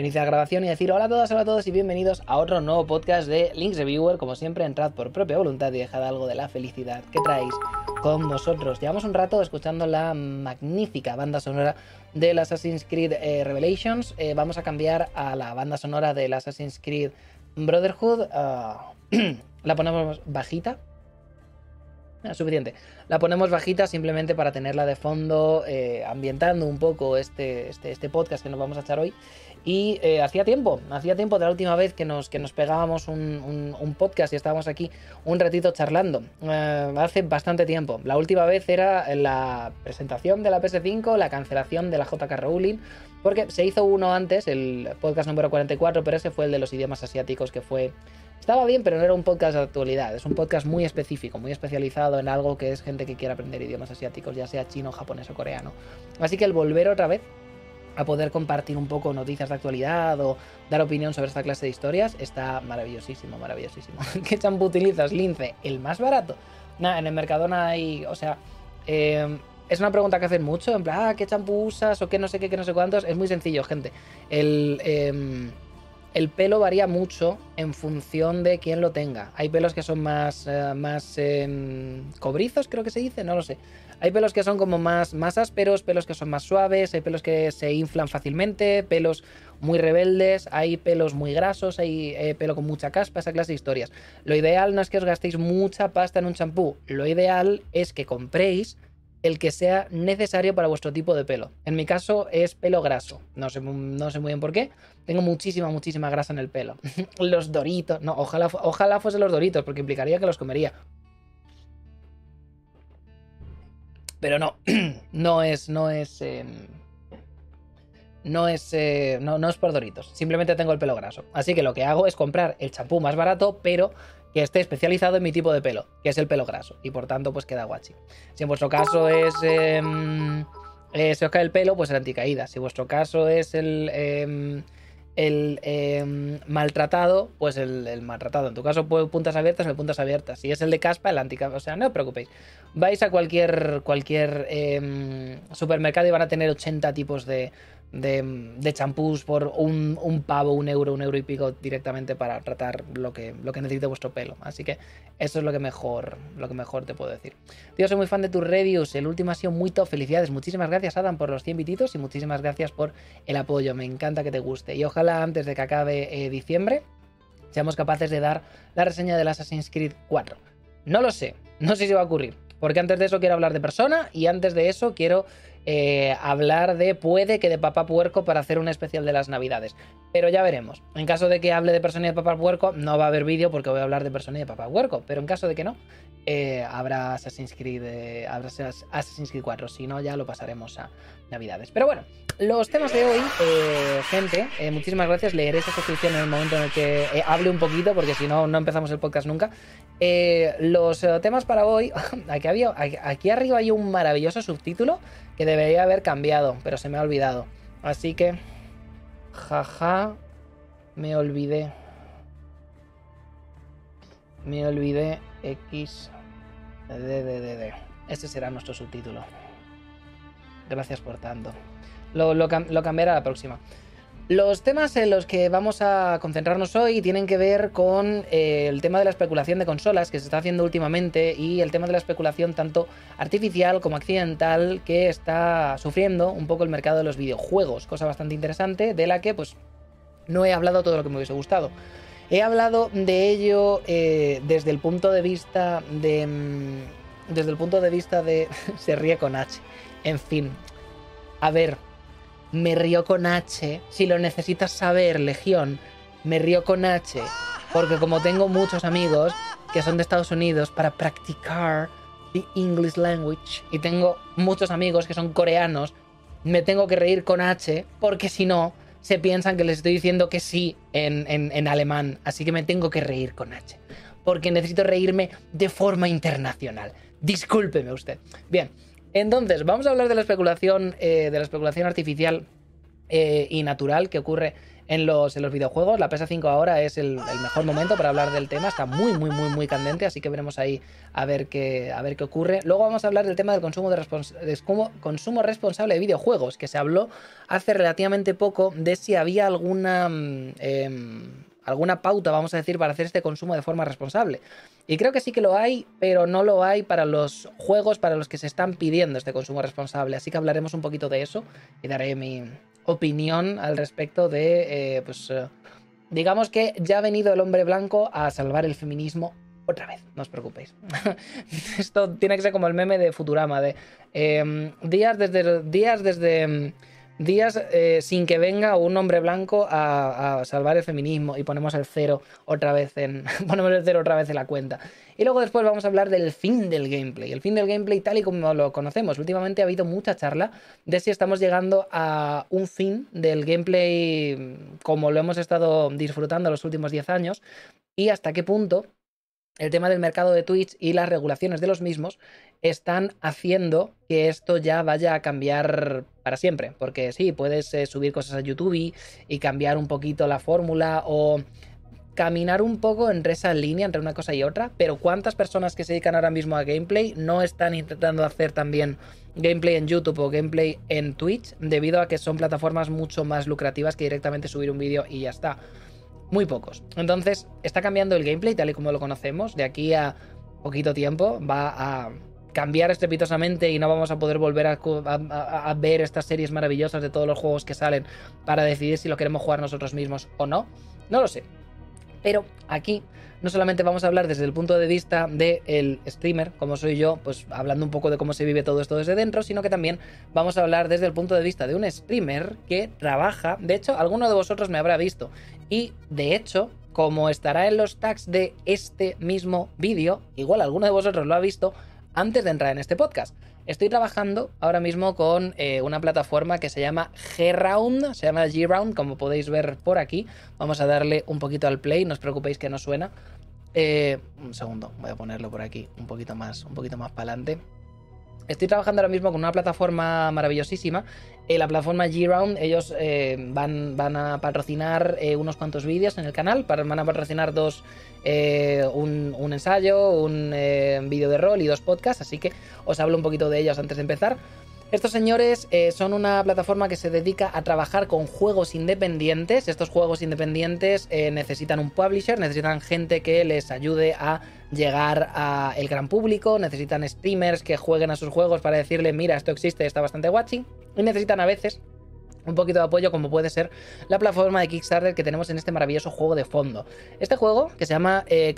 iniciar la grabación y decir hola a todas, hola a todos y bienvenidos a otro nuevo podcast de Links Reviewer. Como siempre, entrad por propia voluntad y dejad algo de la felicidad que traéis con vosotros. Llevamos un rato escuchando la magnífica banda sonora del Assassin's Creed eh, Revelations. Eh, vamos a cambiar a la banda sonora del Assassin's Creed Brotherhood. Ah, la ponemos bajita Ah, suficiente. La ponemos bajita simplemente para tenerla de fondo, eh, ambientando un poco este, este, este, podcast que nos vamos a echar hoy. Y eh, hacía tiempo, hacía tiempo de la última vez que nos, que nos pegábamos un, podcast y estábamos aquí un ratito charlando. Eh, hace bastante tiempo. La última vez era la presentación de la PS5, la cancelación de la JK Rowling, porque se hizo uno antes, el podcast número 44, pero ese fue el de los idiomas asiáticos que fue estaba bien, pero no era un podcast de actualidad. Es un podcast muy específico, muy especializado en algo que es gente que quiere aprender idiomas asiáticos, ya sea chino, japonés o coreano. Así que el volver otra vez a poder compartir un poco noticias de actualidad o dar opinión sobre esta clase de historias está maravillosísimo, maravillosísimo. ¿Qué champú utilizas, Lince? El más barato. Nada, en el Mercadona hay, o sea, em, es una pregunta que hacen mucho, en plan, ah, ¿qué champú usas? o qué no sé qué, qué no sé cuántos. Es muy sencillo, gente. El... Em, el pelo varía mucho en función de quién lo tenga. Hay pelos que son más, eh, más em, cobrizos, creo que se dice, no lo sé. Hay pelos que son como más, más ásperos, pelos que son más suaves, hay pelos que se inflan fácilmente, pelos muy rebeldes, hay pelos muy grasos, hay eh, pelo con mucha caspa, esa clase de historias. Lo ideal no es que os gastéis mucha pasta en un champú, lo ideal es que compréis el que sea necesario para vuestro tipo de pelo. En mi caso es pelo graso. No sé, no sé muy bien por qué. Tengo muchísima, muchísima grasa en el pelo. los doritos. No, ojalá, ojalá fuese los doritos, porque implicaría que los comería. Pero no, no es, no es, em, no es, eh, no, no es por doritos. Simplemente tengo el pelo graso. Así que lo que hago es comprar el champú más barato, pero que esté especializado en mi tipo de pelo, que es el pelo graso, y por tanto pues queda guachi. Si en vuestro caso es... Em, eh, se os cae el pelo, pues el anticaída. Si vuestro caso es el... Em, el em, maltratado, pues el, maltratado. En tu caso, pues, puntas abiertas, el puntas abiertas. Si es el de caspa, el anticaspa. O sea, no os preocupéis. Vais a cualquier, cualquier supermercado y van a tener 80 tipos de, de, champús por un, pavo, un euro, un euro y pico directamente para tratar lo que, lo que necesite vuestro pelo. Así que eso es lo que mejor, lo que mejor te puedo decir. Tío, soy muy fan de tus reviews. El último ha sido muy top. Felicidades. Muchísimas gracias, Adam, por los 100 bititos y muchísimas gracias por el apoyo. Me encanta que te guste. Y ojalá antes de que acabe eh, diciembre seamos capaces de dar la reseña del Assassin's Creed 4. No lo sé. No sé si va a ocurrir. Porque antes de eso quiero hablar de persona y antes de eso quiero eh, hablar de puede que de papá puerco para hacer un especial de las navidades. Pero ya veremos. En caso de que hable de persona y de papá puerco, no va a haber vídeo porque voy a hablar de persona y de papá puerco. Pero en caso de que no, eh, habrá Assassin's Creed, eh, habrá Assassin's Creed 4. Si no, ya lo pasaremos a navidades. Pero bueno, los temas de hoy, gente, muchísimas gracias. Leeré esa suscripción en el momento en el que hable un poquito, porque si no, no empezamos el podcast nunca. los temas para hoy, aquí, había, aquí arriba hay un maravilloso subtítulo que debería haber cambiado, pero se me ha olvidado. Así que, jaja, me olvidé. Me olvidé X D, Este será nuestro subtítulo. Gracias por tanto. Lo, lo, cambiaré a la próxima. Los temas en los que vamos a concentrarnos hoy tienen que ver con eh, el tema de la especulación de consolas que se está haciendo últimamente y el tema de la especulación tanto artificial como accidental que está sufriendo un poco el mercado de los videojuegos, cosa bastante interesante de la que pues no he hablado todo lo que me hubiese gustado. He hablado de ello eh, desde el punto de vista de... Mm, desde el punto de vista de... se ríe con H. En fin. A ver, me río con H. Si lo necesitas saber, Legión, me río con H. Porque como tengo muchos amigos que son de Estados Unidos para practicar the English language y tengo muchos amigos que son coreanos, me tengo que reír con H porque si no, se piensan que les estoy diciendo que sí en, en, alemán. Así que me tengo que reír con H. Porque necesito reírme de forma internacional. Discúlpeme usted. Bien, entonces, vamos a hablar de la especulación, eh, de la especulación artificial eh, y natural que ocurre en los, videojuegos. La PS5 ahora es el, mejor momento para hablar del tema, está muy, muy, muy, muy candente, así que veremos ahí a ver qué, a ver qué ocurre. Luego vamos a hablar del tema del consumo, de, consumo responsable de videojuegos, que se habló hace relativamente poco de si había alguna... Em, alguna pauta, vamos a decir, para hacer este consumo de forma responsable. Y creo que sí que lo hay, pero no lo hay para los juegos para los que se están pidiendo este consumo responsable. Así que hablaremos un poquito de eso y daré mi opinión al respecto de, eh, pues, eh, digamos que ya ha venido el hombre blanco a salvar el feminismo otra vez, no os preocupéis. Esto tiene que ser como el meme de Futurama, de em, días desde... Días desde días eh, sin que venga un hombre blanco a, salvar el feminismo y ponemos el cero otra vez en ponemos el cero otra vez en la cuenta. Y luego después vamos a hablar del fin del gameplay. El fin del gameplay tal y como lo conocemos. Últimamente ha habido mucha charla de si estamos llegando a un fin del gameplay como lo hemos estado disfrutando los últimos 10 años y hasta qué punto el tema del mercado de Twitch y las regulaciones de los mismos están haciendo que esto ya vaya a cambiar para siempre. Porque sí, puedes eh, subir cosas a YouTube y, cambiar un poquito la fórmula o caminar un poco entre esa línea entre una cosa y otra, pero ¿cuántas personas que se dedican ahora mismo a gameplay no están intentando hacer también gameplay en YouTube o gameplay en Twitch debido a que son plataformas mucho más lucrativas que directamente subir un vídeo y ya está? Muy pocos. Entonces, está cambiando el gameplay tal y como lo conocemos. De aquí a poquito tiempo va a cambiar estrepitosamente y no vamos a poder volver a, ver estas series maravillosas de todos los juegos que salen para decidir si lo queremos jugar nosotros mismos o no. No lo sé. Pero aquí no solamente vamos a hablar desde el punto de vista del streamer, como soy yo, pues hablando un poco de cómo se vive todo esto desde dentro, sino que también vamos a hablar desde el punto de vista de un streamer que trabaja, de hecho, alguno de vosotros me habrá visto, y de hecho, como estará en los tags de este mismo vídeo, igual alguno de vosotros lo ha visto, antes de entrar en este podcast. Estoy trabajando ahora mismo con eh, una plataforma que se llama G-Round, se llama G-Round, como podéis ver por aquí. Vamos a darle un poquito al play, no os preocupéis que no suena. Eh, un segundo, voy a ponerlo por aquí, un poquito más, un poquito más para adelante. Estoy trabajando ahora mismo con una plataforma maravillosísima. Eh, la plataforma G-Round, ellos eh, van, van, a patrocinar eh, unos cuantos vídeos en el canal. van a patrocinar dos, un, un, ensayo, un vídeo de rol y dos podcasts. Así que os hablo un poquito de ellos antes de empezar. Estos señores son una plataforma que se dedica a trabajar con juegos independientes. Estos juegos independientes necesitan un publisher, necesitan gente que les ayude a llegar al gran público, necesitan streamers que jueguen a sus juegos para decirle, mira, esto existe, está bastante watching. Y necesitan a veces un poquito de apoyo como puede ser la plataforma de Kickstarter que tenemos en este maravilloso juego de fondo. Este juego, que se llama eh,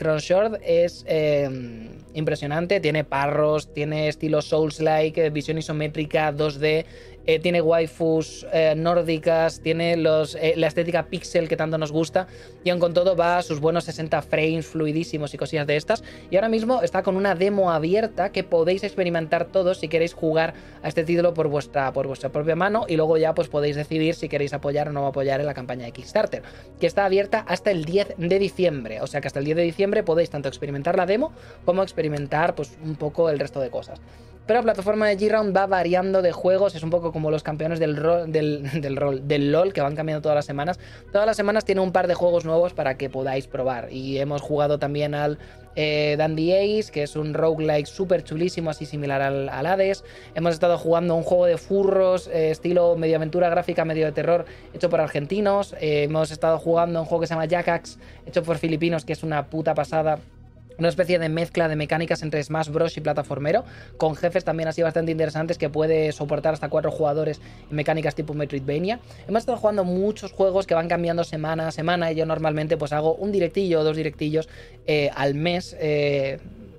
es eh, impresionante, tiene parros, tiene estilo Souls-like, eh, visión isométrica, 2D, eh, tiene waifus eh, nórdicas, tiene eh, la estética pixel que tanto nos gusta, y aun con todo va a sus buenos 60 frames fluidísimos y cosillas de estas. Y ahora mismo está con una demo abierta que podéis experimentar todos si queréis jugar a este título por vuestra, por vuestra propia mano, y luego ya pues podéis decidir si queréis apoyar o no apoyar en la campaña de Kickstarter, que está abierta hasta el 10 de diciembre. O sea que hasta el 10 de diciembre podéis tanto experimentar la demo como experimentar pues un poco el resto de cosas. Pero la plataforma de G-Round va variando de juegos, es un poco como los campeones del, rol, del, rol, del LOL, que van cambiando todas las semanas. Todas las semanas tiene un par de juegos nuevos para que podáis probar. Y hemos jugado también al eh, Dandy Ace, que es un roguelike súper chulísimo, así similar al, Hades. Hemos estado jugando un juego de furros, eh, estilo medio aventura gráfica, medio de terror, hecho por argentinos. Eh, hemos estado jugando un juego que se llama Jackax, hecho por filipinos, que es una puta pasada una especie de mezcla de mecánicas entre Smash Bros. y plataformero, con jefes también así bastante interesantes que puede soportar hasta cuatro jugadores y mecánicas tipo Metroidvania. Hemos estado jugando muchos juegos que van cambiando semana a semana y yo normalmente pues hago un directillo o dos directillos eh, al mes eh,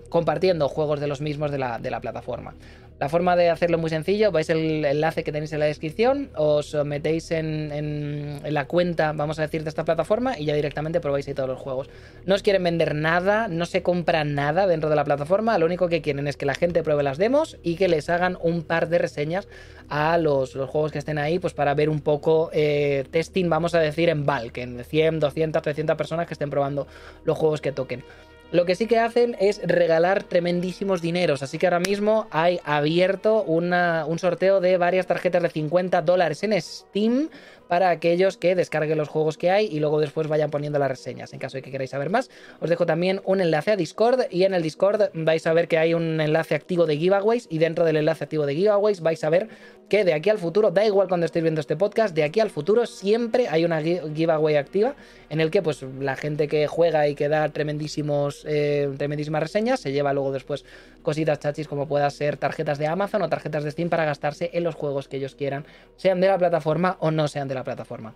compartiendo juegos de los mismos de la, de la plataforma. La forma de hacerlo es muy sencillo, vais el enlace que tenéis en la descripción, os metéis en, la cuenta, vamos a decir, de esta plataforma y ya directamente probáis ahí todos los juegos. No os quieren vender nada, no se compra nada dentro de la plataforma, lo único que quieren es que la gente pruebe las demos y que les hagan un par de reseñas a los, juegos que estén ahí, pues para ver un poco eh, testing, vamos a decir, en bulk, en 100, 200, 300 personas que estén probando los juegos que toquen. Lo que sí que hacen es regalar tremendísimos dineros. Así que ahora mismo hay abierto un sorteo de varias tarjetas de 50 dólares en Steam para aquellos que descarguen los juegos que hay y luego después vayan poniendo las reseñas. En caso de que queráis saber más, os dejo también un enlace a Discord y en el Discord vais a ver que hay un enlace activo de giveaways y dentro del enlace activo de giveaways vais a ver que de aquí al futuro, da igual cuando estéis viendo este podcast, de aquí al futuro siempre hay una giveaway activa en el que pues la gente que juega y que da tremendísimos, eh, tremendísimas reseñas se lleva luego después cositas chachis como pueda ser tarjetas de Amazon o tarjetas de Steam para gastarse en los juegos que ellos quieran, sean de la plataforma o no sean de la plataforma.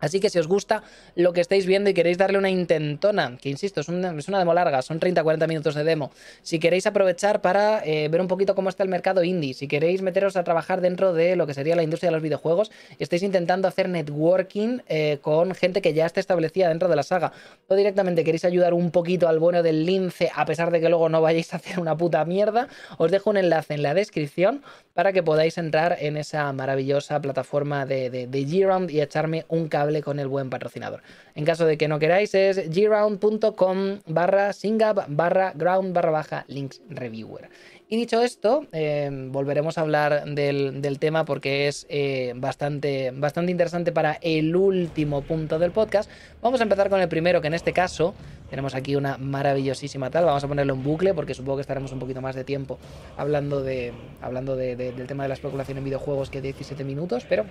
Así que si os gusta lo que estáis viendo y queréis darle una intentona, que insisto, es una, demo larga, son 30-40 minutos de demo, si queréis aprovechar para eh, ver un poquito cómo está el mercado indie, si queréis meteros a trabajar dentro de lo que sería la industria de los videojuegos, estáis intentando hacer networking eh, con gente que ya está establecida dentro de la saga, o directamente queréis ayudar un poquito al bueno del lince, a pesar de que luego no vayáis a hacer una puta mierda, os dejo un enlace en la descripción para que podáis entrar en esa maravillosa plataforma de, de, de G-Round y echarme un con el buen patrocinador. En caso de que no queráis es ground.com barra singap barra ground barra baja links reviewer. Y dicho esto, eh, volveremos a hablar del, tema porque es eh, bastante, bastante interesante para el último punto del podcast. Vamos a empezar con el primero, que en este caso tenemos aquí una maravillosísima tal. Vamos a ponerlo en bucle porque supongo que estaremos un poquito más de tiempo hablando, de, hablando del tema de la especulación en videojuegos que 17 minutos, pero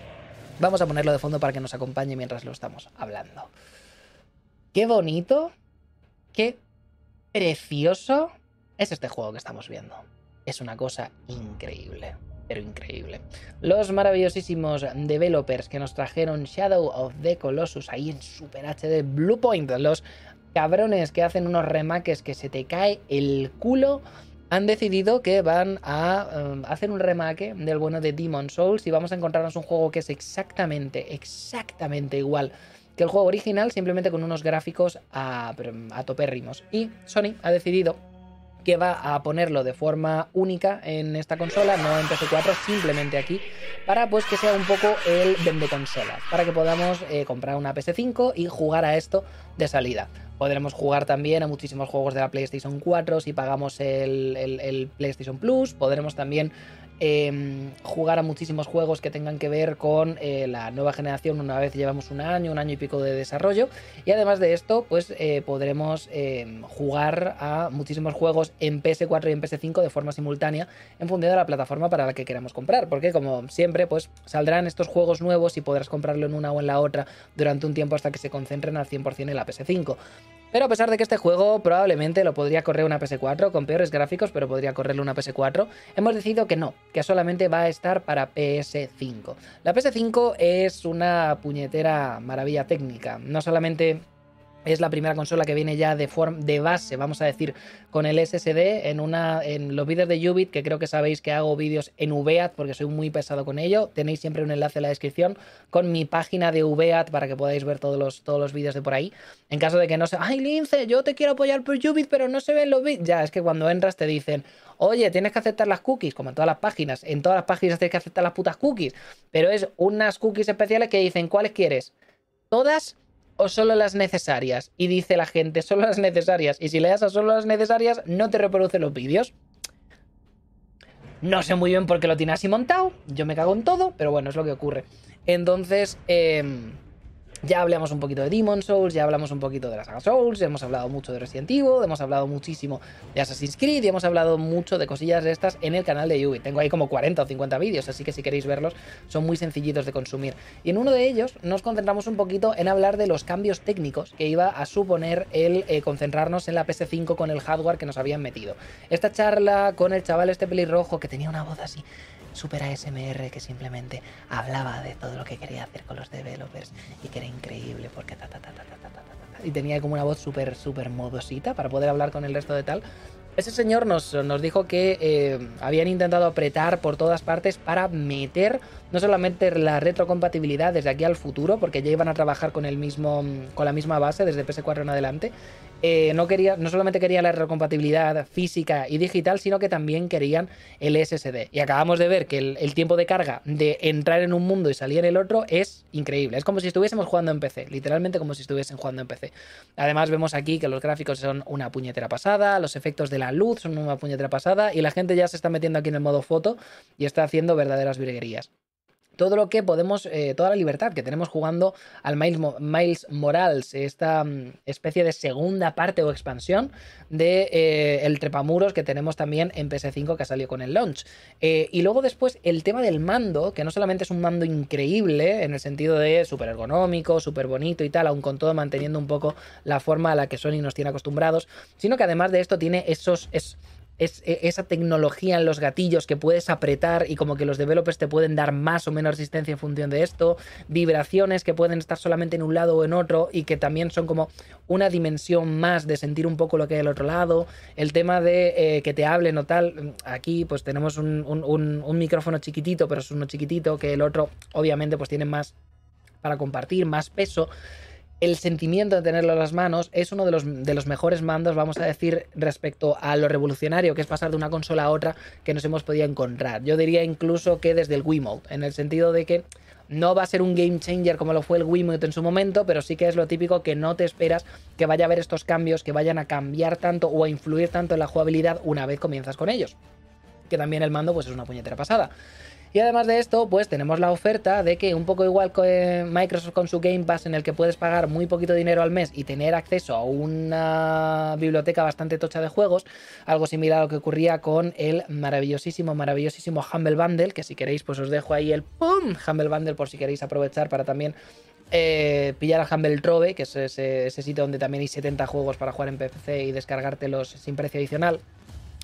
vamos a ponerlo de fondo para que nos acompañe mientras lo estamos hablando. Qué bonito, qué precioso es este juego que estamos viendo es una cosa increíble. Pero increíble. Los maravillosísimos developers que nos trajeron Shadow of the Colossus ahí en Super HD Bluepoint, los cabrones que hacen unos remakes que se te cae el culo, han decidido que van a um, hacer un remake del bueno de Demon Souls y vamos a encontrarnos un juego que es exactamente, exactamente igual que el juego original, simplemente con unos gráficos a, a topérrimos. Y Sony ha decidido que va a ponerlo de forma única en esta consola, no en PS4, simplemente aquí, para pues que sea un poco el vende consolas, para que podamos eh, comprar una PS5 y jugar a esto de salida. Podremos jugar también a muchísimos juegos de la PlayStation 4 si pagamos el, el PlayStation Plus. Podremos también Em, jugar a muchísimos juegos que tengan que ver con eh, la nueva generación una vez llevamos un año, un año y pico de desarrollo. Y además de esto, pues eh, podremos em, jugar a muchísimos juegos en PS4 y en PS5 de forma simultánea en función de la plataforma para la que queramos comprar. Porque como siempre, pues saldrán estos juegos nuevos y podrás comprarlo en una o en la otra durante un tiempo hasta que se concentren al 100% en la PS5. Pero a pesar de que este juego probablemente lo podría correr una PS4 con peores gráficos, pero podría correrlo una PS4, hemos decidido que no, que solamente va a estar para PS5. La PS5 es una puñetera maravilla técnica, no solamente es la primera consola que viene ya de, de base, vamos a decir, con el SSD en, una, en los vídeos de Ubit, que creo que sabéis que hago vídeos en VAT porque soy muy pesado con ello. Tenéis siempre un enlace en la descripción con mi página de VAT para que podáis ver todos los, todos los vídeos de por ahí. En caso de que no se... ¡Ay, Lince! Yo te quiero apoyar por Ubit, pero no se ven los vídeos. Ya, es que cuando entras te dicen, oye, tienes que aceptar las cookies, como en todas las páginas. En todas las páginas tienes que aceptar las putas cookies. Pero es unas cookies especiales que dicen, ¿cuáles quieres? Todas o solo las necesarias? Y dice la gente, solo las necesarias. Y si le das a solo las necesarias, no te reproduce los vídeos. No sé muy bien por qué lo tiene así montado. Yo me cago en todo, pero bueno, es lo que ocurre. Entonces, eh, ya hablamos un poquito de Demon Souls, ya hablamos un poquito de la saga Souls, hemos hablado mucho de Resident Evil, hemos hablado muchísimo de Assassin's Creed y hemos hablado mucho de cosillas de estas en el canal de Yubi. Tengo ahí como 40 o 50 vídeos, así que si queréis verlos, son muy sencillitos de consumir. Y en uno de ellos nos concentramos un poquito en hablar de los cambios técnicos que iba a suponer el eh, concentrarnos en la PS5 con el hardware que nos habían metido. Esta charla con el chaval este pelirrojo que tenía una voz así super ASMR que simplemente hablaba de todo lo que quería hacer con los developers y que era increíble porque ta ta ta ta ta ta ta, ta y tenía como una voz súper súper modosita para poder hablar con el resto de tal. Ese señor nos, nos dijo que eh, habían intentado apretar por todas partes para meter no solamente la retrocompatibilidad desde aquí al futuro, porque ya iban a trabajar con el mismo, con la misma base desde PS4 en adelante, eh, no, quería, no solamente querían la retrocompatibilidad física y digital, sino que también querían el SSD. Y acabamos de ver que el, tiempo de carga de entrar en un mundo y salir en el otro es increíble. Es como si estuviésemos jugando en PC, literalmente como si estuviesen jugando en PC. Además vemos aquí que los gráficos son una puñetera pasada, los efectos de la luz son una puñetera pasada y la gente ya se está metiendo aquí en el modo foto y está haciendo verdaderas virguerías. Todo lo que podemos, eh, toda la libertad que tenemos jugando al Miles, Morales, esta mm, especie de segunda parte o expansión de eh, trepamuros que tenemos también en PS5 que salió con el launch. Eh, y luego después el tema del mando, que no solamente es un mando increíble en el sentido de súper ergonómico, súper bonito y tal, aun con todo manteniendo un poco la forma a la que Sony nos tiene acostumbrados, sino que además de esto tiene esos... Es, es e, esa tecnología en los gatillos que puedes apretar y como que los developers te pueden dar más o menos resistencia en función de esto, vibraciones que pueden estar solamente en un lado o en otro y que también son como una dimensión más de sentir un poco lo que hay al otro lado, el tema de eh, que te hablen o tal, aquí pues tenemos un, un micrófono chiquitito, pero es uno chiquitito, que el otro obviamente pues tiene más para compartir, más peso el sentimiento de tenerlo en las manos es uno de los, de los, mejores mandos, vamos a decir, respecto a lo revolucionario que es pasar de una consola a otra que nos hemos podido encontrar. Yo diría incluso que desde el Wiimote, en el sentido de que no va a ser un game changer como lo fue el Wiimote en su momento, pero sí que es lo típico que no te esperas que vaya a haber estos cambios, que vayan a cambiar tanto o a influir tanto en la jugabilidad una vez comienzas con ellos. Que también el mando pues es una puñetera pasada. Y además de esto, pues tenemos la oferta de que un poco igual que Microsoft con su Game Pass en el que puedes pagar muy poquito dinero al mes y tener acceso a una biblioteca bastante tocha de juegos, algo similar a lo que ocurría con el maravillosísimo, maravillosísimo Humble Bundle, que si queréis pues os dejo ahí el ¡pum! Humble Bundle por si queréis aprovechar para también eh, pillar a Humble Trove, que es ese, ese, sitio donde también hay 70 juegos para jugar en PC y descargártelos sin precio adicional.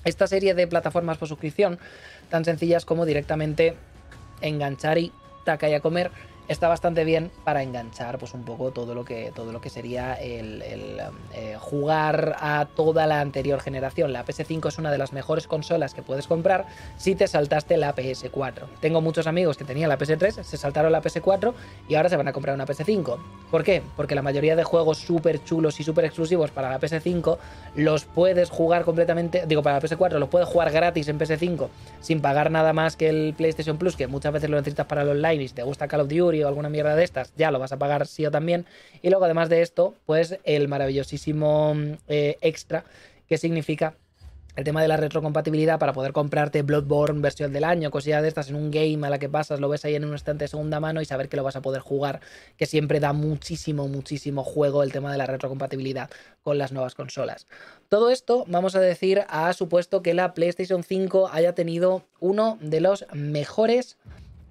Esta serie de plataformas por suscripción, tan sencillas como directamente enganchar y taca y a comer está bastante bien para enganchar pues un poco todo lo que, todo lo que sería el, eh, jugar a toda la anterior generación. La PS5 es una de las mejores consolas que puedes comprar si te saltaste la PS4. Tengo muchos amigos que tenían la PS3, se saltaron la PS4 y ahora se van a comprar una PS5. ¿Por qué? Porque la mayoría de juegos súper chulos y súper exclusivos para la PS5 los puedes jugar completamente, digo para la PS4, los puedes jugar gratis en PS5 sin pagar nada más que el PlayStation Plus, que muchas veces lo necesitas para el online y si te gusta Call of Duty o alguna mierda de estas, ya lo vas a pagar sí o también. Y luego, además de esto, pues el maravillosísimo eh, extra, que significa el tema de la retrocompatibilidad para poder comprarte Bloodborne versión del año, cosillas de estas en un game a la que pasas, lo ves ahí en un instante de segunda mano y saber que lo vas a poder jugar, que siempre da muchísimo, muchísimo juego el tema de la retrocompatibilidad con las nuevas consolas. Todo esto, vamos a decir, ha supuesto que la PlayStation 5 haya tenido uno de los mejores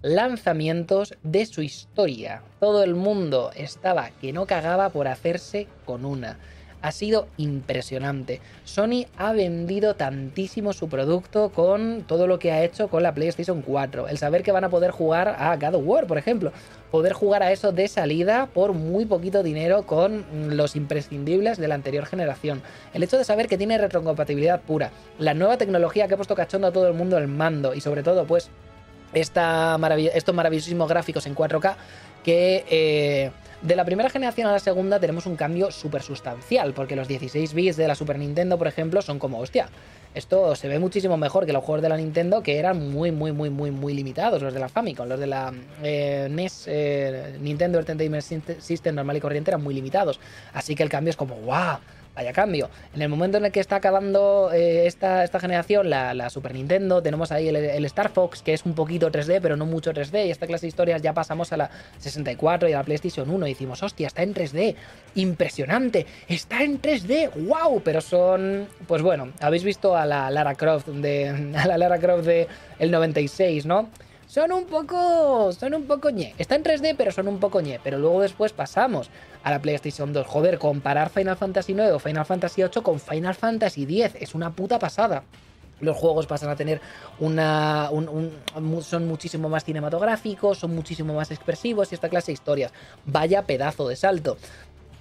lanzamientos de su historia. Todo el mundo estaba que no cagaba por hacerse con una. Ha sido impresionante. Sony ha vendido tantísimo su producto con todo lo que ha hecho con la PlayStation 4. El saber que van a poder jugar a God of War, por ejemplo. Poder jugar a eso de salida por muy poquito dinero con los imprescindibles de la anterior generación. El hecho de saber que tiene retrocompatibilidad pura. La nueva tecnología que ha puesto cachondo a todo el mundo el mando. Y sobre todo, pues, esta estos maravillosos gráficos en 4K que eh, de la primera generación a la segunda tenemos un cambio súper sustancial, porque los 16 bits de la Super Nintendo, por ejemplo, son como, hostia, esto se ve muchísimo mejor que los juegos de la Nintendo, que eran muy, muy, muy, muy, muy limitados, los de la Famicom, los de la eh, NES, eh, Nintendo Entertainment System normal y corriente eran muy limitados. Así que el cambio es como, ¡guau! Vaya cambio. En el momento en el que está acabando eh, esta, esta, generación, la, Super Nintendo, tenemos ahí el, Star Fox, que es un poquito 3D, pero no mucho 3D, y esta clase de historias ya pasamos a la 64 y a la PlayStation 1 y decimos, hostia, está en 3D, impresionante, está en 3D, wow, pero son, pues bueno, habéis visto a la Lara Croft de, a la Lara Croft de el 96, ¿no? Son un poco. Son un poco ñe. Está en 3D, pero son un poco ñe. Pero luego después pasamos a la PlayStation 2. Joder, comparar Final Fantasy 9 o Final Fantasy 8 con Final Fantasy 10 es una puta pasada. Los juegos pasan a tener una. son muchísimo más cinematográficos, son muchísimo más expresivos y esta clase de historias. Vaya pedazo de salto.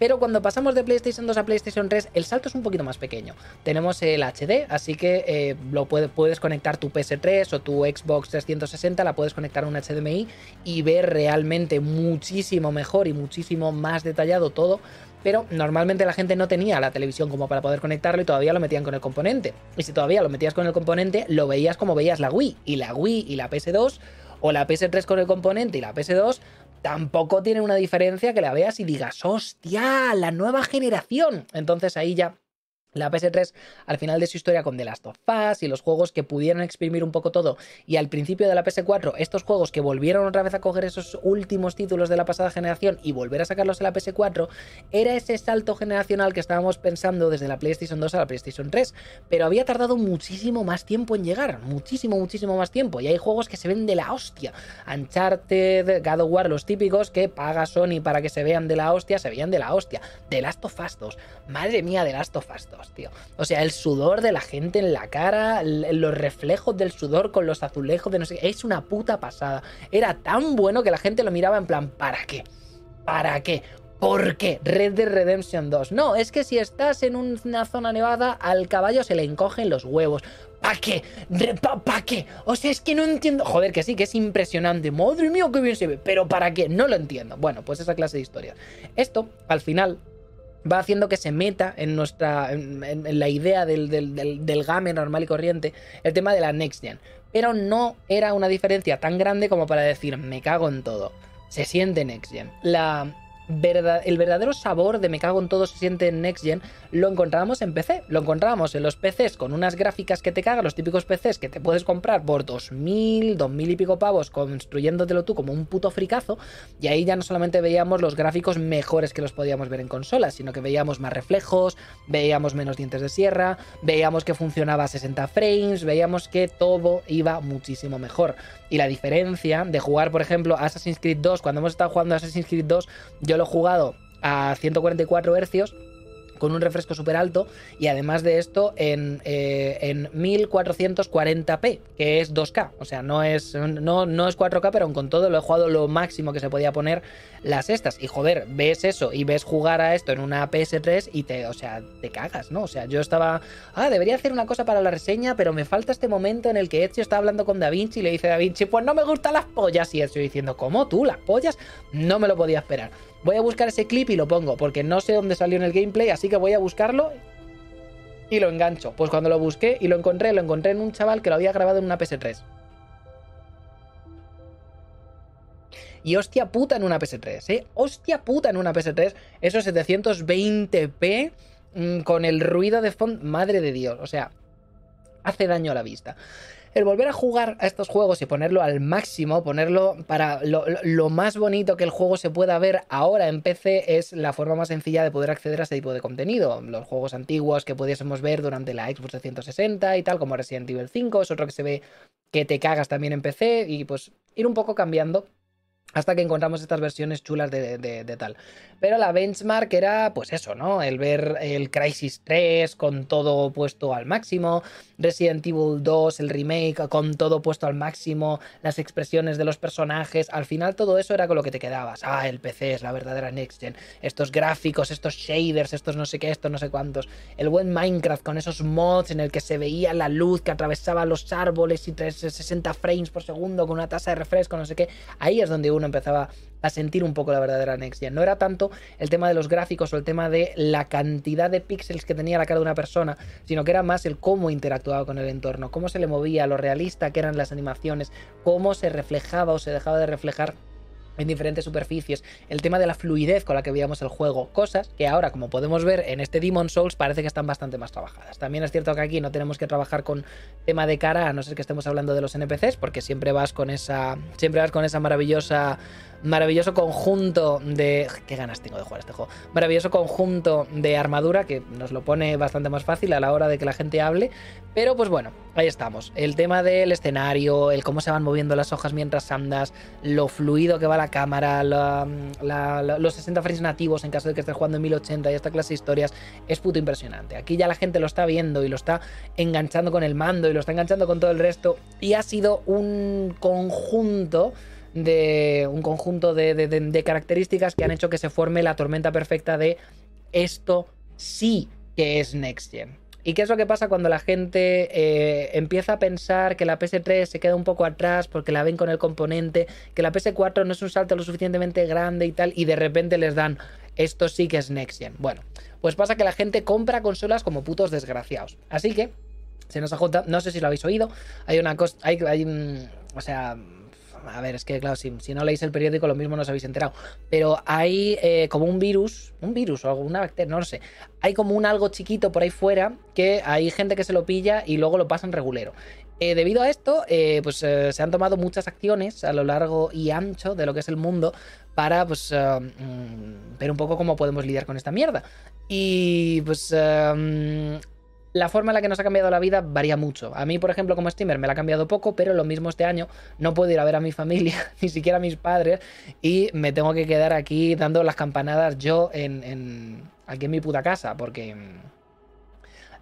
Pero cuando pasamos de PlayStation 2 a PlayStation 3, el salto es un poquito más pequeño. Tenemos el HD, así que eh, lo puedes conectar tu PS3 o tu Xbox 360, la puedes conectar a un HDMI y ver realmente muchísimo mejor y muchísimo más detallado todo pero normalmente la gente no tenía la televisión como para poder conectarlo y todavía lo metían con el componente. Y si todavía lo metías con el componente, lo veías como veías la Wii. Y la Wii y la PS2, o la PS3 con el componente y la PS2, tampoco tiene una diferencia que la veas y digas, hostia, la nueva generación. Entonces ahí ya la PS3 al final de su historia con The Last of Us y los juegos que pudieron exprimir un poco todo y al principio de la PS4 estos juegos que volvieron otra vez a coger esos últimos títulos de la pasada generación y volver a sacarlos en la PS4 era ese salto generacional que estábamos pensando desde la PlayStation 2 a la PlayStation 3 pero había tardado muchísimo más tiempo en llegar muchísimo muchísimo más tiempo y hay juegos que se ven de la hostia. Uncharted, God of War los típicos que paga Sony para que se vean de la hostia se veían de la hostia. The Last of Us 2 madre mía The Last of Us 2 O sea, el sudor de la gente en la cara, los reflejos del sudor con los azulejos de no sé qué. Es una puta pasada. Era tan bueno que la gente lo miraba en plan, ¿para qué? ¿Para qué? ¿Por qué? Red Dead Redemption 2. No, es que si estás en una zona nevada, al caballo se le encogen los huevos. ¿Para qué? ¿Para qué? O sea, es que no entiendo. Joder, que sí, que es impresionante. Madre mía, qué bien se ve. Pero ¿para qué? No lo entiendo. Bueno, pues esa clase de historia. Esto, al final, va haciendo que se meta en nuestra en, la idea del, del, del, game normal y corriente el tema de la next gen. Pero no era una diferencia tan grande como para decir me cago en todo. Se siente next gen. La, el verdadero sabor de me cago en todo se siente en Next Gen, lo encontrábamos en PC. Lo encontrábamos en los PCs con unas gráficas que te cagan, los típicos PCs que te puedes comprar por 2.000, 2.000 y pico pavos construyéndotelo tú como un puto fricazo. Y ahí ya no solamente veíamos los gráficos mejores que los podíamos ver en consolas, sino que veíamos más reflejos, veíamos menos dientes de sierra, veíamos que funcionaba a 60 frames, veíamos que todo iba muchísimo mejor. Y la diferencia de jugar, por ejemplo, Assassin's Creed 2, cuando hemos estado jugando Assassin's Creed 2, yo lo jugado a 144 Hz con un refresco súper alto y además de esto en, eh, en 1440p, que es 2K. O sea, no es, no, no es 4K, pero con todo lo he jugado lo máximo que se podía poner las estas. Y joder, ves eso y ves jugar a esto en una PS3 y te, o sea, te cagas, ¿no? O sea, yo estaba, ah, debería hacer una cosa para la reseña, pero me falta este momento en el que Ezio está hablando con Da Vinci y le dice Da Vinci, pues no me gustan las pollas. Y Ezio diciendo, ¿cómo tú? ¿Las pollas? No me lo podía esperar. Voy a buscar ese clip y lo pongo, porque no sé dónde salió en el gameplay, así que voy a buscarlo y lo engancho. Pues cuando lo busqué y lo encontré, lo encontré en un chaval que lo había grabado en una PS3. Y hostia puta en una PS3, ¿eh? Hostia puta en una PS3. Esos 720p mm, con el ruido de fondo. Madre de Dios, o sea, hace daño a la vista el volver a jugar a estos juegos y ponerlo al máximo, ponerlo para lo, más bonito que el juego se pueda ver ahora en PC es la forma más sencilla de poder acceder a este tipo de contenido. Los juegos antiguos que pudiésemos ver durante la Xbox 360 y tal, como Resident Evil 5, es otro que se ve que te cagas también en PC y pues ir un poco cambiando hasta que encontramos estas versiones chulas de, tal. Pero la benchmark era, pues eso, ¿no? El ver el Crisis 3 con todo puesto al máximo, Resident Evil 2, el remake con todo puesto al máximo, las expresiones de los personajes. Al final todo eso era con lo que te quedabas. Ah, el PC es la verdadera Next Gen. Estos gráficos, estos shaders, estos no sé qué, estos no sé cuántos. El buen Minecraft con esos mods en el que se veía la luz que atravesaba los árboles y 60 frames por segundo con una tasa de refresco, no sé qué. Ahí es donde uno empezaba a sentir un poco la verdadera Next Gen. No era tanto el tema de los gráficos o el tema de la cantidad de píxeles que tenía la cara de una persona, sino que era más el cómo interactuaba con el entorno, cómo se le movía, lo realista que eran las animaciones, cómo se reflejaba o se dejaba de reflejar en diferentes superficies, el tema de la fluidez con la que veíamos el juego, cosas que ahora, como podemos ver en este Demon Souls, parece que están bastante más trabajadas. También es cierto que aquí no tenemos que trabajar con tema de cara, a no ser que estemos hablando de los NPCs, porque siempre vas con esa, siempre vas con esa maravillosa maravilloso conjunto de... ¿Qué ganas tengo de jugar este juego? Maravilloso conjunto de armadura que nos lo pone bastante más fácil a la hora de que la gente hable. Pero pues bueno, ahí estamos. El tema del escenario, el cómo se van moviendo las hojas mientras andas, lo fluido que va la cámara, los 60 frames nativos en caso de que estés jugando en 1080 y esta clase de historias, es puto impresionante. Aquí ya la gente lo está viendo y lo está enganchando con el mando y lo está enganchando con todo el resto. Y ha sido un conjunto de un conjunto de, características que han hecho que se forme la tormenta perfecta de esto sí que es Next Gen. ¿Y qué es lo que pasa cuando la gente eh, empieza a pensar que la PS3 se queda un poco atrás porque la ven con el componente, que la PS4 no es un salto lo suficientemente grande y tal, y de repente les dan esto sí que es Next Gen? Bueno, pues pasa que la gente compra consolas como putos desgraciados. Así que se nos ha juntado, no sé si lo habéis oído, hay una cosa, hay, hay o sea, a ver, es que claro, si, no leéis el periódico lo mismo no os habéis enterado, pero hay eh, como un virus, un virus o alguna bacteria, no lo sé, hay como un algo chiquito por ahí fuera que hay gente que se lo pilla y luego lo pasan regulero. Eh, debido a esto, eh, pues se han tomado muchas acciones a lo largo y ancho de lo que es el mundo para pues mm, ver un poco cómo podemos lidiar con esta mierda. Y pues la forma en la que nos ha cambiado la vida varía mucho. A mí, por ejemplo, como streamer me la ha cambiado poco, pero lo mismo este año no puedo ir a ver a mi familia, ni siquiera a mis padres, y me tengo que quedar aquí dando las campanadas yo en, aquí en mi puta casa, porque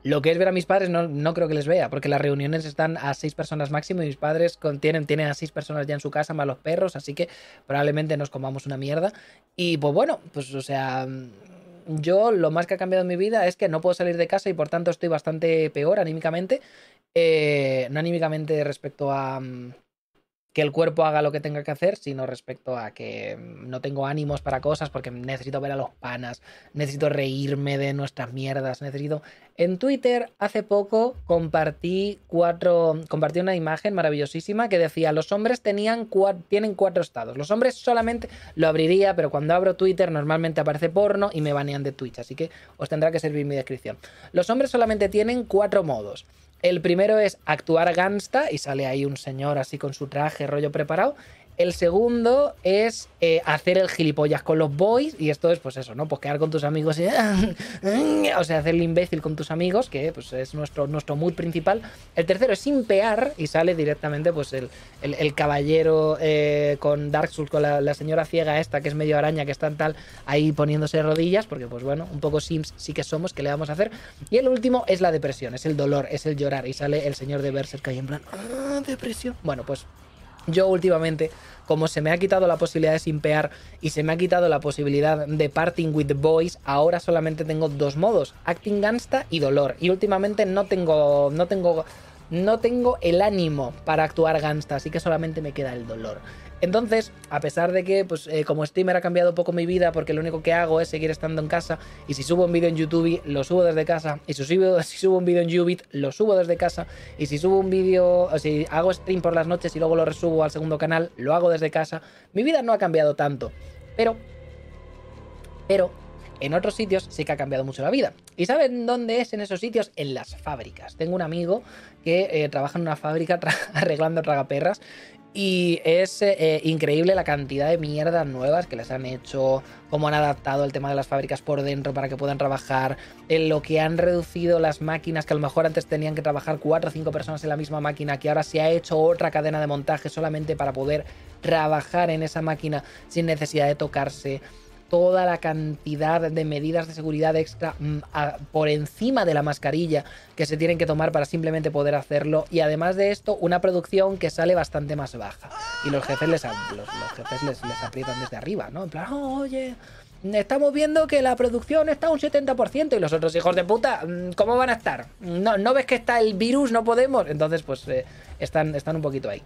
lo que es ver a mis padres no, creo que les vea, porque las reuniones están a seis personas máximo y mis padres tienen, tienen a seis personas ya en su casa, más los perros, así que probablemente nos comamos una mierda. Y pues bueno, pues o sea, yo lo más que ha cambiado en mi vida es que no puedo salir de casa y por tanto estoy bastante peor anímicamente. Eh, no anímicamente respecto a, mm, que el cuerpo haga lo que tenga que hacer, sino respecto a que no tengo ánimos para cosas porque necesito ver a los panas, necesito reírme de nuestras mierdas, necesito... En Twitter hace poco compartí cuatro, compartí una imagen maravillosísima que decía los hombres tienen cuatro estados. Los hombres solamente lo abriría, pero cuando abro Twitter normalmente aparece porno y me banean de Twitch, así que os tendrá que servir mi descripción. Los hombres solamente tienen cuatro modos. El primero es actuar gangsta y sale ahí un señor así con su traje, rollo preparado. El segundo es eh, hacer el gilipollas con los boys. Y esto es, pues eso, ¿no? Pues quedar con tus amigos y. o sea, hacer el imbécil con tus amigos, que pues es nuestro, nuestro mood principal. El tercero es simpear y sale directamente, pues, el, el, caballero eh, con Dark Souls, con la, señora ciega esta, que es medio araña, que está tal, ahí poniéndose rodillas, porque, pues bueno, un poco Sims sí que somos, ¿qué le vamos a hacer? Y el último es la depresión, es el dolor, es el llorar. Y sale el señor de Berserk ahí en plan, ¡ah, depresión! Bueno, pues yo últimamente, como se me ha quitado la posibilidad de simpear y se me ha quitado la posibilidad de parting with the boys, ahora solamente tengo dos modos, acting gangsta y dolor. Y últimamente no tengo, no tengo, no tengo el ánimo para actuar gangsta, así que solamente me queda el dolor. Entonces, a pesar de que, pues, eh, como streamer ha cambiado poco mi vida, porque lo único que hago es seguir estando en casa, y si subo un vídeo en YouTube, lo subo desde casa, y si subo, un vídeo en Ubit, lo subo desde casa, y si subo un vídeo, si hago stream por las noches y luego lo resubo al segundo canal, lo hago desde casa, mi vida no ha cambiado tanto. Pero, pero, en otros sitios sí que ha cambiado mucho la vida. ¿Y saben dónde es en esos sitios? En las fábricas. Tengo un amigo que eh, trabaja en una fábrica arreglando tragaperras y es eh, increíble la cantidad de mierdas nuevas que les han hecho, cómo han adaptado el tema de las fábricas por dentro para que puedan trabajar, en lo que han reducido las máquinas, que a lo mejor antes tenían que trabajar cuatro o cinco personas en la misma máquina, que ahora se ha hecho otra cadena de montaje solamente para poder trabajar en esa máquina sin necesidad de tocarse toda la cantidad de medidas de seguridad extra mm, por encima de la mascarilla que se tienen que tomar para simplemente poder hacerlo. Y además de esto, una producción que sale bastante más baja. Y los jefes les, los, jefes les, aprietan desde arriba, ¿no? En plan, oye, estamos viendo que la producción está un 70% y los otros hijos de puta, mm, ¿cómo van a estar? ¿No, ¿no ves que está el virus? No podemos. Entonces, pues eh, están, están un poquito ahí.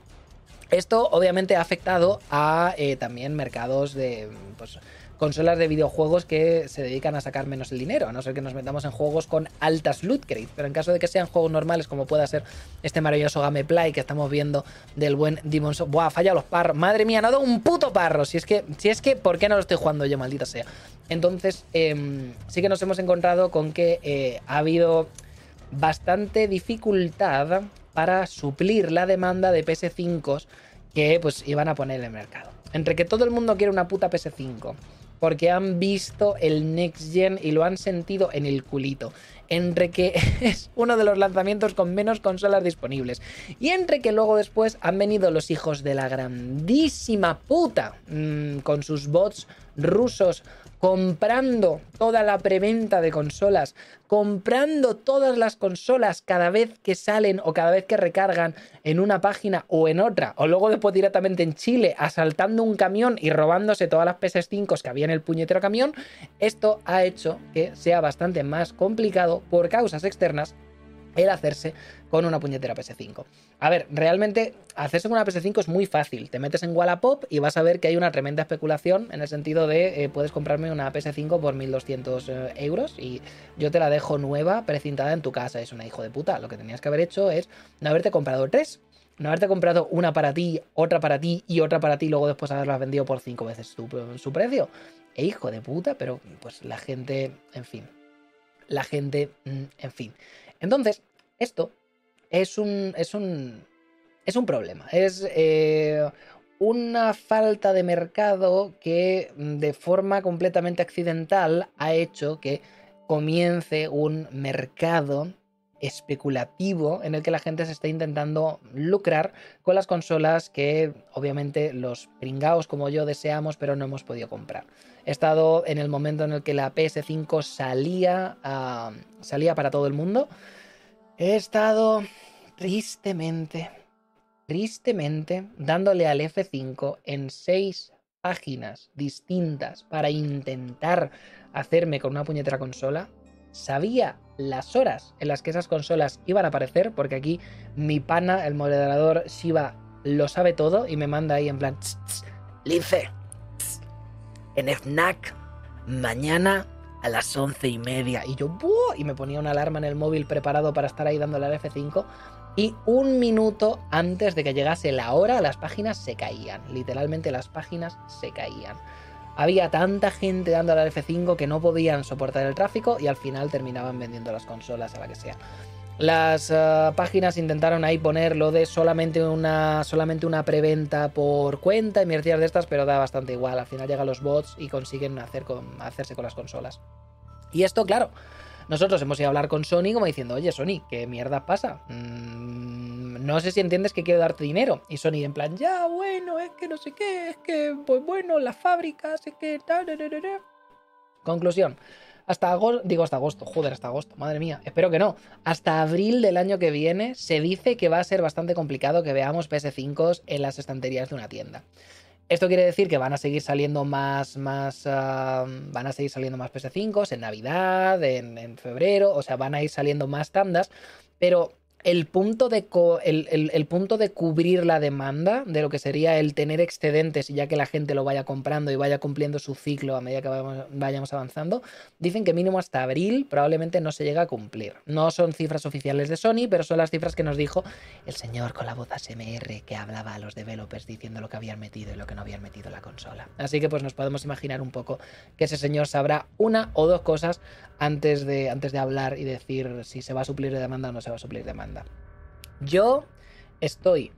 Esto obviamente ha afectado a eh, también mercados de... Pues, consolas de videojuegos que se dedican a sacar menos el dinero, a no ser que nos metamos en juegos con altas loot crates. Pero en caso de que sean juegos normales, como pueda ser este maravilloso gameplay que estamos viendo del buen Demon's Souls. Buah, falla los parros. Madre mía, no ha un puto parro. Si es que, si es que, ¿por qué no lo estoy jugando yo, maldita sea? Entonces, em, sí que nos hemos encontrado con que eh, ha habido bastante dificultad para suplir la demanda de PS5 que pues iban a poner en el mercado. Entre que todo el mundo quiere una puta PS5, porque han visto el Next Gen y lo han sentido en el culito. Entre que es uno de los lanzamientos con menos consolas disponibles. Y entre que luego después han venido los hijos de la grandísima puta mm, con sus bots rusos comprando toda la preventa de consolas, comprando todas las consolas cada vez que salen o cada vez que recargan en una página o en otra, o luego después directamente en Chile asaltando un camión y robándose todas las PS5 que había en el puñetero camión, esto ha hecho que sea bastante más complicado por causas externas el hacerse con una puñetera PS5. A ver, realmente hacerse con una PS5 es muy fácil. Te metes en Wallapop y vas a ver que hay una tremenda especulación en el sentido de eh, puedes comprarme una PS5 por 1200 eh, euros y yo te la dejo nueva, precintada en tu casa. Es una hijo de puta. Lo que tenías que haber hecho es no haberte comprado tres, no haberte comprado una para ti, otra para ti y otra para ti luego después haberlas vendido por cinco veces su, su precio. E hijo de puta, pero pues la gente, en fin. La gente, mm, en fin. Entonces, esto es un. es un. es un problema. Es. Eh, una falta de mercado que mm, de forma completamente accidental ha hecho que comience un mercado especulativo en el que la gente se está intentando lucrar con las consolas que obviamente los pringaos como yo deseamos pero no hemos podido comprar. He estado en el momento en el que la PS5 salía, salía para todo el mundo. He estado tristemente, tristemente dándole al F5 en seis páginas distintas para intentar hacerme con una puñetera consola. Sabía las horas en las que esas consolas iban a aparecer, porque aquí mi pana, el moderador Shiva, lo sabe todo y me manda ahí en plan, Lince, en FNAC, mañana a las once y media. Y yo, ¡buah! Y me ponía una alarma en el móvil preparado para estar ahí dándole al F5. Y un minuto antes de que llegase la hora, las páginas se caían. Literalmente las páginas se caían. Había tanta gente dándole al F5 que no podían soportar el tráfico y al final terminaban vendiendo las consolas a la que sea. Las eh, páginas intentaron ahí poner lo de solamente una, solamente una preventa por cuenta y mierdas de estas, pero da bastante igual. Al final llegan los bots y consiguen hacer hacerse con las consolas. Y esto, claro, nosotros hemos ido a hablar con Sony como diciendo, oye Sony, ¿qué mierda pasa? Mm, no sé si entiendes que quiero darte dinero. Y Sony en plan, ya, bueno, es que no sé qué, es que, pues bueno, las fábricas, es que... Conclusión hasta agosto, digo hasta agosto, joder, hasta agosto, madre mía, espero que no. Hasta abril del año que viene se dice que va a ser bastante complicado que veamos PS5 en las estanterías de una tienda. Esto quiere decir que van a seguir saliendo más, más, ah, van a seguir saliendo más PS5 en Navidad, en, en febrero, o sea, van a ir saliendo más tandas, pero el punto, de el, punto de cubrir la demanda, de lo que sería el tener excedentes y ya que la gente lo vaya comprando y vaya cumpliendo su ciclo a medida que vayamos, avanzando, dicen que mínimo hasta abril probablemente no se llega a cumplir. No son cifras oficiales de Sony, pero son las cifras que nos dijo el señor con la voz ASMR que hablaba a los developers diciendo lo que habían metido y lo que no habían metido en la consola. Así que pues nos podemos imaginar un poco que ese señor sabrá una o dos cosas antes de, antes de hablar y decir si se va a suplir de demanda o no se va a suplir demanda. Yo estoy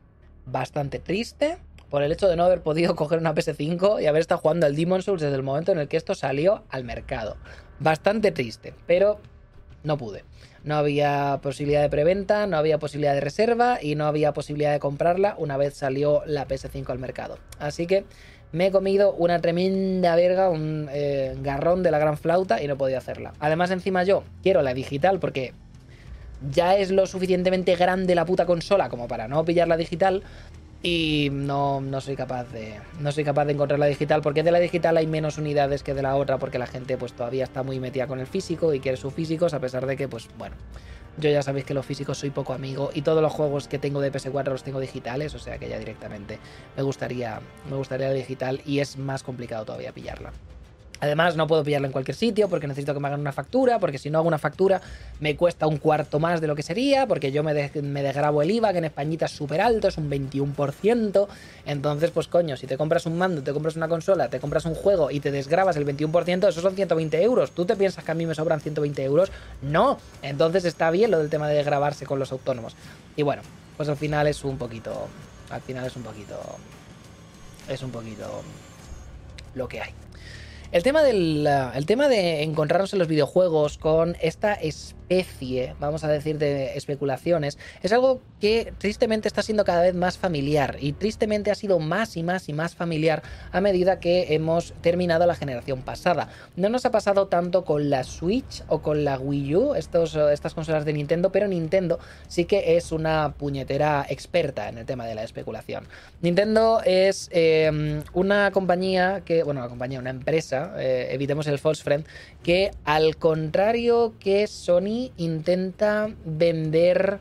bastante triste por el hecho de no haber podido coger una PS5 y haber estado jugando al Demon Souls desde el momento en el que esto salió al mercado. Bastante triste, pero no pude. No había posibilidad de preventa, no había posibilidad de reserva y no había posibilidad de comprarla una vez salió la PS5 al mercado. Así que me he comido una tremenda verga, un eh, garrón de la gran flauta y no podido hacerla. Además, encima yo quiero la digital porque ya es lo suficientemente grande la puta consola como para no pillar la digital. Y no, no, soy capaz de. No soy capaz de encontrar la digital. Porque de la digital hay menos unidades que de la otra. Porque la gente pues todavía está muy metida con el físico y quiere sus físicos. A pesar de que, pues, bueno. Yo ya sabéis que los físicos soy poco amigo y todos los juegos que tengo de PS4 los tengo digitales, o sea que ya directamente me gustaría, me gustaría digital y es más complicado todavía pillarla. Además, no puedo pillarla en cualquier sitio porque necesito que me hagan una factura, porque si no hago una factura me cuesta un cuarto más de lo que sería, porque yo me, desgrabo el IVA, que en Españita es súper alto, es un 21%. Entonces, pues coño, si te compras un mando, te compras una consola, te compras un juego y te desgrabas el 21%, esos son 120 euros. ¿Tú te piensas que a mí me sobran 120 euros? No. Entonces está bien lo del tema de desgrabarse con los autónomos. Y bueno, pues al final es un poquito... Al final es un poquito... Es un poquito lo que hay. El tema, del, el tema de encontrarnos en los videojuegos con esta vamos a decir, de especulaciones, es algo que tristemente está siendo cada vez más familiar y tristemente ha sido más y más y más familiar a medida que hemos terminado la generación pasada. No nos ha pasado tanto con la Switch o con la Wii U, estos, estas consolas de Nintendo, pero Nintendo sí que es una puñetera experta en el tema de la especulación. Nintendo es em, una compañía que, bueno, una compañía, una empresa, eh, evitemos el false friend, que al contrario que Sony intenta vender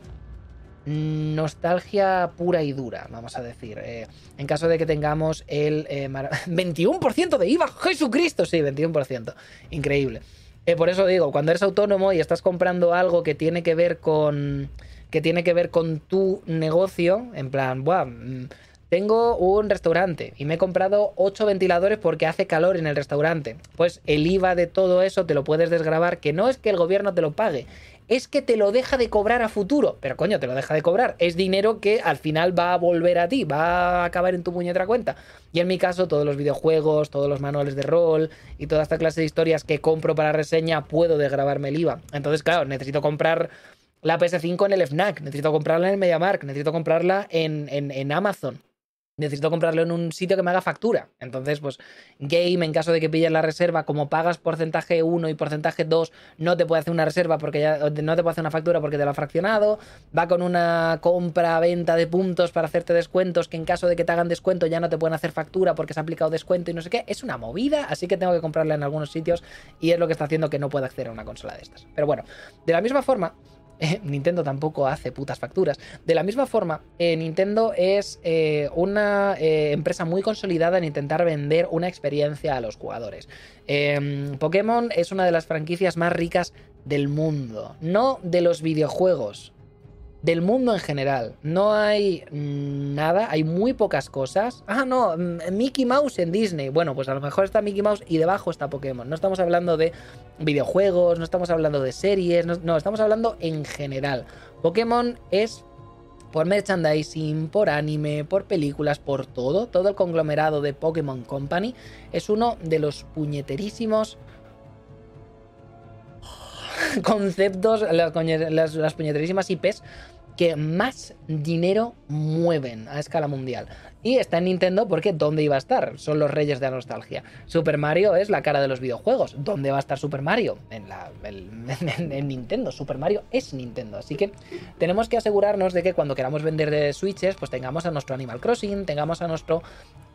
nostalgia pura y dura, vamos a decir. Eh, en caso de que tengamos el 21% de IVA, Jesucristo, sí, 21%. Increíble. por eso digo, cuando eres autónomo y estás comprando algo que tiene que ver con que tiene que ver con tu negocio, en plan, Buah, mm, tengo un restaurante y me he comprado 8 ventiladores porque hace calor en el restaurante. Pues el IVA de todo eso te lo puedes desgrabar, que no es que el gobierno te lo pague, es que te lo deja de cobrar a futuro. Pero coño, te lo deja de cobrar. Es dinero que al final va a volver a ti, va a acabar en tu puñetera cuenta. Y en mi caso, todos los videojuegos, todos los manuales de rol y toda esta clase de historias que compro para reseña, puedo desgrabarme el IVA. Entonces, claro, necesito comprar la PS5 en el FNAC, necesito comprarla en el MediaMark, necesito comprarla en, en, Amazon. Necesito comprarlo en un sitio que me haga factura. Entonces, pues, Game, en caso de que pilles la reserva, como pagas porcentaje 1 y porcentaje 2, no te puede hacer una reserva porque ya no te puede hacer una factura porque te lo ha fraccionado. Va con una compra-venta de puntos para hacerte descuentos que en caso de que te hagan descuento ya no te pueden hacer factura porque se ha aplicado descuento y no sé qué. Es una movida, así que tengo que comprarla en algunos sitios y es lo que está haciendo que no pueda acceder a una consola de estas. Pero bueno, de la misma forma Nintendo tampoco hace putas facturas. De la misma forma, eh, Nintendo es eh, una eh, empresa muy consolidada en intentar vender una experiencia a los jugadores. Em, Pokémon es una de las franquicias más ricas del mundo, no de los videojuegos del mundo en general. No hay nada, hay muy pocas cosas. Ah, no, mm, Mickey Mouse en Disney. Bueno, pues a lo mejor está Mickey Mouse y debajo está Pokémon. No estamos hablando de videojuegos, no estamos hablando de series, no, estamos hablando en general. Pokémon es por merchandising, por anime, por películas, por todo, todo el conglomerado de Pokémon Company es uno de los puñeterísimos conceptos, las, las puñeterísimas IPs que más dinero mueven a escala mundial. Y está en Nintendo porque ¿dónde iba a estar? Son los reyes de la nostalgia. Super Mario es la cara de los videojuegos. ¿Dónde va a estar Super Mario? En, Nintendo. Super Mario es Nintendo. Así que tenemos que asegurarnos de que cuando queramos vender de Switches, pues tengamos a nuestro Animal Crossing, tengamos a nuestro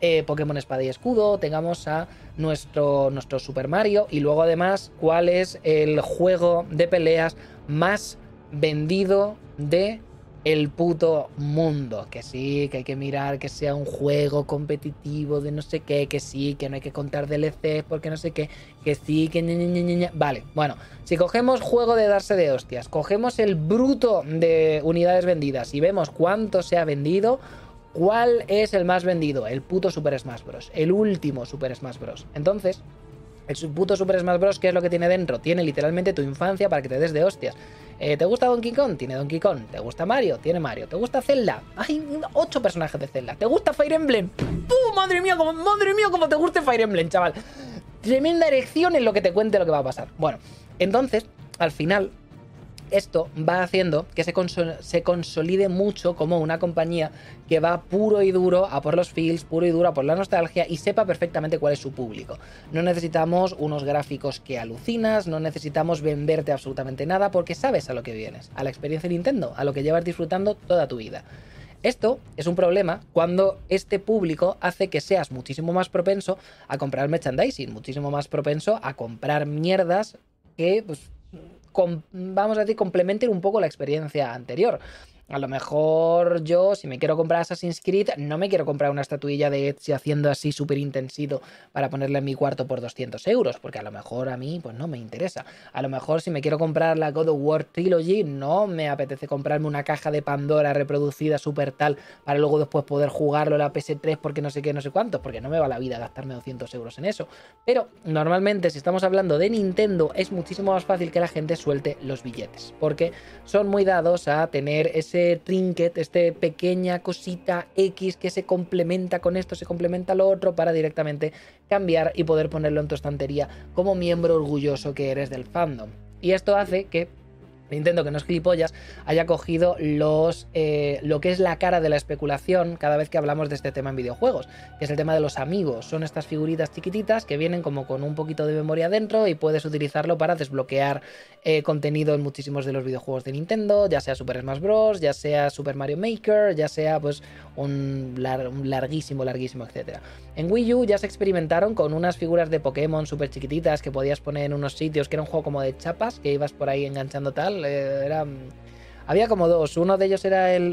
eh, Pokémon Espada y Escudo, tengamos a nuestro, nuestro Super Mario y luego además cuál es el juego de peleas más vendido de el puto mundo. Que sí, que hay que mirar que sea un juego competitivo de no sé qué, que sí, que no hay que contar DLC porque no sé qué, que sí, que... vale, bueno, si cogemos juego de darse de hostias, cogemos el bruto de unidades vendidas y vemos cuánto se ha vendido, ¿cuál es el más vendido? El puto Super Smash Bros. El último Super Smash Bros. Entonces... El puto Super Smash Bros. ¿qué es lo que tiene dentro? Tiene literalmente tu infancia para que te des de hostias. Eh, ¿Te gusta Donkey Kong? Tiene Donkey Kong. ¿Te gusta Mario? Tiene Mario. ¿Te gusta Zelda? Hay ocho personajes de Zelda. ¿Te gusta Fire Emblem? ¡Pum! Madre mía, como, madre mía, como te guste Fire Emblem, chaval. Tremenda erección en lo que te cuente lo que va a pasar. Bueno, entonces, al final, esto va haciendo que se, se, consolide mucho como una compañía que va puro y duro a por los feels, puro y duro a por la nostalgia y sepa perfectamente cuál es su público. No necesitamos unos gráficos que alucinas, no necesitamos venderte absolutamente nada porque sabes a lo que vienes, a la experiencia de Nintendo, a lo que llevas disfrutando toda tu vida. Esto es un problema cuando este público hace que seas muchísimo más propenso a comprar merchandising, muchísimo más propenso a comprar mierdas que pues, vamos a decir, complementen un poco la experiencia anterior. A lo mejor yo, si me quiero comprar Assassin's Creed, no me quiero comprar una estatuilla de Etsy haciendo así súper intensivo para ponerla en mi cuarto por 200 euros, porque a lo mejor a mí pues no me interesa. A lo mejor si me quiero comprar la God of War Trilogy, no me apetece comprarme una caja de Pandora reproducida súper tal para luego después poder jugarlo en la PS3 porque no sé qué, no sé cuánto, porque no me va la vida gastarme 200 euros en eso. Pero normalmente si estamos hablando de Nintendo es muchísimo más fácil que la gente suelte los billetes, porque son muy dados a tener ese trinket, este pequeña cosita X que se complementa con esto, se complementa lo otro para directamente cambiar y poder ponerlo en tu estantería como miembro orgulloso que eres del fandom. Y esto hace que Nintendo, que no es gilipollas, haya cogido los, eh, lo que es la cara de la especulación cada vez que hablamos de este tema en videojuegos, que es el tema de los amigos. Son estas figuritas chiquititas que vienen como con un poquito de memoria dentro y puedes utilizarlo para desbloquear eh, contenido en muchísimos de los videojuegos de Nintendo, ya sea Super Smash Bros., ya sea Super Mario Maker, ya sea pues un, larguísimo, larguísimo, etcétera. En Wii U ya se experimentaron con unas figuras de Pokémon súper chiquititas que podías poner en unos sitios que era un juego como de chapas, que ibas por ahí enganchando tal había como dos. Uno de ellos era el,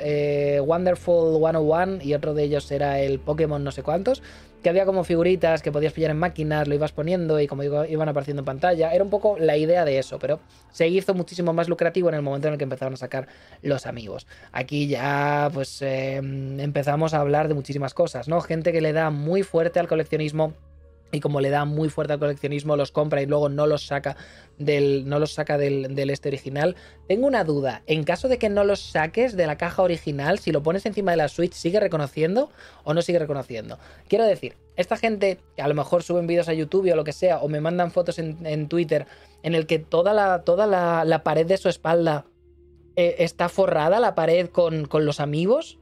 eh, Wonderful 101 y otro de ellos era el Pokémon no sé cuántos. Que había como figuritas que podías pillar en máquinas, lo ibas poniendo y como digo, iban apareciendo en pantalla. Era un poco la idea de eso, pero se hizo muchísimo más lucrativo en el momento en el que empezaron a sacar los amigos. Aquí ya pues em, empezamos a hablar de muchísimas cosas, ¿no? Gente que le da muy fuerte al coleccionismo y como le da muy fuerte al coleccionismo, los compra y luego no los saca del, no los saca del, del, este original. Tengo una duda, en caso de que no los saques de la caja original, si lo pones encima de la Switch, ¿sigue reconociendo o no sigue reconociendo? Quiero decir, esta gente que a lo mejor suben vídeos a YouTube o lo que sea, o me mandan fotos en, Twitter en el que toda la, toda la, pared de su espalda eh, está forrada, la pared con, con los amigos,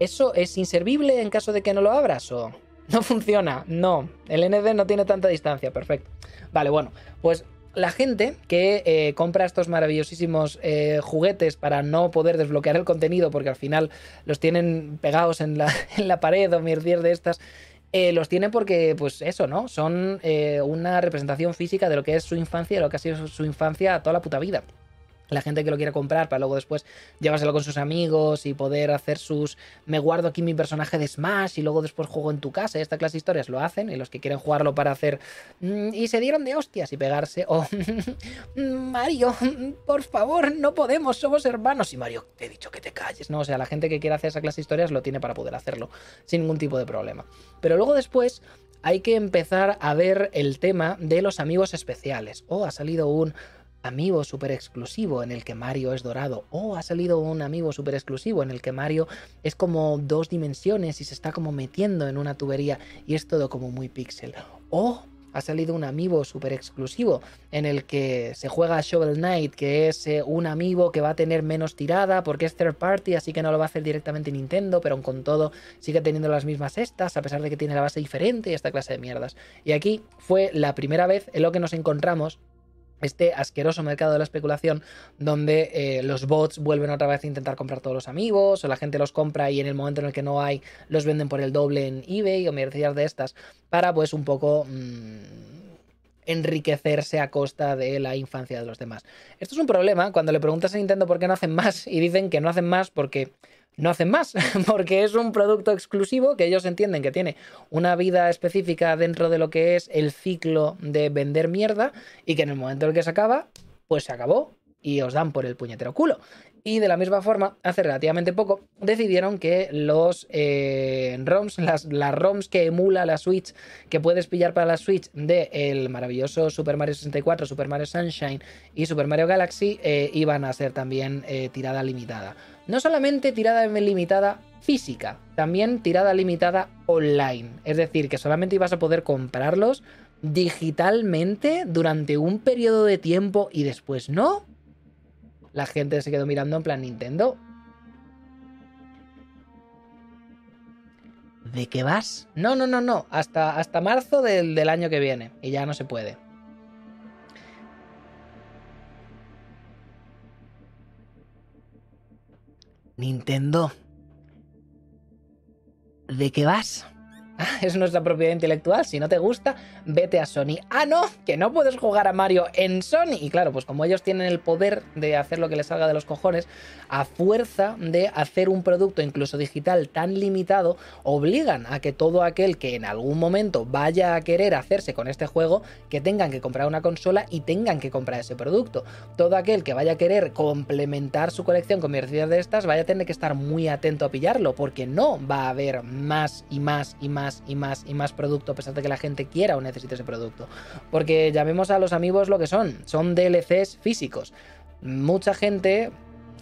¿eso es inservible en caso de que no lo abras o...? No funciona, no. El ND no tiene tanta distancia, perfecto. Vale, bueno, pues la gente que eh, compra estos maravillosísimos eh, juguetes para no poder desbloquear el contenido, porque al final los tienen pegados en la, en la pared o mierdier de estas, eh, los tiene porque, pues eso, ¿no? Son una representación física de lo que es su infancia, de lo que ha sido su infancia toda la puta vida la gente que lo quiera comprar para luego después llevárselo con sus amigos y poder hacer sus me guardo aquí mi personaje de Smash y luego después juego en tu casa. Esta clase de historias lo hacen y los que quieren jugarlo para hacer mm, y se dieron de hostias y pegarse o Mario, por favor, no podemos, somos hermanos y Mario, te he dicho que te calles, ¿no? O sea, la gente que quiere hacer esa clase de historias lo tiene para poder hacerlo sin ningún tipo de problema. Pero luego después hay que empezar a ver el tema de los amigos especiales. Oh, ha salido un amigo super exclusivo en el que Mario es dorado. O ha salido un amigo super exclusivo en el que Mario es como dos dimensiones y se está como metiendo en una tubería y es todo como muy pixel. O ha salido un amigo super exclusivo en el que se juega Shovel Knight, que es eh, un amigo que va a tener menos tirada porque es third party, así que no lo va a hacer directamente Nintendo, pero con todo sigue teniendo las mismas estas, a pesar de que tiene la base diferente y esta clase de mierdas. Y aquí fue la primera vez en lo que nos encontramos este asqueroso mercado de la especulación donde eh, los bots vuelven otra vez a intentar comprar todos los amigos o la gente los compra y en el momento en el que no hay los venden por el doble en eBay o mercedes de estas para pues un poco mmm, enriquecerse a costa de la infancia de los demás. Esto es un problema cuando le preguntas a Nintendo por qué no hacen más y dicen que no hacen más porque no hacen más, porque es un producto exclusivo que ellos entienden que tiene una vida específica dentro de lo que es el ciclo de vender mierda y que en el momento en el que se acaba, pues se acabó y os dan por el puñetero culo. Y de la misma forma, hace relativamente poco, decidieron que los eh, ROMs, las, ROMs que emula la Switch, que puedes pillar para la Switch de el maravilloso Super Mario 64, Super Mario Sunshine y Super Mario Galaxy, eh, iban a ser también eh, tirada limitada. No solamente tirada limitada física, también tirada limitada online. Es decir, que solamente ibas a poder comprarlos digitalmente durante un periodo de tiempo y después no. La gente se quedó mirando en plan Nintendo. ¿De qué vas? No, no, no, no. Hasta, hasta marzo del, del año que viene. Y ya no se puede. Nintendo. ¿De qué vas? es nuestra propiedad intelectual. Si no te gusta, vete a Sony. Ah, no, que no puedes jugar a Mario en Sony. Y claro, pues como ellos tienen el poder de hacer lo que les salga de los cojones, a fuerza de hacer un producto incluso digital tan limitado, obligan a que todo aquel que en algún momento vaya a querer hacerse con este juego, que tengan que comprar una consola y tengan que comprar ese producto. Todo aquel que vaya a querer complementar su colección con mercedes de estas, vaya a tener que estar muy atento a pillarlo, porque no va a haber más y más y más y más y más producto, a pesar de que la gente quiera o necesite ese producto. Porque llamemos a los amigos lo que son, son DLCs físicos. Mucha gente,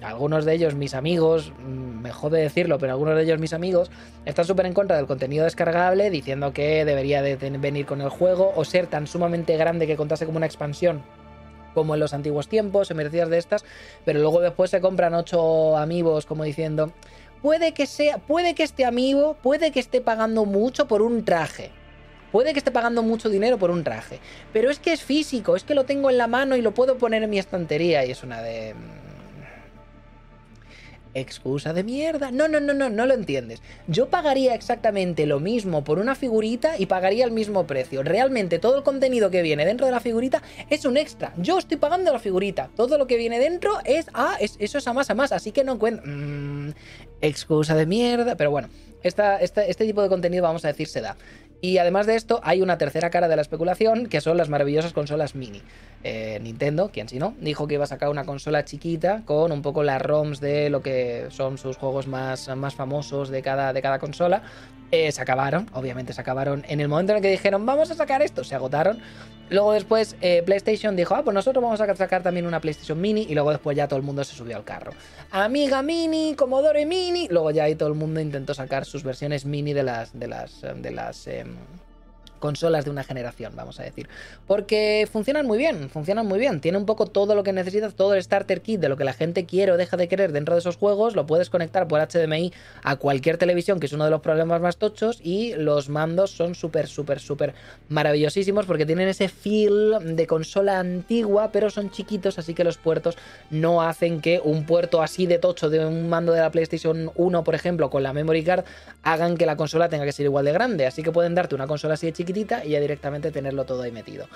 algunos de ellos mis amigos, mm, me jode decirlo, pero algunos de ellos mis amigos, están súper en contra del contenido descargable, diciendo que debería de venir con el juego o ser tan sumamente grande que contase como una expansión como en los antiguos tiempos, merecidas de estas, pero luego después se compran ocho amigos como diciendo, puede que sea, puede que este amigo, puede que esté pagando mucho por un traje. Puede que esté pagando mucho dinero por un traje, pero es que es físico, es que lo tengo en la mano y lo puedo poner en mi estantería y es una de Excusa de mierda. No, no, no, no, no lo entiendes. Yo pagaría exactamente lo mismo por una figurita y pagaría el mismo precio. Realmente todo el contenido que viene dentro de la figurita es un extra. Yo estoy pagando la figurita. Todo lo que viene dentro es, ah, es, eso es a más a más. Así que no encuentro... Mm, excusa de mierda. Pero bueno, esta, este tipo de contenido vamos a decir se da. Y además de esto, hay una tercera cara de la especulación, que son las maravillosas consolas mini. Eh, Nintendo, quien si no, dijo que iba a sacar una consola chiquita con un poco las ROMs de lo que son sus juegos más, más famosos de cada, de cada consola. Eh, se acabaron, obviamente se acabaron en el momento en el que dijeron vamos a sacar esto, se agotaron. Luego después eh, PlayStation dijo, ah, pues nosotros vamos a sacar también una PlayStation Mini y luego después ya todo el mundo se subió al carro. Amiga Mini, Commodore Mini, luego ya ahí todo el mundo intentó sacar sus versiones mini de las, de las, de las em, consolas de una generación, vamos a decir. Porque funcionan muy bien, funcionan muy bien. Tiene un poco todo lo que necesitas, todo el starter kit de lo que la gente quiere o deja de querer dentro de esos juegos. Lo puedes conectar por HDMI a cualquier televisión, que es uno de los problemas más tochos. Y los mandos son súper, súper, súper maravillosísimos porque tienen ese feel de consola antigua, pero son chiquitos, así que los puertos no hacen que un puerto así de tocho de un mando de la PlayStation 1, por ejemplo, con la memory card, hagan que la consola tenga que ser igual de grande. Así que pueden darte una consola así de chiquita y ya directamente tenerlo todo ahí metido.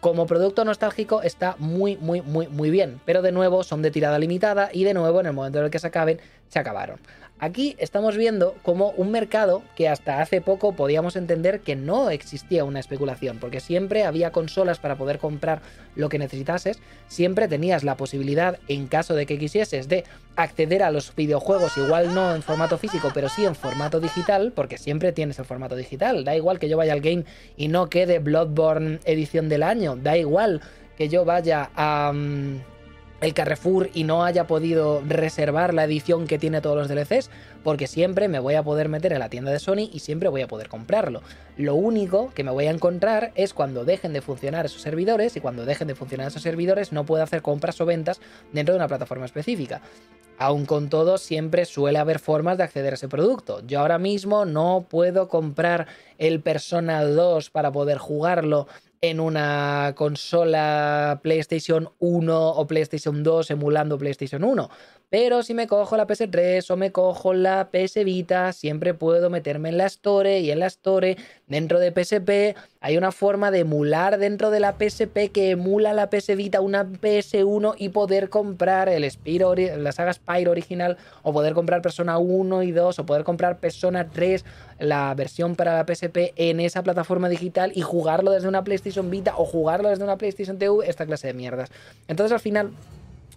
Como producto nostálgico está muy, muy, muy, muy bien, pero de nuevo son de tirada limitada y de nuevo en el momento en el que se acaben, se acabaron. Aquí estamos viendo como un mercado que hasta hace poco podíamos entender que no existía una especulación, porque siempre había consolas para poder comprar lo que necesitases, siempre tenías la posibilidad, en caso de que quisieses, de acceder a los videojuegos, igual no en formato físico, pero sí en formato digital, porque siempre tienes el formato digital, da igual que yo vaya al game y no quede Bloodborne edición del año, da igual que yo vaya a... Mm, el Carrefour y no haya podido reservar la edición que tiene todos los DLCs, porque siempre me voy a poder meter en la tienda de Sony y siempre voy a poder comprarlo. Lo único que me voy a encontrar es cuando dejen de funcionar esos servidores y cuando dejen de funcionar esos servidores no puedo hacer compras o ventas dentro de una plataforma específica. Aun con todo, siempre suele haber formas de acceder a ese producto. Yo ahora mismo no puedo comprar el Persona 2 para poder jugarlo en una consola PlayStation 1 o PlayStation 2 emulando PlayStation 1. Pero si me cojo la PS3 o me cojo la PS Vita, siempre puedo meterme en la Store y en la Store, dentro de PSP, hay una forma de emular dentro de la PSP que emula la PS Vita una PS1 y poder comprar el la saga Spyro original, o poder comprar Persona 1 y 2, o poder comprar Persona 3, la versión para la PSP en esa plataforma digital y jugarlo desde una PlayStation Vita o jugarlo desde una PlayStation TV, esta clase de mierdas. Entonces al final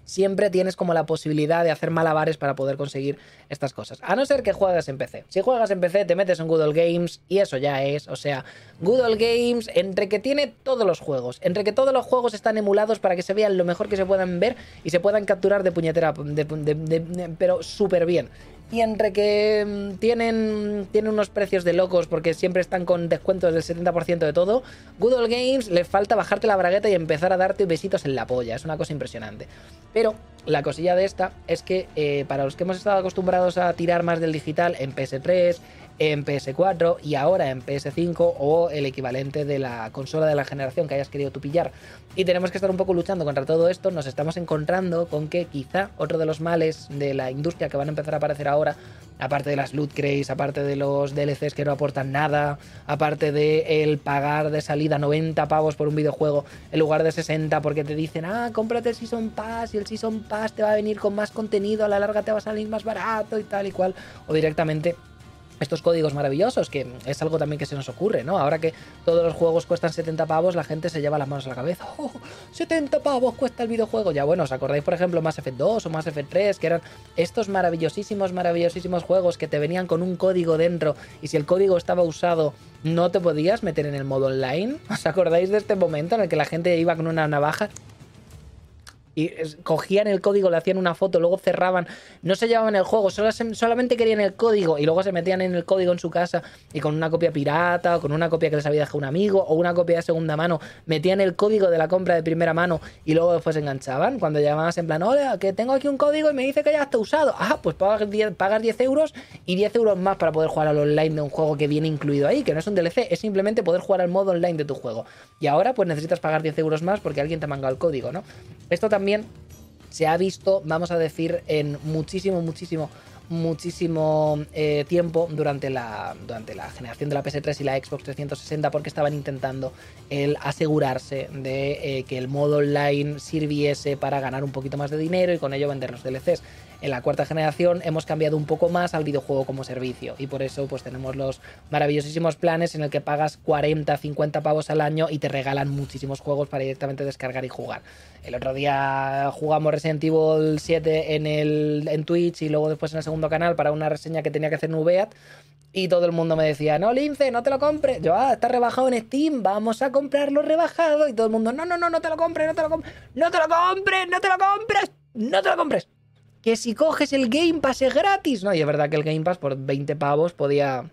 siempre tienes como la posibilidad de hacer malabares para poder conseguir estas cosas. A no ser que juegues en PC. Si juegas en PC, te metes en Google Games y eso ya es. O sea, Google Games, entre que tiene todos los juegos, entre que todos los juegos están emulados para que se vean lo mejor que se puedan ver y se puedan capturar de puñetera, pero súper bien y entre que mm, tienen, tienen unos precios de locos porque siempre están con descuentos del 70% de todo, Google Games le falta bajarte la bragueta y empezar a darte besitos en la polla. Es una cosa impresionante. Pero la cosilla de esta es que eh, para los que hemos estado acostumbrados a tirar más del digital en PS3, en PS4 y ahora en PS5 o el equivalente de la consola de la generación que hayas querido tú pillar. Y tenemos que estar un poco luchando contra todo esto. Nos estamos encontrando con que quizá otro de los males de la industria que van a empezar a aparecer ahora, aparte de las loot crates, aparte de los DLCs que no aportan nada, aparte de el pagar de salida 90 pavos por un videojuego en lugar de 60 porque te dicen, ah, cómprate el Season Pass y el Season Pass te va a venir con más contenido, a la larga te va a salir más barato y tal y cual, o directamente estos códigos maravillosos, que es algo también que se nos ocurre, ¿no? Ahora que todos los juegos cuestan 70 pavos, la gente se lleva las manos a la cabeza. ¡Oh, 70 pavos cuesta el videojuego! Ya bueno, ¿os acordáis, por ejemplo, Mass Effect 2 o Mass Effect 3, que eran estos maravillosísimos, maravillosísimos juegos que te venían con un código dentro y si el código estaba usado no te podías meter en el modo online? ¿Os acordáis de este momento en el que la gente iba con una navaja y cogían el código, le hacían una foto, luego cerraban, no se llevaban el juego, solamente querían el código y luego se metían en el código en su casa y con una copia pirata o con una copia que les había dejado un amigo o una copia de segunda mano, metían el código de la compra de primera mano y luego después se enganchaban. Cuando llamabas en plan, hola, que tengo aquí un código y me dice que ya está usado. Ah, pues pagas 10, pagas 10 euros y 10 euros más para poder jugar al online de un juego que viene incluido ahí, que no es un DLC, es simplemente poder jugar al modo online de tu juego. Y ahora pues necesitas pagar 10 euros más porque alguien te manga el código, ¿no? Esto también se ha visto, vamos a decir, en muchísimo, muchísimo, muchísimo eh, tiempo durante la, durante la generación de la PS3 y la Xbox 360 porque estaban intentando el asegurarse de eh, que el modo online sirviese para ganar un poquito más de dinero y con ello vender los DLCs en la cuarta generación hemos cambiado un poco más al videojuego como servicio y por eso pues tenemos los maravillosísimos planes en el que pagas 40, 50 pavos al año y te regalan muchísimos juegos para directamente descargar y jugar. El otro día jugamos Resident Evil 7 en, el, en Twitch y luego después en el segundo canal para una reseña que tenía que hacer en Ubeat y todo el mundo me decía, no, Lince, no te lo compres. Yo, ah, está rebajado en Steam, vamos a comprarlo rebajado. Y todo el mundo, no, no, no, no te lo compres, no te lo compres, no te lo compres, no te lo compres, no te lo compres que si coges el Game Pass es gratis. No, y es verdad que el Game Pass por 20 pavos podía,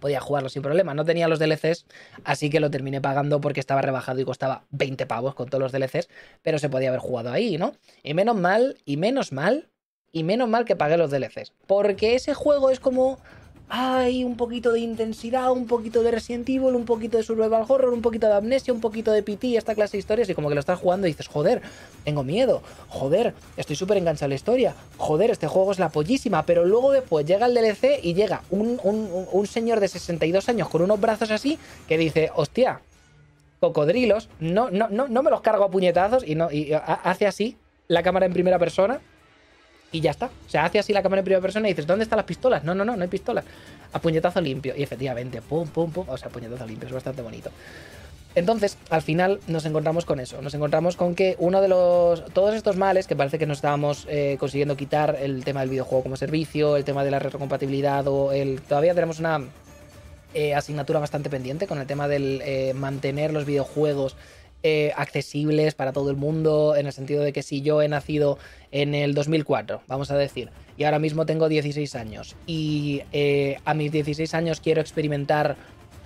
podía jugarlo sin problema. No tenía los DLCs, así que lo terminé pagando porque estaba rebajado y costaba 20 pavos con todos los DLCs, pero se podía haber jugado ahí, ¿no? Y menos mal, y menos mal, y menos mal que pagué los DLCs. Porque ese juego es como hay un poquito de intensidad, un poquito de Resident Evil, un poquito de Survival Horror, un poquito de Amnesia, un poquito de PT, esta clase de historias, y como que lo estás jugando y dices, joder, tengo miedo, joder, estoy súper enganchado a la historia, joder, este juego es la pollísima, pero luego después llega el DLC y llega un, un, señor de 62 años con unos brazos así que dice, hostia, cocodrilos, no, no, no, no me los cargo a puñetazos y, no, y hace así la cámara en primera persona y ya está. O sea, hace así la cámara en primera persona y dices, ¿dónde están las pistolas? No, no, no, no hay pistolas. A puñetazo limpio. Y efectivamente, pum, pum, pum. O sea, puñetazo limpio, es bastante bonito. Entonces, al final nos encontramos con eso. Nos encontramos con que uno de los. Todos estos males que parece que nos estábamos eh, consiguiendo quitar, el tema del videojuego como servicio, el tema de la retrocompatibilidad, o el. Todavía tenemos una eh, asignatura bastante pendiente con el tema del eh, mantener los videojuegos eh, accesibles para todo el mundo, en el sentido de que si yo he nacido en el 2004, vamos a decir, y ahora mismo tengo 16 años, y eh, a mis 16 años quiero experimentar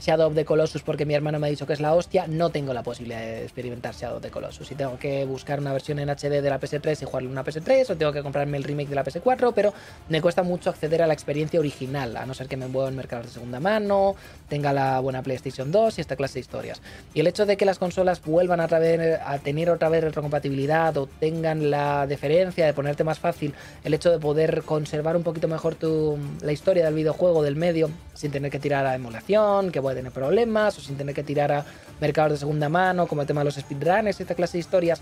Shadow of the Colossus porque mi hermano me ha dicho que es la hostia, no tengo la posibilidad de experimentar Shadow of the Colossus. Y tengo que buscar una versión en HD de la PS3 y jugarle una PS3, o tengo que comprarme el remake de la PS4, pero me cuesta mucho acceder a la experiencia original, a no ser que me mueva en mercados de segunda mano, tenga la buena PlayStation 2 y esta clase de historias. Y el hecho de que las consolas vuelvan a, a tener otra vez retrocompatibilidad o tengan la deferencia de ponerte más fácil el hecho de poder conservar un poquito mejor tu, la historia del videojuego, del medio, sin tener que tirar a emulación, que tener problemas o sin tener que tirar a mercados de segunda mano, como el tema de los speedrunners, esta clase de historias.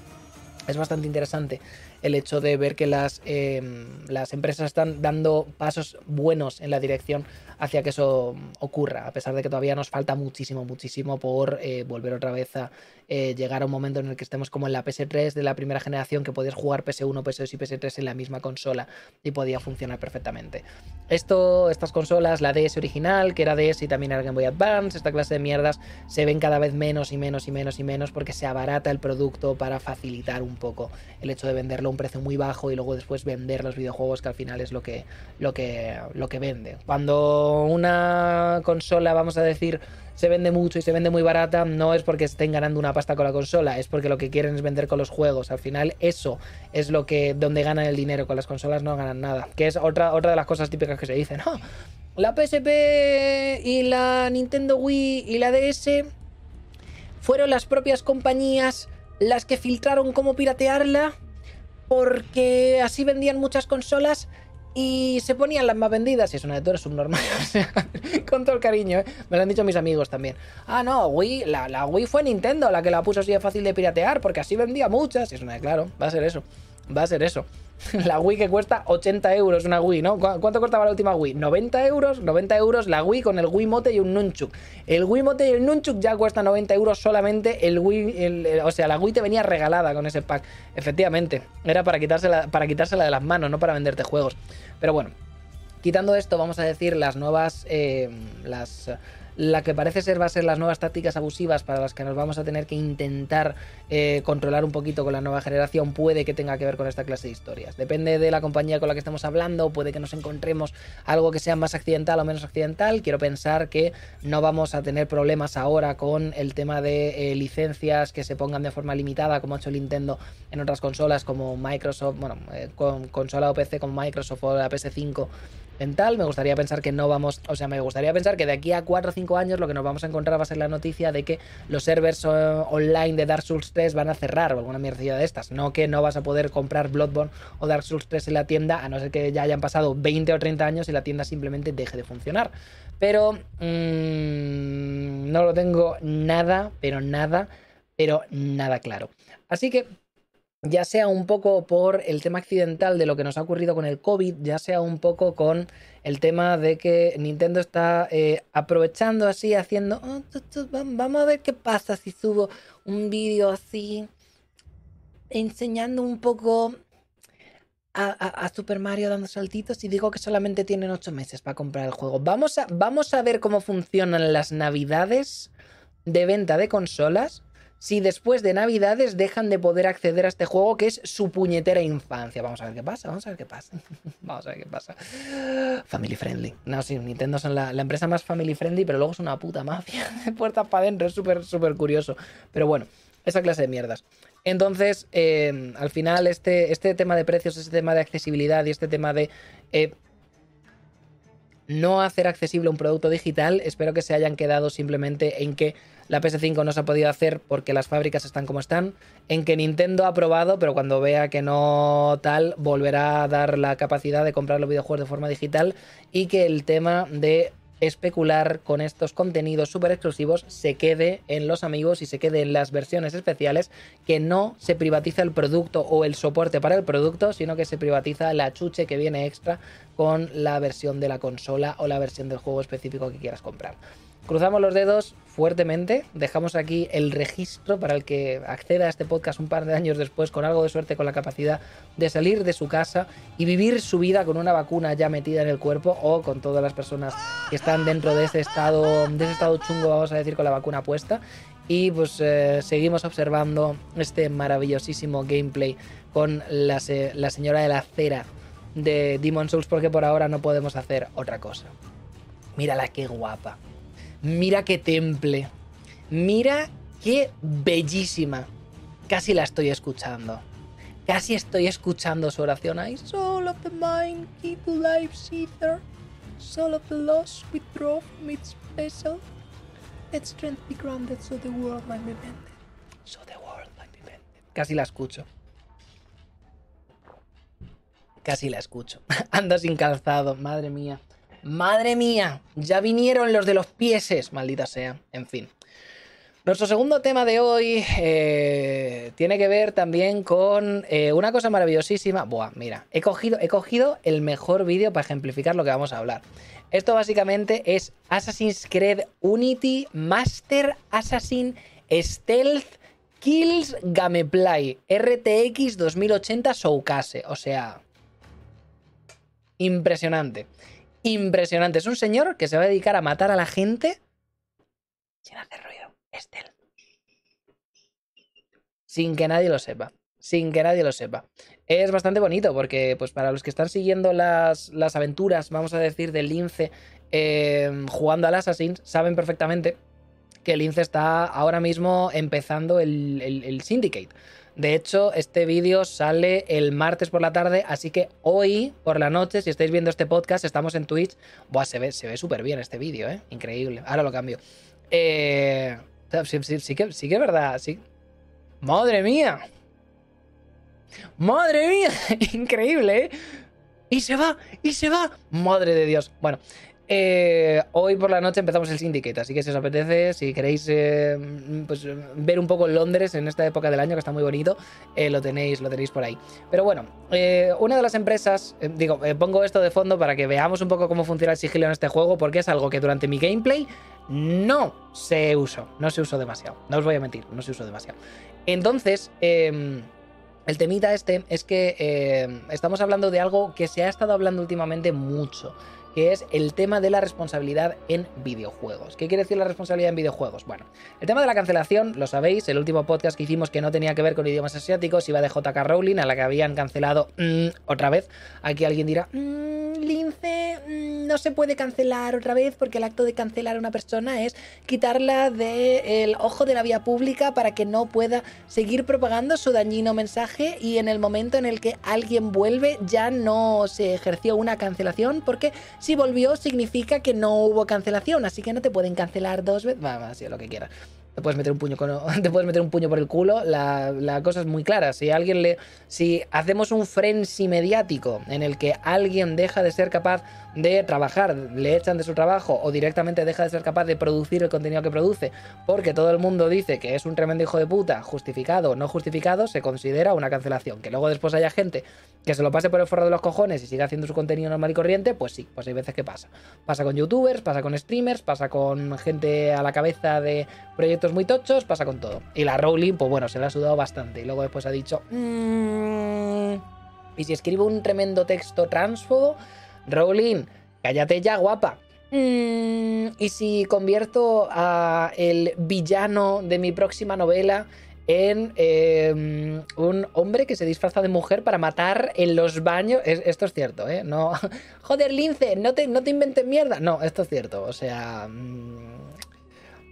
Es bastante interesante el hecho de ver que las, em, las empresas están dando pasos buenos en la dirección hacia que eso ocurra, a pesar de que todavía nos falta muchísimo, muchísimo por eh, volver otra vez a eh, llegar a un momento en el que estemos como en la PS3 de la primera generación, que podías jugar PS1, PS2 y PS3 en la misma consola y podía funcionar perfectamente. Esto, estas consolas, la DS original, que era DS y también era Game Boy Advance, esta clase de mierdas, se ven cada vez menos y menos y menos y menos porque se abarata el producto para facilitar un poco el hecho de venderlo un precio muy bajo y luego después vender los videojuegos que al final es lo que, lo que, lo que vende. Cuando una consola, vamos a decir, se vende mucho y se vende muy barata, no es porque estén ganando una pasta con la consola, es porque lo que quieren es vender con los juegos. Al final, eso es lo que donde ganan el dinero. Con las consolas no ganan nada. Que es otra, otra de las cosas típicas que se dicen. la PSP y la Nintendo Wii y la DS fueron las propias compañías las que filtraron cómo piratearla porque así vendían muchas consolas y se ponían las más vendidas. Y es una de todas, subnormal. O sea, con todo el cariño, ¿eh? Me lo han dicho mis amigos también. Ah, no, Wii, la, la Wii fue Nintendo la que la puso así de fácil de piratear, porque así vendía muchas. Y es una de claro, va a ser eso. Va a ser eso. La Wii que cuesta 80 euros una Wii, ¿no? ¿Cuánto costaba la última Wii? 90 euros, 90 euros la Wii con el Wii Mote y un Nunchuk. El Wii Mote y el Nunchuk ya cuesta 90 euros solamente el Wii, o sea, la Wii te venía regalada con ese pack. Efectivamente, era para quitársela, para quitársela de las manos, no para venderte juegos. Pero bueno, quitando esto, vamos a decir las nuevas, eh, las la que parece ser va a ser las nuevas tácticas abusivas para las que nos vamos a tener que intentar eh, controlar un poquito con la nueva generación, puede que tenga que ver con esta clase de historias. Depende de la compañía con la que estemos hablando, puede que nos encontremos algo que sea más accidental o menos accidental. Quiero pensar que no vamos a tener problemas ahora con el tema de eh, licencias que se pongan de forma limitada, como ha hecho Nintendo en otras consolas como Microsoft, bueno, eh, con consola o PC como Microsoft o la PS5 en tal. Me gustaría pensar que no vamos, o sea, me gustaría pensar que de aquí a 4 o 5 años lo que nos vamos a encontrar va a ser la noticia de que los servers eh, online de Dark Souls 3 van a cerrar o alguna mierda de estas. No que no vas a poder comprar Bloodborne o Dark Souls 3 en la tienda, a no ser que ya hayan pasado 20 o 30 años y la tienda simplemente deje de funcionar. Pero mmm, no lo tengo nada, pero nada, pero nada claro. Así que ya sea un poco por el tema accidental de lo que nos ha ocurrido con el COVID, ya sea un poco con el tema de que Nintendo está eh, aprovechando así, haciendo, oh, vamos a ver qué pasa si subo un vídeo así, enseñando un poco a, Super Mario dando saltitos y digo que solamente tienen 8 meses para comprar el juego. Vamos a, vamos a ver cómo funcionan las navidades de venta de consolas si después de Navidades dejan de poder acceder a este juego que es su puñetera infancia. Vamos a ver qué pasa, vamos a ver qué pasa. vamos a ver qué pasa. Family friendly. No, sí, Nintendo son la, empresa más family friendly, pero luego es una puta mafia de puertas para adentro. Es súper, súper curioso. Pero bueno, esa clase de mierdas. Entonces, eh, al final, este, este tema de precios, este tema de accesibilidad y este tema de eh, no hacer accesible un producto digital, espero que se hayan quedado simplemente en que la PS5 no se ha podido hacer porque las fábricas están como están, en que Nintendo ha probado, pero cuando vea que no tal, volverá a dar la capacidad de comprar los videojuegos de forma digital y que el tema de especular con estos contenidos súper exclusivos se quede en los amigos y se quede en las versiones especiales, que no se privatiza el producto o el soporte para el producto, sino que se privatiza la chuche que viene extra con la versión de la consola o la versión del juego específico que quieras comprar. Cruzamos los dedos fuertemente, dejamos aquí el registro para el que acceda a este podcast un par de años después con algo de suerte, con la capacidad de salir de su casa y vivir su vida con una vacuna ya metida en el cuerpo o con todas las personas que están dentro de ese estado, de ese estado chungo, vamos a decir, con la vacuna puesta. Y pues eh, seguimos observando este maravillosísimo gameplay con la, la señora de la cera de Demon Souls porque por ahora no podemos hacer otra cosa. Mírala qué guapa. Mira qué temple. Mira qué bellísima. Casi la estoy escuchando. Casi estoy escuchando su oración. I soul of the mind, keep life ether. Soul of the lost, withdraw from its vessel. Let strength be grounded so the world might be mended. So the world might be mended. Casi la escucho. Casi la escucho. Anda sin calzado, madre mía. Madre mía, ya vinieron los de los pieses, maldita sea. En fin. Nuestro segundo tema de hoy eh, tiene que ver también con eh, una cosa maravillosísima. Buah, mira, he cogido, he cogido el mejor vídeo para ejemplificar lo que vamos a hablar. Esto básicamente es Assassin's Creed Unity Master Assassin Stealth Kills Gameplay RTX 2080 Showcase. O sea, impresionante impresionante. Es un señor que se va a dedicar a matar a la gente sin hacer ruido. Estel. Sin que nadie lo sepa. Sin que nadie lo sepa. Es bastante bonito porque, pues, para los que están siguiendo las, las aventuras, vamos a decir, del lince em, jugando al Assassin's, saben perfectamente que el lince está ahora mismo empezando el, el Syndicate. De hecho, este vídeo sale el martes por la tarde, así que hoy por la noche, si estáis viendo este podcast, estamos en Twitch. Buah, se ve, se ve súper bien este vídeo, ¿eh? Increíble. Ahora lo cambio. Eh, sí, sí, que, sí que es verdad, sí. ¡Madre mía! ¡Madre mía! Increíble, ¿eh? Y se va, y se va. Madre de Dios. Bueno, eh, hoy por la noche empezamos el Syndicate, así que si os apetece, si queréis eh, pues, ver un poco Londres en esta época del año, que está muy bonito, eh, lo, tenéis, lo tenéis por ahí. Pero bueno, una de las empresas, digo, pongo esto de fondo para que veamos un poco cómo funciona el sigilo en este juego, porque es algo que durante mi gameplay no se usó, no se usó demasiado, no os voy a mentir, no se usó demasiado. Entonces, em, el temita este es que estamos hablando de algo que se ha estado hablando últimamente mucho que es el tema de la responsabilidad en videojuegos. ¿Qué quiere decir la responsabilidad en videojuegos? Bueno, el tema de la cancelación, lo sabéis, el último podcast que hicimos que no tenía que ver con idiomas asiáticos iba de JK Rowling, a la que habían cancelado mm, otra vez. Aquí alguien dirá, mmm, Lince, mm, no se puede cancelar otra vez porque el acto de cancelar a una persona es quitarla del ojo de la vía pública para que no pueda seguir propagando su dañino mensaje y en el momento en el que alguien vuelve ya no se ejerció una cancelación porque si volvió significa que no hubo cancelación, así que no te pueden cancelar dos veces, vamos, así lo que quieras te puedes meter un puño te puedes meter un puño por el culo. La, la, cosa es muy clara. Si alguien le. Si hacemos un frenzy mediático en el que alguien deja de ser capaz de trabajar, le echan de su trabajo o directamente deja de ser capaz de producir el contenido que produce, porque todo el mundo dice que es un tremendo hijo de puta, justificado o no justificado, se considera una cancelación. Que luego después haya gente que se lo pase por el forro de los cojones y siga haciendo su contenido normal y corriente, pues sí, pues hay veces que pasa. Pasa con youtubers, pasa con streamers, pasa con gente a la cabeza de proyectos muy tochos, pasa con todo. Y la Rowling, pues bueno, se le ha sudado bastante. Y luego después ha dicho... Mmm, y si escribo un tremendo texto transfobo, Rowling, cállate ya, guapa. Mm, y si convierto a el villano de mi próxima novela en em, un hombre que se disfraza de mujer para matar en los baños. esto es cierto, ¿eh? No. Joder, Lince, no te, no te inventes mierda. No, esto es cierto. O sea. Mm,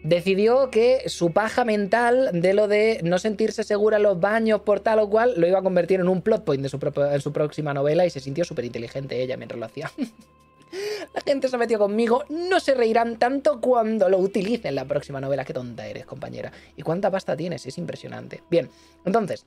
decidió que su paja mental de lo de no sentirse segura en los baños por tal o cual lo iba a convertir en un plot point de su, en su próxima novela y se sintió súper inteligente ella mientras lo hacía. La gente se metió conmigo, no se reirán tanto cuando lo utilicen en la próxima novela. Qué tonta eres, compañera. ¿Y cuánta pasta tienes? Es impresionante. Bien, entonces,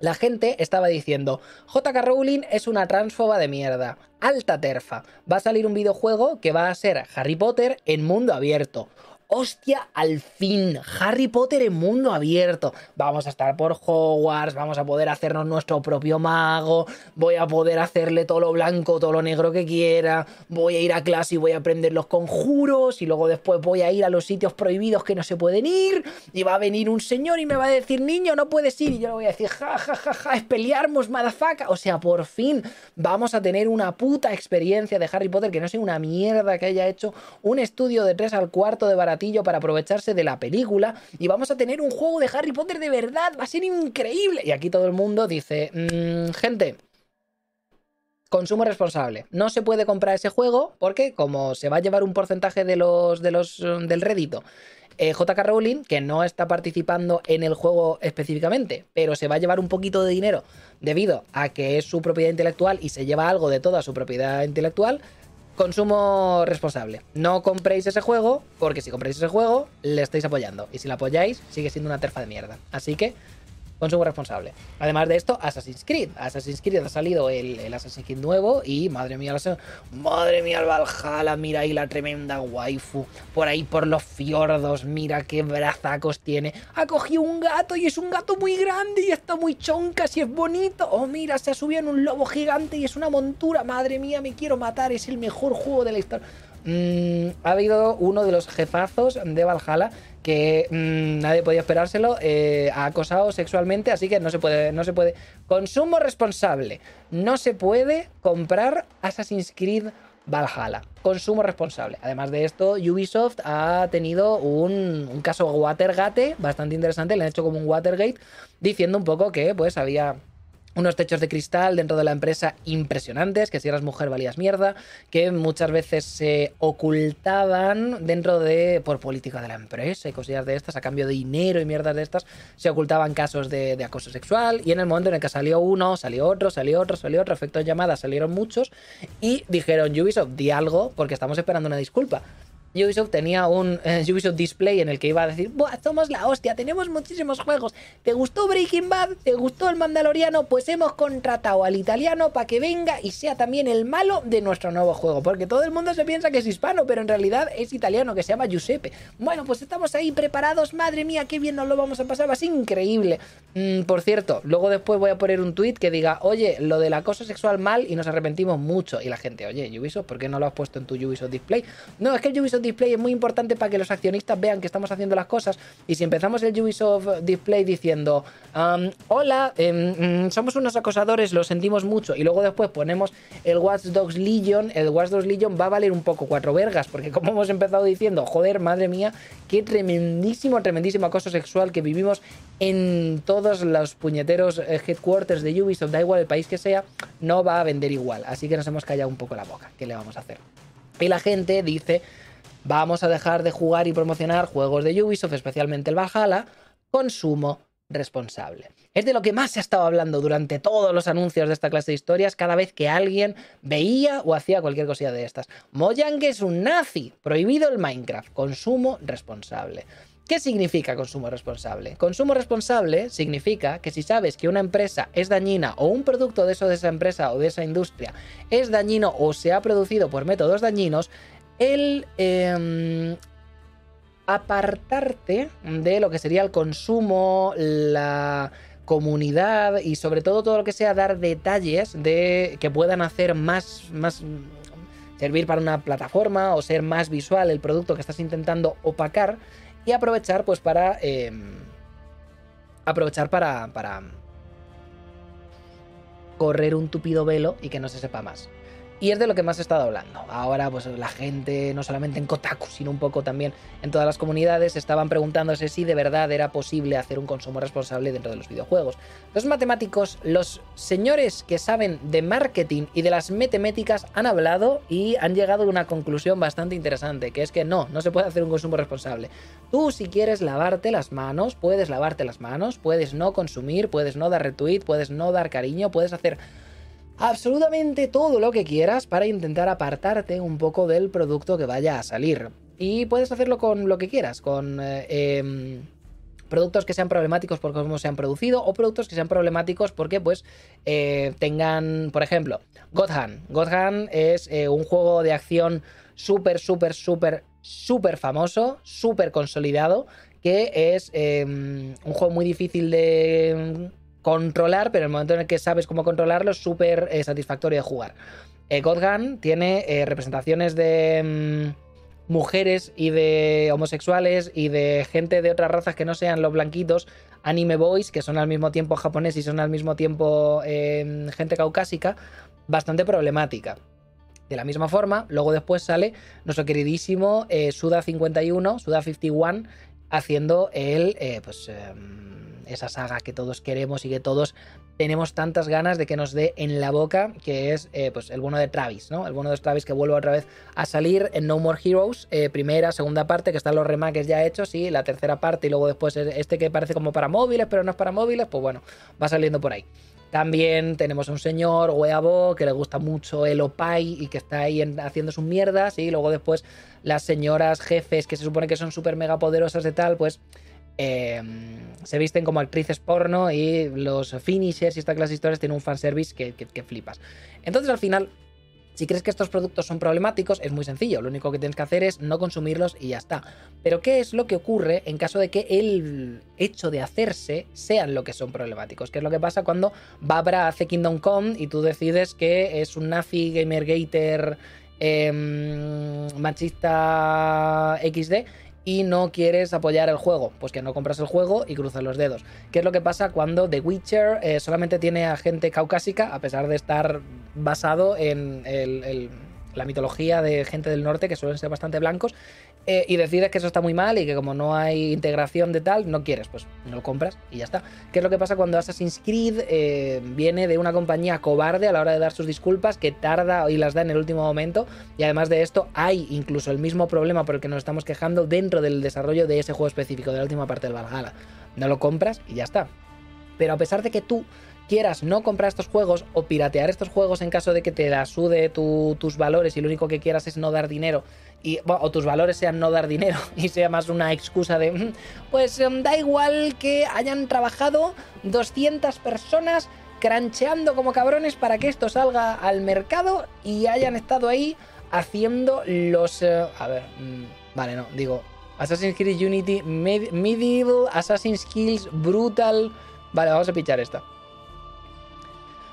la gente estaba diciendo, JK Rowling es una transfoba de mierda, alta terfa. Va a salir un videojuego que va a ser Harry Potter en mundo abierto hostia, al fin, Harry Potter en mundo abierto. Vamos a estar por Hogwarts, vamos a poder hacernos nuestro propio mago, voy a poder hacerle todo lo blanco, todo lo negro que quiera, voy a ir a clase y voy a aprender los conjuros y luego después voy a ir a los sitios prohibidos que no se pueden ir y va a venir un señor y me va a decir, niño, no puedes ir y yo le voy a decir, ja, ja, ja, ja, es pelearmos, madafaca. O sea, por fin vamos a tener una puta experiencia de Harry Potter que no sea una mierda que haya hecho un estudio de 3 al cuarto de barato para aprovecharse de la película y vamos a tener un juego de Harry Potter de verdad, va a ser increíble. Y aquí todo el mundo dice, mm, gente, consumo responsable. No se puede comprar ese juego porque como se va a llevar un porcentaje de los, los del rédito eh, JK Rowling, que no está participando en el juego específicamente, pero se va a llevar un poquito de dinero debido a que es su propiedad intelectual y se lleva algo de toda su propiedad intelectual, Consumo responsable. No compréis ese juego, porque si compréis ese juego, le estáis apoyando. Y si lo apoyáis, sigue siendo una terfa de mierda. Así que consumo responsable. Además de esto, Assassin's Creed. Assassin's Creed ha salido el, Assassin's Creed nuevo y madre mía, la, madre mía, el Valhalla, mira ahí la tremenda waifu. Por ahí por los fiordos, mira qué brazacos tiene. Ha cogido un gato y es un gato muy grande y está muy chonca y es bonito. Oh, mira, se ha subido en un lobo gigante y es una montura. Madre mía, me quiero matar, es el mejor juego de la historia. Mm, ha habido uno de los jefazos de Valhalla que mm, nadie podía esperárselo, eh, ha acosado sexualmente, así que no se puede, no se puede. Consumo responsable. No se puede comprar Assassin's Creed Valhalla. Consumo responsable. Además de esto, Ubisoft ha tenido un, un caso Watergate bastante interesante, le han hecho como un Watergate, diciendo un poco que pues había unos techos de cristal dentro de la empresa impresionantes, que si eras mujer valías mierda, que muchas veces se ocultaban dentro de, por política de la empresa y cosillas de estas, a cambio de dinero y mierdas de estas, se ocultaban casos de, acoso sexual y en el momento en el que salió uno, salió otro, salió otro, salió otro, efectos llamadas, salieron muchos y dijeron, Ubisoft, di algo porque estamos esperando una disculpa. Ubisoft tenía un eh, Ubisoft Display en el que iba a decir, Buah, somos la hostia, tenemos muchísimos juegos. ¿Te gustó Breaking Bad? ¿Te gustó el Mandaloriano? Pues hemos contratado al italiano para que venga y sea también el malo de nuestro nuevo juego. Porque todo el mundo se piensa que es hispano, pero en realidad es italiano, que se llama Giuseppe. Bueno, pues estamos ahí preparados, madre mía, qué bien nos lo vamos a pasar, va a ser increíble. Mm, por cierto, luego después voy a poner un tweet que diga, oye, lo del acoso sexual mal y nos arrepentimos mucho. Y la gente, oye, Ubisoft, ¿por qué no lo has puesto en tu Ubisoft Display? No, es que el Ubisoft Display es muy importante para que los accionistas vean que estamos haciendo las cosas. Y si empezamos el Ubisoft Display diciendo, hola, em, mm, somos unos acosadores, lo sentimos mucho, y luego después ponemos el Watch Dogs Legion, el Watch Dogs Legion va a valer un poco cuatro vergas, porque como hemos empezado diciendo, joder, madre mía, qué tremendísimo, tremendísimo acoso sexual que vivimos en todos los puñeteros eh, headquarters de Ubisoft, da igual el país que sea, no va a vender igual. Así que nos hemos callado un poco la boca. ¿Qué le vamos a hacer? Y la gente dice, vamos a dejar de jugar y promocionar juegos de Ubisoft, especialmente el Valhalla, consumo responsable. Es de lo que más se ha estado hablando durante todos los anuncios de esta clase de historias cada vez que alguien veía o hacía cualquier cosilla de estas. Mojang es un nazi, prohibido el Minecraft, consumo responsable. ¿Qué significa consumo responsable? Consumo responsable significa que si sabes que una empresa es dañina o un producto de eso de esa empresa o de esa industria es dañino o se ha producido por métodos dañinos, el em, apartarte de lo que sería el consumo, la comunidad y sobre todo todo lo que sea dar detalles de que puedan hacer más, más servir para una plataforma o ser más visual el producto que estás intentando opacar y aprovechar pues para... Em, aprovechar para, para correr un tupido velo y que no se sepa más. Y es de lo que más he estado hablando. Ahora, pues la gente, no solamente en Kotaku, sino un poco también en todas las comunidades, estaban preguntándose si de verdad era posible hacer un consumo responsable dentro de los videojuegos. Los matemáticos, los señores que saben de marketing y de las matemáticas han hablado y han llegado a una conclusión bastante interesante, que es que no, no se puede hacer un consumo responsable. Tú, si quieres lavarte las manos, puedes lavarte las manos, puedes no consumir, puedes no dar retweet, puedes no dar cariño, puedes hacer absolutamente todo lo que quieras para intentar apartarte un poco del producto que vaya a salir. Y puedes hacerlo con lo que quieras, con eh, em, productos que sean problemáticos por cómo se han producido o productos que sean problemáticos porque pues eh, tengan, por ejemplo, God Hand. God es eh, un juego de acción súper, súper, súper, súper famoso, súper consolidado, que es em, un juego muy difícil de controlar, pero en el momento en el que sabes cómo controlarlo es súper eh, satisfactorio de jugar. Eh, Godgan tiene eh, representaciones de mm, mujeres y de homosexuales y de gente de otras razas que no sean los blanquitos, anime boys, que son al mismo tiempo japonés y son al mismo tiempo em, gente caucásica, bastante problemática. De la misma forma, luego después sale nuestro queridísimo Suda51, Suda51, haciendo el, pues em, esa saga que todos queremos y que todos tenemos tantas ganas de que nos dé en la boca, que es eh, pues el bueno de Travis, ¿no? El bueno de Travis que vuelve otra vez a salir en No More Heroes, eh, primera, segunda parte, que están los remakes ya hechos, y la tercera parte, y luego después este que parece como para móviles, pero no es para móviles, pues bueno, va saliendo por ahí. También tenemos a un señor, Weabo, que le gusta mucho el Opay y que está ahí haciendo sus mierdas. Y luego después las señoras jefes que se supone que son súper mega poderosas de tal, pues Em, se visten como actrices porno y los finishers y esta clase de historias tienen un fanservice que, que, flipas. Entonces al final si crees que estos productos son problemáticos, es muy sencillo. Lo único que tienes que hacer es no consumirlos y ya está. Pero ¿qué es lo que ocurre en caso de que el hecho de hacerse sean lo que son problemáticos? ¿Qué es lo que pasa cuando Babra hace Kingdom Come y tú decides que es un nazi gamer gator em, machista XD y no quieres apoyar el juego, pues que no compras el juego y cruzas los dedos. ¿Qué es lo que pasa cuando The Witcher eh, solamente tiene a gente caucásica, a pesar de estar basado en la mitología de gente del norte que suelen ser bastante blancos? Eh, y decides que eso está muy mal y que como no hay integración de tal, no quieres, pues no lo compras y ya está. ¿Qué es lo que pasa cuando Assassin's Creed eh, viene de una compañía cobarde a la hora de dar sus disculpas, que tarda y las da en el último momento? Y además de esto, hay incluso el mismo problema por el que nos estamos quejando dentro del desarrollo de ese juego específico, de la última parte del Valhalla. No lo compras y ya está. Pero a pesar de que tú quieras no comprar estos juegos o piratear estos juegos en caso de que te la sude tus valores y lo único que quieras es no dar dinero y, o tus valores sean no dar dinero y sea más una excusa de, mm, pues em, da igual que hayan trabajado 200 personas crancheando como cabrones para que esto salga al mercado y hayan estado ahí haciendo los... Eh, a ver, mm, vale, no, digo, Assassin's Creed Unity, Medieval, Assassin's Skills, Brutal... Vale, vamos a pichar esta.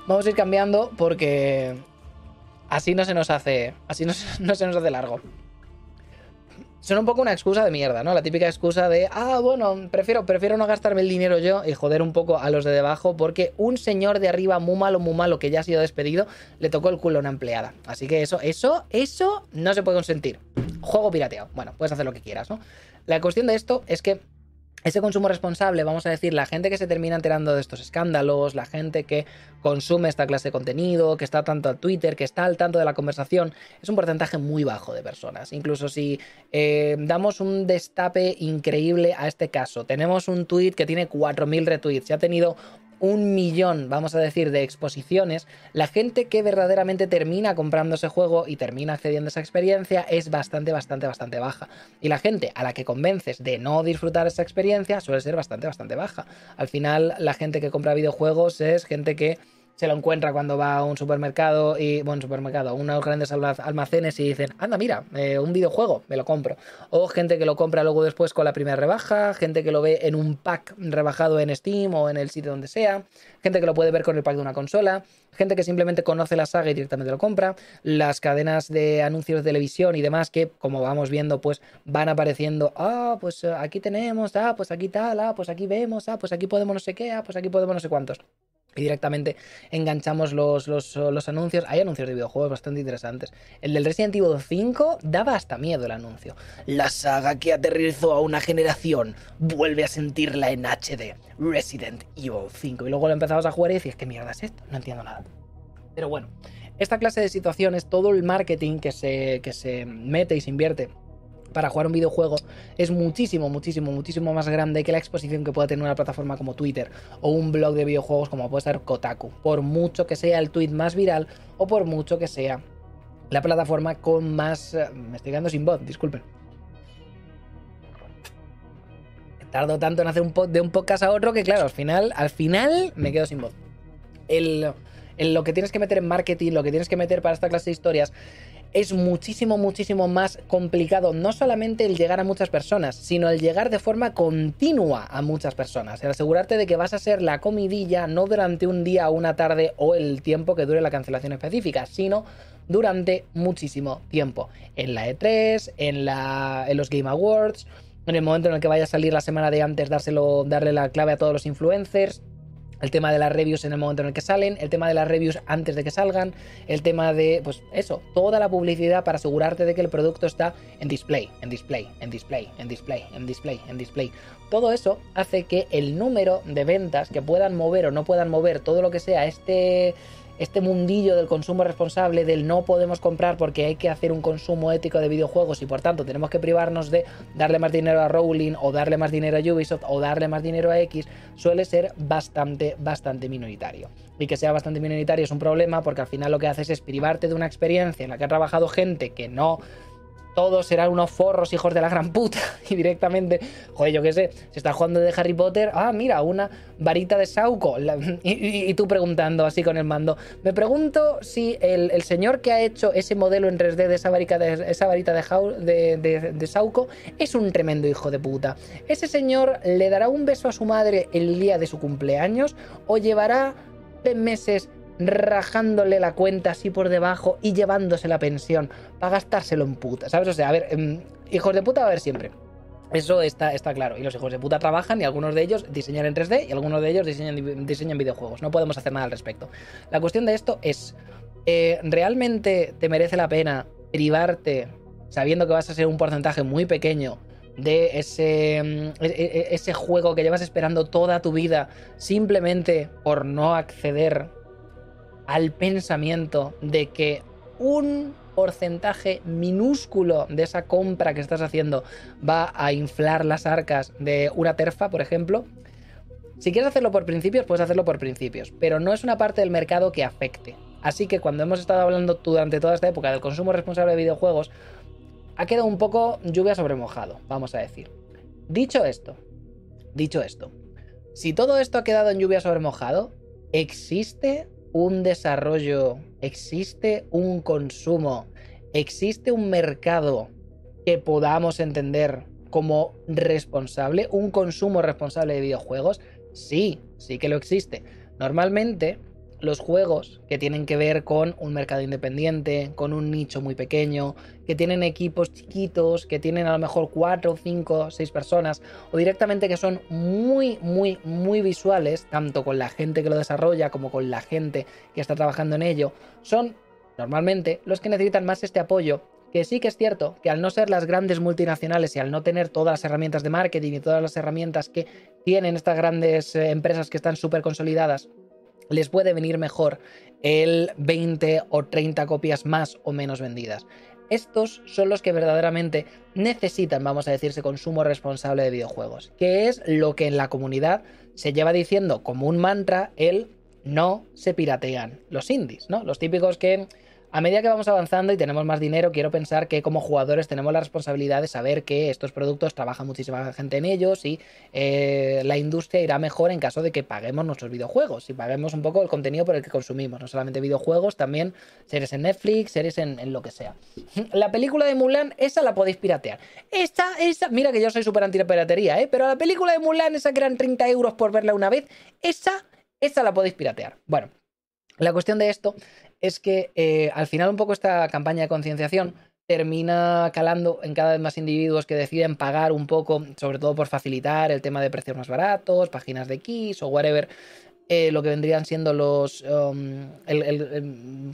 Vamos a ir cambiando porque así no se nos hace, así no, se nos hace largo. son un poco una excusa de mierda, ¿no? La típica excusa de, ah, bueno, prefiero, prefiero no gastarme el dinero yo y joder un poco a los de debajo porque un señor de arriba muy malo, muy malo que ya ha sido despedido, le tocó el culo a una empleada. Así que eso, eso, eso no se puede consentir. Juego pirateado. Bueno, puedes hacer lo que quieras, ¿no? La cuestión de esto es que ese consumo responsable, vamos a decir, la gente que se termina enterando de estos escándalos, la gente que consume esta clase de contenido, que está tanto a Twitter, que está al tanto de la conversación, es un porcentaje muy bajo de personas. Incluso si eh, damos un destape increíble a este caso, tenemos un tweet que tiene 4.000 retweets y ha tenido un millón, vamos a decir, de exposiciones, la gente que verdaderamente termina comprando ese juego y termina accediendo a esa experiencia es bastante, bastante, bastante baja. Y la gente a la que convences de no disfrutar esa experiencia suele ser bastante, bastante baja. Al final, la gente que compra videojuegos es gente que se lo encuentra cuando va a un supermercado y, bueno, supermercado, unos grandes almacenes y dicen, anda, mira, eh, un videojuego, me lo compro. O gente que lo compra luego después con la primera rebaja, gente que lo ve en un pack rebajado en Steam o en el sitio donde sea, gente que lo puede ver con el pack de una consola, gente que simplemente conoce la saga y directamente lo compra, las cadenas de anuncios de televisión y demás que, como vamos viendo, pues van apareciendo, ah, pues eh, aquí tenemos, ah, pues aquí tal, ah, pues aquí vemos, ah, pues aquí podemos no sé qué, ah, pues aquí podemos no sé cuántos y directamente enganchamos los, los, anuncios. Hay anuncios de videojuegos bastante interesantes. El del Resident Evil 5 daba hasta miedo el anuncio. La saga que aterrizó a una generación vuelve a sentirla en HD. Resident Evil 5. Y luego lo empezabas a jugar y decías, ¿qué mierda es esto? No entiendo nada. Pero bueno, esta clase de situaciones, todo el marketing que se, que se mete y se invierte para jugar un videojuego es muchísimo, muchísimo, muchísimo más grande que la exposición que pueda tener una plataforma como Twitter o un blog de videojuegos como puede ser Kotaku. Por mucho que sea el tweet más viral o por mucho que sea la plataforma con más... Eh, me estoy quedando sin voz, disculpen. Tardo tanto en hacer un de un podcast a otro que claro, al final, al final me quedo sin voz. El, lo que tienes que meter en marketing, lo que tienes que meter para esta clase de historias es muchísimo, muchísimo más complicado no solamente el llegar a muchas personas, sino el llegar de forma continua a muchas personas. El asegurarte de que vas a ser la comidilla no durante un día una tarde o el tiempo que dure la cancelación específica, sino durante muchísimo tiempo. En la E3, en, la, en los Game Awards, en el momento en el que vaya a salir la semana de antes, dárselo, darle la clave a todos los influencers el tema de las reviews en el momento en el que salen, el tema de las reviews antes de que salgan, el tema de, pues eso, toda la publicidad para asegurarte de que el producto está en display, en display, en display, en display, en display, en display. Todo eso hace que el número de ventas que puedan mover o no puedan mover todo lo que sea este este mundillo del consumo responsable, del no podemos comprar porque hay que hacer un consumo ético de videojuegos y por tanto tenemos que privarnos de darle más dinero a Rowling o darle más dinero a Ubisoft o darle más dinero a X, suele ser bastante, bastante minoritario. Y que sea bastante minoritario es un problema porque al final lo que haces es privarte de una experiencia en la que ha trabajado gente que no todos serán unos forros hijos de la gran puta. Y directamente, joder, yo qué sé, se está jugando de Harry Potter, ah, mira, una varita de Sauco. y, tú preguntando así con el mando. Me pregunto si el, señor que ha hecho ese modelo en 3D de esa, varita de, esa varita de Sauco es un tremendo hijo de puta. ¿Ese señor le dará un beso a su madre el día de su cumpleaños o llevará meses rajándole la cuenta así por debajo y llevándose la pensión para gastárselo en puta, ¿sabes? O sea, a ver, em, hijos de puta va a haber siempre. Eso está, está claro. Y los hijos de puta trabajan y algunos de ellos diseñan en 3D y algunos de ellos diseñan, diseñan videojuegos. No podemos hacer nada al respecto. La cuestión de esto es, eh, ¿realmente te merece la pena privarte sabiendo que vas a ser un porcentaje muy pequeño de ese, em, e, e, e, ese juego que llevas esperando toda tu vida simplemente por no acceder al pensamiento de que un porcentaje minúsculo de esa compra que estás haciendo va a inflar las arcas de una terfa, por ejemplo. Si quieres hacerlo por principios, puedes hacerlo por principios, pero no es una parte del mercado que afecte. Así que cuando hemos estado hablando durante toda esta época del consumo responsable de videojuegos, ha quedado un poco lluvia sobre mojado, vamos a decir. Dicho esto, dicho esto, si todo esto ha quedado en lluvia sobre mojado, ¿existe un desarrollo, existe un consumo, existe un mercado que podamos entender como responsable, un consumo responsable de videojuegos, sí, sí que lo existe. Normalmente, los juegos que tienen que ver con un mercado independiente, con un nicho muy pequeño, que tienen equipos chiquitos, que tienen a lo mejor 4, 5, 6 personas, o directamente que son muy, muy, muy visuales, tanto con la gente que lo desarrolla como con la gente que está trabajando en ello, son normalmente los que necesitan más este apoyo que sí que es cierto que al no ser las grandes multinacionales y al no tener todas las herramientas de marketing y todas las herramientas que tienen estas grandes eh, empresas que están súper consolidadas, les puede venir mejor el 20 o 30 copias más o menos vendidas. Estos son los que verdaderamente necesitan, vamos a decirse, consumo responsable de videojuegos, que es lo que en la comunidad se lleva diciendo como un mantra el no se piratean los indies, ¿no? Los típicos que a medida que vamos avanzando y tenemos más dinero, quiero pensar que como jugadores tenemos la responsabilidad de saber que estos productos trabaja muchísima gente en ellos y eh, la industria irá mejor en caso de que paguemos nuestros videojuegos y paguemos un poco el contenido por el que consumimos. No solamente videojuegos, también series en Netflix, series en, lo que sea. La película de Mulan, esa la podéis piratear. Esta, esa, mira que yo soy súper anti-piratería, ¿eh? pero la película de Mulan, esa que eran 30 euros por verla una vez, esa, esa la podéis piratear. Bueno, la cuestión de esto es que eh, al final un poco esta campaña de concienciación termina calando en cada vez más individuos que deciden pagar un poco, sobre todo por facilitar el tema de precios más baratos, páginas de keys o whatever, eh, lo que vendrían siendo los um,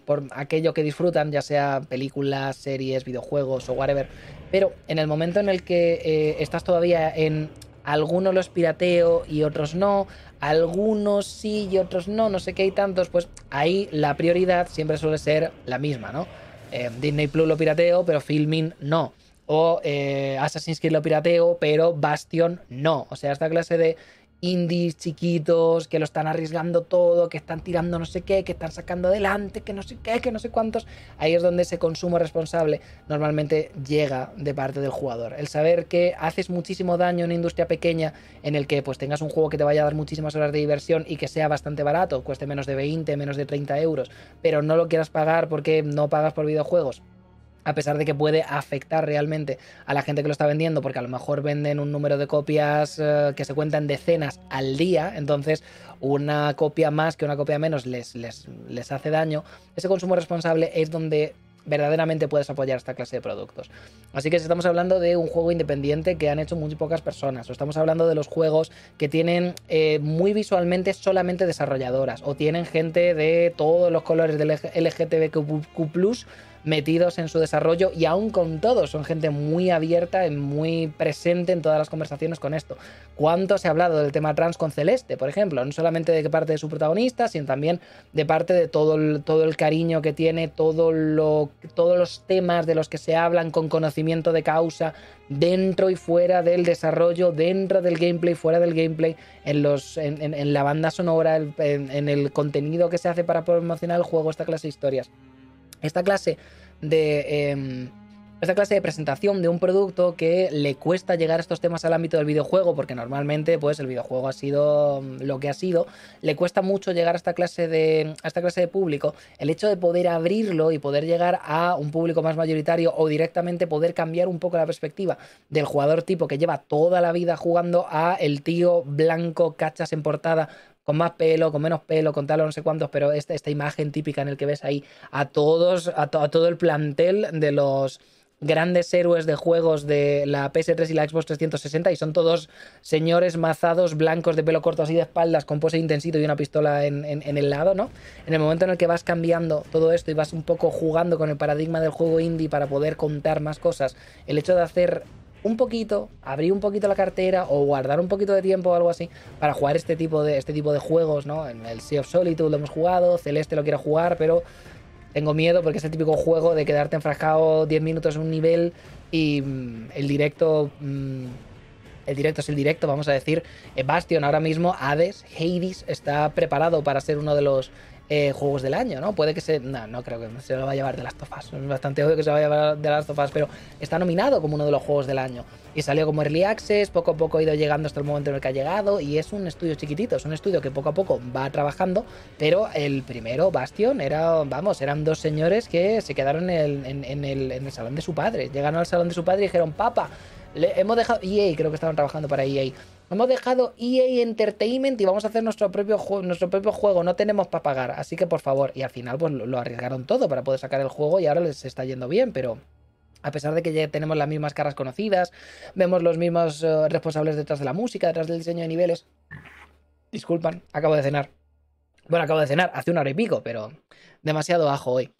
por aquello que disfrutan, ya sea películas, series, videojuegos o whatever. Pero en el momento en el que eh, estás todavía en algunos los pirateo y otros no, algunos sí y otros no, no sé qué hay tantos, pues ahí la prioridad siempre suele ser la misma, ¿no? Eh, Disney Plus lo pirateo, pero Filming no. O eh, Assassin's Creed lo pirateo, pero Bastion no. O sea, esta clase de indies chiquitos que lo están arriesgando todo, que están tirando no sé qué, que están sacando adelante, que no sé qué, que no sé cuántos. Ahí es donde ese consumo responsable normalmente llega de parte del jugador. El saber que haces muchísimo daño en una industria pequeña en el que pues tengas un juego que te vaya a dar muchísimas horas de diversión y que sea bastante barato, cueste menos de 20, menos de 30 euros, pero no lo quieras pagar porque no pagas por videojuegos a pesar de que puede afectar realmente a la gente que lo está vendiendo, porque a lo mejor venden un número de copias eh, que se cuentan decenas al día, entonces una copia más que una copia menos les, les, les hace daño, ese consumo responsable es donde verdaderamente puedes apoyar esta clase de productos. Así que si estamos hablando de un juego independiente que han hecho muy pocas personas, o estamos hablando de los juegos que tienen eh, muy visualmente solamente desarrolladoras, o tienen gente de todos los colores del LGTBQ metidos en su desarrollo y aún con todo son gente muy abierta y muy presente en todas las conversaciones con esto. ¿Cuánto se ha hablado del tema trans con Celeste, por ejemplo? No solamente de parte de su protagonista, sino también de parte de todo el, todo el cariño que tiene, todos los temas de los que se hablan con conocimiento de causa dentro y fuera del desarrollo, dentro del gameplay, fuera del gameplay, en, los, en, la banda sonora, en, en el contenido que se hace para promocionar el juego, esta clase de historias. Esta clase de... Em, esta clase de presentación de un producto que le cuesta llegar a estos temas al ámbito del videojuego, porque normalmente pues el videojuego ha sido mm, lo que ha sido, le cuesta mucho llegar a esta clase de a esta clase de público, el hecho de poder abrirlo y poder llegar a un público más mayoritario o directamente poder cambiar un poco la perspectiva del jugador tipo que lleva toda la vida jugando a el tío blanco cachas en portada con más pelo, con menos pelo, con tal o no sé cuántos, pero esta, esta imagen típica en el que ves ahí a todos, a, todo el plantel de los grandes héroes de juegos de la PS3 y la Xbox 360 y son todos señores mazados blancos de pelo corto así de espaldas con pose intensito y una pistola en, en, el lado, ¿no? En el momento en el que vas cambiando todo esto y vas un poco jugando con el paradigma del juego indie para poder contar más cosas, el hecho de hacer un poquito, abrir un poquito la cartera o guardar un poquito de tiempo o algo así para jugar este tipo de, este tipo de juegos, ¿no? En el Sea of Solitude lo hemos jugado, Celeste lo quiero jugar, pero tengo miedo porque es el típico juego de quedarte enfrascado 10 minutos en un nivel y mm, el directo... Mm, el directo es el directo, vamos a decir. Eh, Bastion ahora mismo, Hades, Hades, está preparado para ser uno de los eh, juegos del año, ¿no? Puede que se. No, no creo que se lo va a llevar de Last of Us. Es bastante obvio que se va a llevar de Last of Us, pero está nominado como uno de los juegos del año. Y salió como Early Access, poco a poco ha ido llegando hasta el momento en el que ha llegado. Y es un estudio chiquitito, es un estudio que poco a poco va trabajando. Pero el primero, Bastion, era, vamos, eran dos señores que se quedaron en el, salón de su padre. Llegaron al salón de su padre y dijeron, Papa, hemos dejado. EA, creo que estaban trabajando para EA. Hemos dejado EA Entertainment y vamos a hacer nuestro propio, nuestro propio juego. No tenemos para pagar. Así que por favor. Y al final, pues lo, arriesgaron todo para poder sacar el juego y ahora les está yendo bien, pero a pesar de que ya tenemos las mismas caras conocidas, vemos los mismos eh, responsables detrás de la música, detrás del diseño de niveles. Disculpan, acabo de cenar. Bueno, acabo de cenar hace una hora y pico, pero demasiado ajo hoy.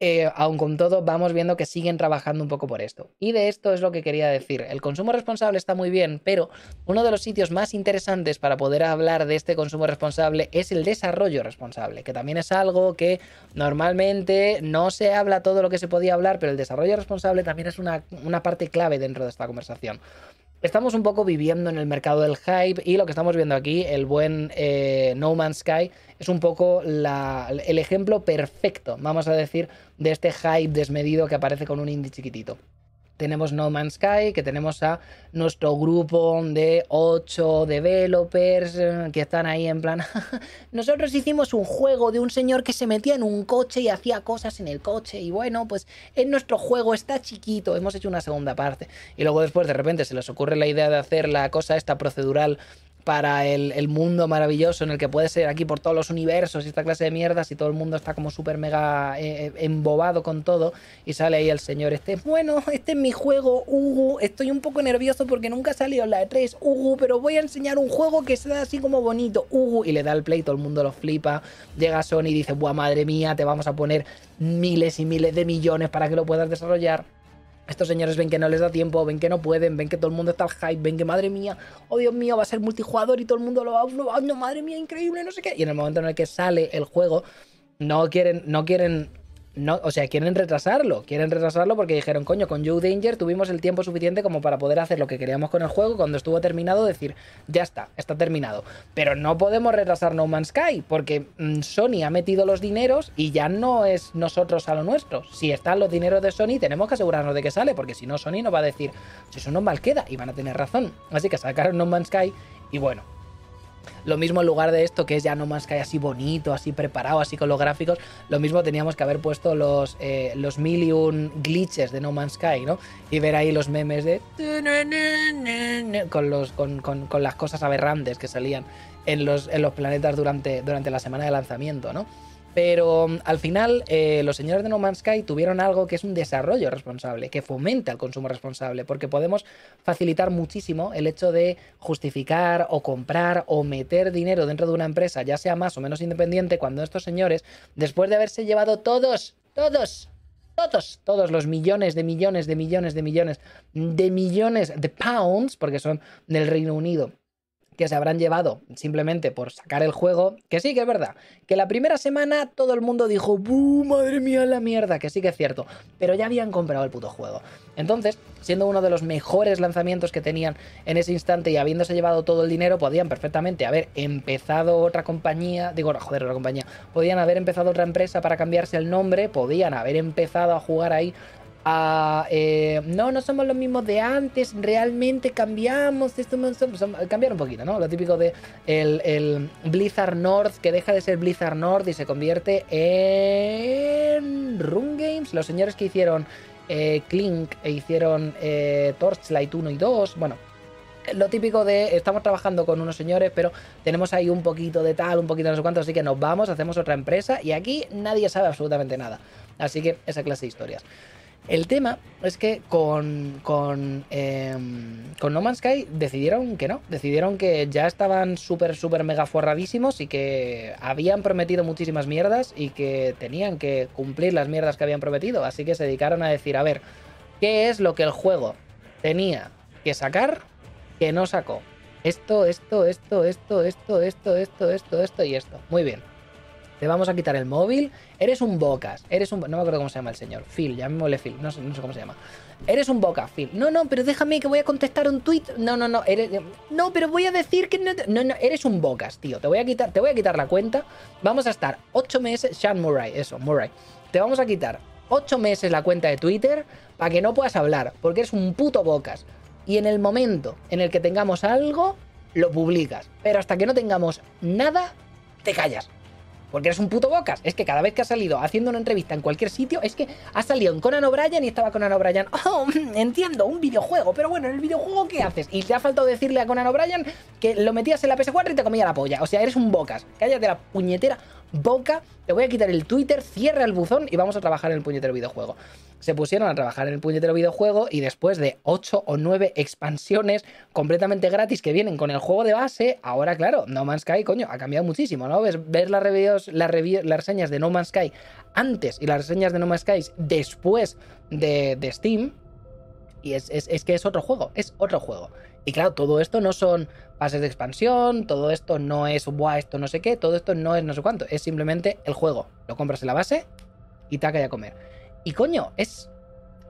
Eh, aun con todo, vamos viendo que siguen trabajando un poco por esto. Y de esto es lo que quería decir. El consumo responsable está muy bien, pero uno de los sitios más interesantes para poder hablar de este consumo responsable es el desarrollo responsable, que también es algo que normalmente no se habla todo lo que se podía hablar, pero el desarrollo responsable también es una, una parte clave dentro de esta conversación estamos un poco viviendo en el mercado del hype y lo que estamos viendo aquí, el buen eh, No Man's Sky, es un poco el ejemplo perfecto, vamos a decir, de este hype desmedido que aparece con un indie chiquitito tenemos No Man's Sky, que tenemos a nuestro grupo de 8 developers eh, que están ahí en plan, nosotros hicimos un juego de un señor que se metía en un coche y hacía cosas en el coche y bueno, pues en nuestro juego está chiquito, hemos hecho una segunda parte. Y luego después de repente se les ocurre la idea de hacer la cosa esta procedural para el, mundo maravilloso en el que puede ser aquí por todos los universos y esta clase de mierdas y todo el mundo está como súper mega eh, eh, embobado con todo y sale ahí el señor este, bueno, este es mi juego, Hugo, estoy un poco nervioso porque nunca ha salido la de 3, Hugo, pero voy a enseñar un juego que sea así como bonito, Hugo, y le da el play, todo el mundo lo flipa, llega Sony y dice, buah, madre mía, te vamos a poner miles y miles de millones para que lo puedas desarrollar estos señores ven que no les da tiempo, ven que no pueden, ven que todo el mundo está al hype, ven que madre mía, oh Dios mío, va a ser multijugador y todo el mundo lo va, a... no, madre mía, increíble, no sé qué. Y en el momento en el que sale el juego, no quieren, no quieren no, o sea, quieren retrasarlo, quieren retrasarlo porque dijeron, coño, con Joe Danger tuvimos el tiempo suficiente como para poder hacer lo que queríamos con el juego, cuando estuvo terminado decir, ya está, está terminado. Pero no podemos retrasar No Man's Sky, porque mm, Sony ha metido los dineros y ya no es nosotros a lo nuestro. Si están los dineros de Sony, tenemos que asegurarnos de que sale, porque si no, Sony nos va a decir, si eso no mal queda, y van a tener razón. Así que sacaron No Man's Sky y bueno, lo mismo en lugar de esto, que es ya no más que así bonito, así preparado, así con los gráficos, lo mismo teníamos que haber puesto los, eh, los mil y un glitches de No Man's Sky, ¿no? Y ver ahí los memes de... con, los, con, con, las cosas aberrantes que salían en los, en los planetas durante, durante la semana de lanzamiento, ¿no? Pero mm, al final, eh, los señores de No Man's Sky tuvieron algo que es un desarrollo responsable, que fomenta el consumo responsable, porque podemos facilitar muchísimo el hecho de justificar o comprar o meter dinero dentro de una empresa, ya sea más o menos independiente, cuando estos señores, después de haberse llevado todos, todos, todos, todos los millones de millones de millones de millones de millones de pounds, porque son del Reino Unido, que se habrán llevado simplemente por sacar el juego, que sí que es verdad, que la primera semana todo el mundo dijo, ¡buh, madre mía la mierda! Que sí que es cierto, pero ya habían comprado el puto juego. Entonces, siendo uno de los mejores lanzamientos que tenían en ese instante y habiéndose llevado todo el dinero, podían perfectamente haber empezado otra compañía, digo, joder, otra compañía, podían haber empezado otra empresa para cambiarse el nombre, podían haber empezado a jugar ahí eh, no, no somos los mismos de antes, realmente cambiamos, esto cambiar un poquito, ¿no? Lo típico de el, Blizzard North, que deja de ser Blizzard North y se convierte en Run Games, los señores que hicieron eh, Clink e hicieron eh, Torchlight 1 y 2, bueno, lo típico de estamos trabajando con unos señores, pero tenemos ahí un poquito de tal, un poquito de no sé cuánto, así que nos vamos, hacemos otra empresa y aquí nadie sabe absolutamente nada. Así que esa clase de historias. El tema es que con, con, em, con No Man's Sky decidieron que no, decidieron que ya estaban súper, súper mega forradísimos y que habían prometido muchísimas mierdas y que tenían que cumplir las mierdas que habían prometido. Así que se dedicaron a decir, a ver, ¿qué es lo que el juego tenía que sacar que no sacó? Esto, esto, esto, esto, esto, esto, esto, esto, esto y esto. Muy bien te vamos a quitar el móvil, eres un bocas, eres un... No me acuerdo cómo se llama el señor, Phil, llamémosle Phil, no sé, no sé cómo se llama. Eres un boca, Phil. No, no, pero déjame que voy a contestar un tweet. No, no, no. No, pero voy a decir que no... No, no, eres un bocas, tío. Te voy a quitar, te voy a quitar la cuenta. Vamos a estar 8 meses... Sean Murray, eso, Murray. Te vamos a quitar 8 meses la cuenta de Twitter para que no puedas hablar, porque eres un puto bocas. Y en el momento en el que tengamos algo, lo publicas. Pero hasta que no tengamos nada, te callas. Porque eres un puto bocas. Es que cada vez que has salido haciendo una entrevista en cualquier sitio, es que has salido en Conan O'Brien y estaba Conan O'Brien. Oh, entiendo, un videojuego, pero bueno, en el videojuego, ¿qué haces? Y te ha faltado decirle a Conan O'Brien que lo metías en la PS4 y te comía la polla. O sea, eres un bocas. Cállate la puñetera boca, te voy a quitar el Twitter, cierra el buzón y vamos a trabajar en el puñetero videojuego. Se pusieron a trabajar en el puñetero videojuego y después de 8 o 9 expansiones completamente gratis que vienen con el juego de base, ahora claro, No Man's Sky, coño, ha cambiado muchísimo, ¿no? Ves, ver las, las, las reseñas de No Man's Sky antes y las reseñas de No Man's Sky después de, Steam y es, que es otro juego, es otro juego. Y claro, todo esto no son pases de expansión, todo esto no es, buah, esto no sé qué, todo esto no es no sé cuánto, es simplemente el juego. Lo compras en la base y te a comer. Y coño, es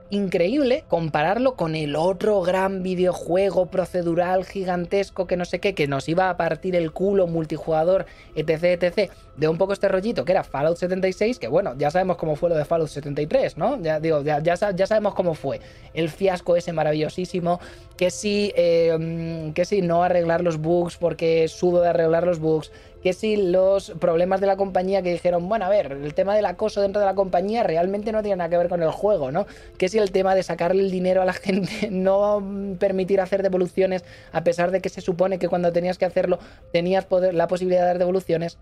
increíble compararlo con el otro gran videojuego procedural gigantesco que no sé qué, que nos iba a partir el culo multijugador, etc, etc, de un poco este rollito que era Fallout 76, que bueno, ya sabemos cómo fue lo de Fallout 73, ¿no? Ya digo, ya, ya, sabemos cómo fue. El fiasco ese maravillosísimo, que si, eh, que si no arreglar los bugs porque sudo de arreglar los bugs, que si los problemas de la compañía que dijeron, bueno, a ver, el tema del acoso dentro de la compañía realmente no tiene nada que ver con el juego, ¿no? Que si el tema de sacarle el dinero a la gente, no permitir hacer devoluciones, a pesar de que se supone que cuando tenías que hacerlo tenías poder, la posibilidad de dar devoluciones,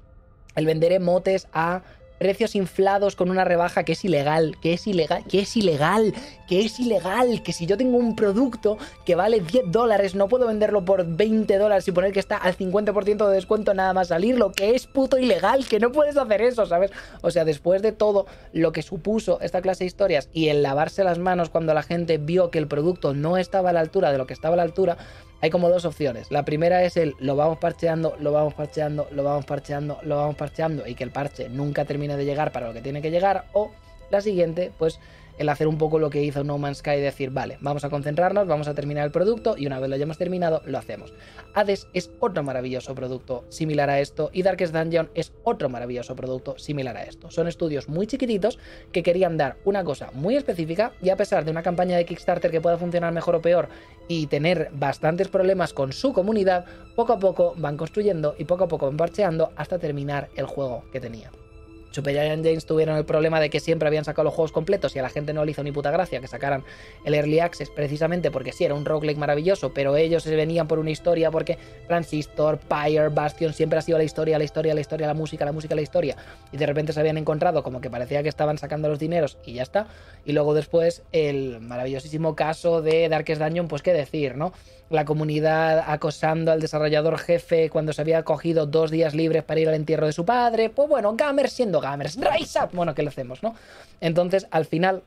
el vender emotes a precios inflados con una rebaja que es ilegal, que es ilegal, que es ilegal, que es ilegal, que si yo tengo un producto que vale 10 dólares, no puedo venderlo por 20 dólares y poner que está al 50% de descuento nada más salirlo, que es puto ilegal, que no puedes hacer eso, ¿sabes? O sea, después de todo lo que supuso esta clase de historias y el lavarse las manos cuando la gente vio que el producto no estaba a la altura de lo que estaba a la altura, hay como dos opciones. La primera es el lo vamos parcheando, lo vamos parcheando, lo vamos parcheando, lo vamos parcheando y que el parche nunca termine de llegar para lo que tiene que llegar. O la siguiente, pues el hacer un poco lo que hizo No Man's Sky, decir, vale, vamos a concentrarnos, vamos a terminar el producto y una vez lo hayamos terminado, lo hacemos. Hades es otro maravilloso producto similar a esto y Darkest Dungeon es otro maravilloso producto similar a esto. Son estudios muy chiquititos que querían dar una cosa muy específica y a pesar de una campaña de Kickstarter que pueda funcionar mejor o peor y tener bastantes problemas con su comunidad, poco a poco van construyendo y poco a poco van parcheando hasta terminar el juego que tenía. Super Giant James tuvieron el problema de que siempre habían sacado los juegos completos y a la gente no le hizo ni puta gracia que sacaran el Early Access precisamente porque sí, era un roguelike maravilloso, pero ellos se venían por una historia porque Transistor, Pyre, Bastion siempre ha sido la historia, la historia, la historia, la música, la música, la historia. Y de repente se habían encontrado como que parecía que estaban sacando los dineros y ya está. Y luego después el maravillosísimo caso de Darkest Dungeon, pues qué decir, ¿no? la comunidad acosando al desarrollador jefe cuando se había cogido dos días libres para ir al entierro de su padre. Pues bueno, gamers siendo gamers, rise up. Bueno, ¿qué le hacemos, no? Entonces, al final,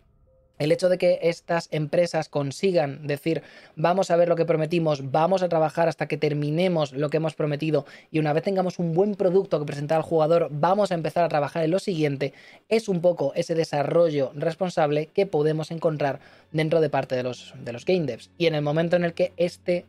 el hecho de que estas empresas consigan decir, vamos a ver lo que prometimos, vamos a trabajar hasta que terminemos lo que hemos prometido y una vez tengamos un buen producto que presentar al jugador, vamos a empezar a trabajar en lo siguiente, es un poco ese desarrollo responsable que podemos encontrar dentro de parte de los, de los game devs. Y en el momento en el que este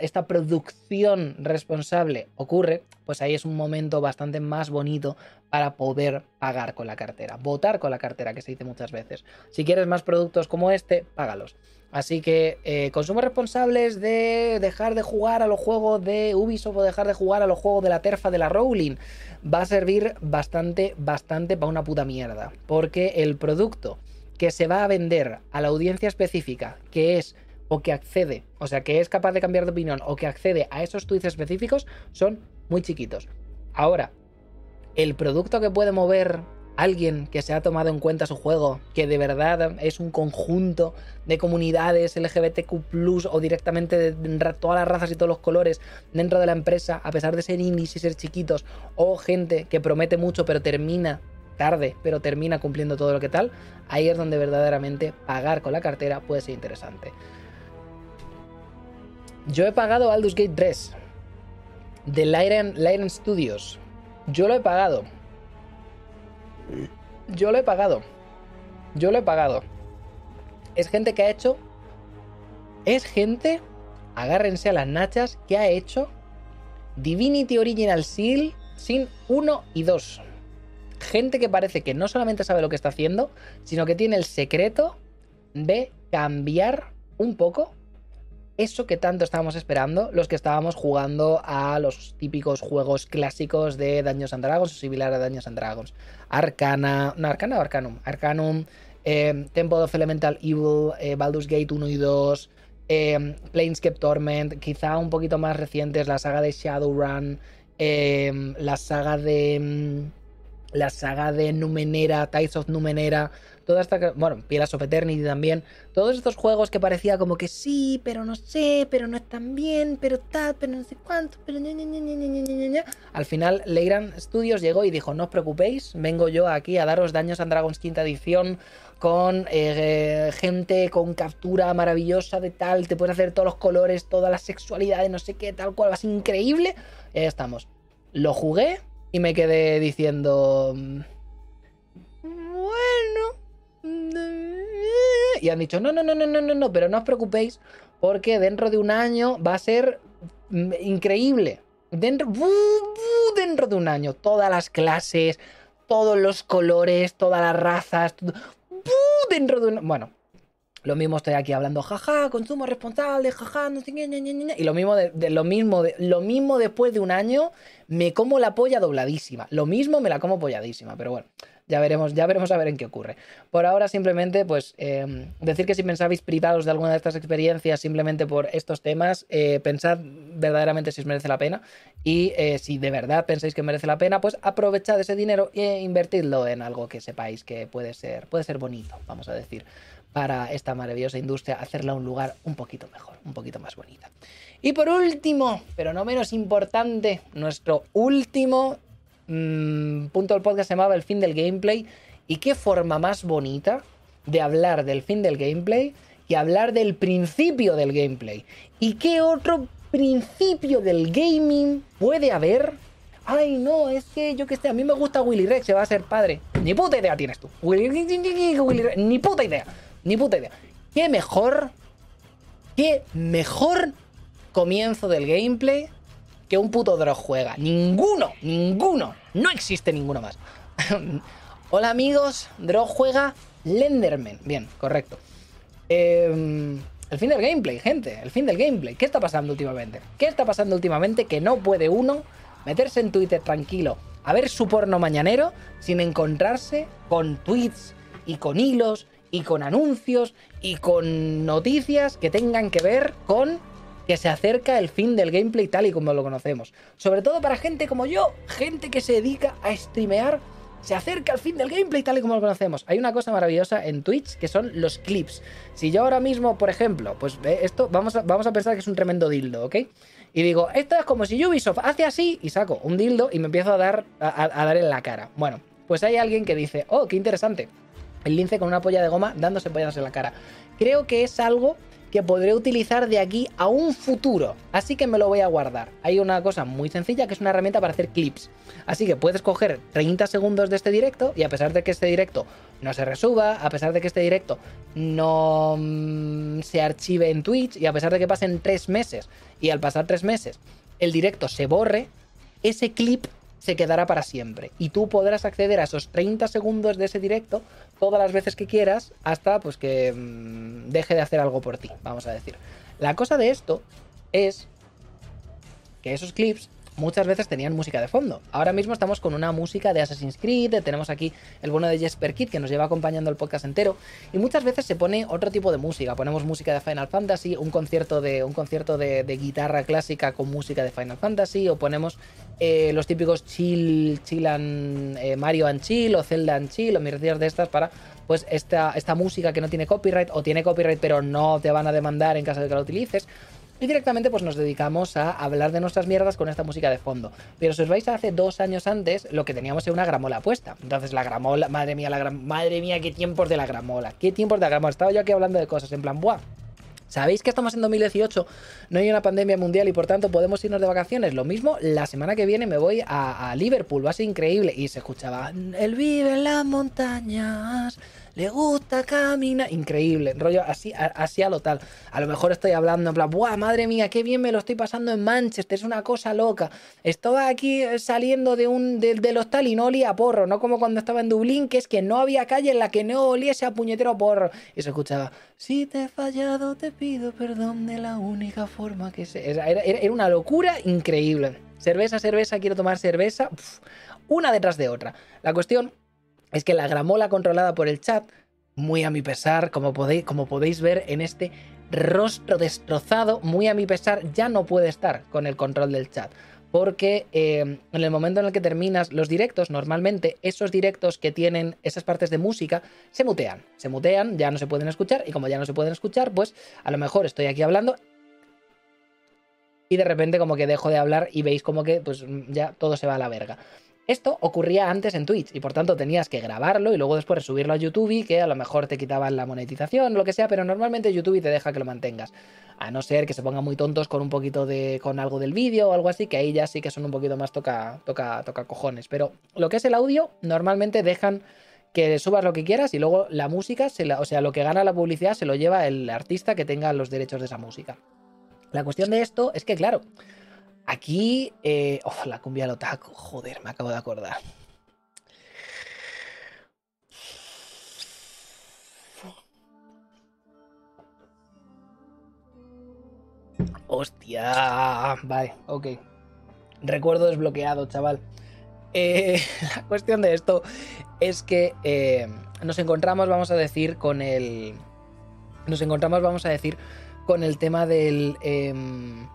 esta producción responsable ocurre, pues ahí es un momento bastante más bonito para poder pagar con la cartera, votar con la cartera, que se dice muchas veces. Si quieres más productos como este, págalos. Así que eh, consumos responsables de dejar de jugar a los juegos de Ubisoft o dejar de jugar a los juegos de la terfa de la Rowling va a servir bastante, bastante para una puta mierda. Porque el producto que se va a vender a la audiencia específica, que es o que accede, o sea, que es capaz de cambiar de opinión o que accede a esos tweets específicos, son muy chiquitos. Ahora, el producto que puede mover alguien que se ha tomado en cuenta su juego, que de verdad es un conjunto de comunidades LGBTQ o directamente de todas las razas y todos los colores dentro de la empresa, a pesar de ser indies y ser chiquitos, o gente que promete mucho pero termina tarde, pero termina cumpliendo todo lo que tal, ahí es donde verdaderamente pagar con la cartera puede ser interesante. Yo he pagado Aldous Gate 3 de Lyran, Studios. Yo lo he pagado. Yo lo he pagado. Yo lo he pagado. Es gente que ha hecho. Es gente. Agárrense a las nachas. Que ha hecho Divinity Original Seal sin 1 y 2. Gente que parece que no solamente sabe lo que está haciendo, sino que tiene el secreto de cambiar un poco eso que tanto estábamos esperando, los que estábamos jugando a los típicos juegos clásicos de Dungeons and Dragons o similar a Dungeons and Dragons. Arcana, no, Arcana o Arcanum, Arcanum, eh, Temple of Elemental Evil, eh, Baldur's Gate 1 y 2, eh, Planescape Torment, quizá un poquito más recientes, la saga de Shadowrun, eh, la saga de... Mm, la saga de Numenera, Tides of Numenera, toda esta, bueno, Pillars of Eternity también, todos estos juegos que parecía como que sí, pero no sé, pero no es tan bien, pero tal, pero no sé cuánto, pero al final Leiran Studios llegó y dijo, no os preocupéis, vengo yo aquí a daros Daños and Dragons quinta edición con eh, gente con captura maravillosa de tal, te puedes hacer todos los colores, toda la sexualidad de no sé qué, tal cual, va a ser increíble, y ahí estamos. Lo jugué, y me quedé diciendo... Bueno... Y han dicho, no, no, no, no, no, no, no, pero no os preocupéis porque dentro de un año va a ser mm, increíble. Dentro, dentro de un año, todas las clases, todos los colores, todas las razas, dentro de un... Bueno, lo mismo estoy aquí hablando, jaja, consumo responsable, jaja, no sé qué, y lo mismo, de, lo, mismo lo mismo después de un año, me como la polla dobladísima. Lo mismo me la como polladísima, pero bueno, ya veremos, ya veremos a ver en qué ocurre. Por ahora, simplemente, pues, em, decir que si pensabais privados de alguna de estas experiencias simplemente por estos temas, eh, pensad verdaderamente si os merece la pena. Y eh, si de verdad pensáis que merece la pena, pues aprovechad ese dinero e invertidlo en algo que sepáis que puede ser, puede ser bonito, vamos a decir para esta maravillosa industria, hacerla un lugar un poquito mejor, un poquito más bonita. Y por último, pero no menos importante, nuestro último mmm, punto del podcast se llamaba el fin del gameplay. ¿Y qué forma más bonita de hablar del fin del gameplay y hablar del principio del gameplay? ¿Y qué otro principio del gaming puede haber? Ay, no, es que yo que sé, a mí me gusta Willy Rex, se va a ser padre. Ni puta idea tienes tú. Ni puta idea. Ni puta idea. ¿Qué mejor? ¿Qué mejor comienzo del gameplay que un puto drog juega? Ninguno, ninguno. No existe ninguno más. Hola amigos, drog juega Lenderman. Bien, correcto. Em, el fin del gameplay, gente. El fin del gameplay. ¿Qué está pasando últimamente? ¿Qué está pasando últimamente que no puede uno meterse en Twitter tranquilo a ver su porno mañanero sin encontrarse con tweets y con hilos y con anuncios y con noticias que tengan que ver con que se acerca el fin del gameplay tal y como lo conocemos. Sobre todo para gente como yo, gente que se dedica a streamear, se acerca el fin del gameplay tal y como lo conocemos. Hay una cosa maravillosa en Twitch que son los clips. Si yo ahora mismo, por ejemplo, pues esto vamos a, vamos a pensar que es un tremendo dildo, ¿ok? Y digo, esto es como si Ubisoft hace así y saco un dildo y me empiezo a dar, a dar en la cara. Bueno, pues hay alguien que dice, oh, qué interesante el lince con una polla de goma dándose pollas en la cara. Creo que es algo que podré utilizar de aquí a un futuro, así que me lo voy a guardar. Hay una cosa muy sencilla que es una herramienta para hacer clips. Así que puedes coger 30 segundos de este directo y a pesar de que este directo no se resuba, a pesar de que este directo no mm, se archive en Twitch y a pesar de que pasen 3 meses y al pasar 3 meses el directo se borre, ese clip se quedará para siempre. Y tú podrás acceder a esos 30 segundos de ese directo todas las veces que quieras hasta pues que mm, deje de hacer algo por ti, vamos a decir. La cosa de esto es que esos clips muchas veces tenían música de fondo. Ahora mismo estamos con una música de Assassin's Creed, tenemos aquí el bueno de Jesper Kid que nos lleva acompañando el podcast entero y muchas veces se pone otro tipo de música. Ponemos música de Final Fantasy, un concierto de un concierto de, guitarra clásica con música de Final Fantasy o ponemos eh, los típicos chill, chill and, eh, Mario and chill o Zelda and chill o mierdas de estas para pues esta, esta música que no tiene copyright o tiene copyright pero no te van a demandar en caso de que la utilices y directamente pues nos dedicamos a hablar de nuestras mierdas con esta música de fondo. Pero si os vais a hace dos años antes, lo que teníamos era una gramola puesta. Entonces la gramola, madre mía, la madre mía, qué tiempos de la gramola, qué tiempos de la gramola. Estaba yo aquí hablando de cosas en plan, buah. ¿Sabéis que estamos en 2018? No hay una pandemia mundial y por tanto podemos irnos de vacaciones. Lo mismo, la semana que viene me voy a, a Liverpool, va a ser increíble. Y se escuchaba, él vive en las montañas, le gusta caminar. Increíble, rollo así, así a lo tal. A lo mejor estoy hablando en plan, ¡buah, madre mía, qué bien me lo estoy pasando en Manchester! Es una cosa loca. Estaba aquí eh, saliendo de un, del hostal y no olía a porro, no como cuando estaba en Dublín, que es que no había calle en la que no oliese a puñetero porro. Y se escuchaba, si te he fallado, te pido perdón de la única forma que sé. Era, era, una locura increíble. Cerveza, cerveza, quiero tomar cerveza. una detrás de otra. La cuestión es que la gramola controlada por el chat, muy a mi pesar, como podéis, ver en este rostro destrozado, muy a mi pesar, ya no puede estar con el control del chat. Porque eh, en el momento en el que terminas los directos, normalmente esos directos que tienen esas partes de música se mutean. Se mutean, ya no se pueden escuchar, y como ya no se pueden escuchar, pues a lo mejor estoy aquí hablando y de repente como que dejo de hablar y veis como que pues ya todo se va a la verga. Esto ocurría antes en Twitch y por tanto tenías que grabarlo y luego después subirlo a YouTube y que a lo mejor te quitaban la monetización o lo que sea, pero normalmente YouTube te deja que lo mantengas. A no ser que se pongan muy tontos con un poquito de. con algo del vídeo o algo así, que ahí ya sí que son un poquito más toca, toca, toca cojones. Pero lo que es el audio, normalmente dejan que subas lo que quieras y luego la música, se o sea, lo que gana la publicidad se lo lleva el artista que tenga los derechos de esa música. La cuestión de esto es que, claro, Aquí, eh, la cumbia otaku, joder, me acabo de acordar. Hostia, vale, ok. Recuerdo desbloqueado, chaval. Eh, la cuestión de esto es que eh, nos encontramos, vamos a decir, con el... Nos encontramos, vamos a decir, con el tema del... Em,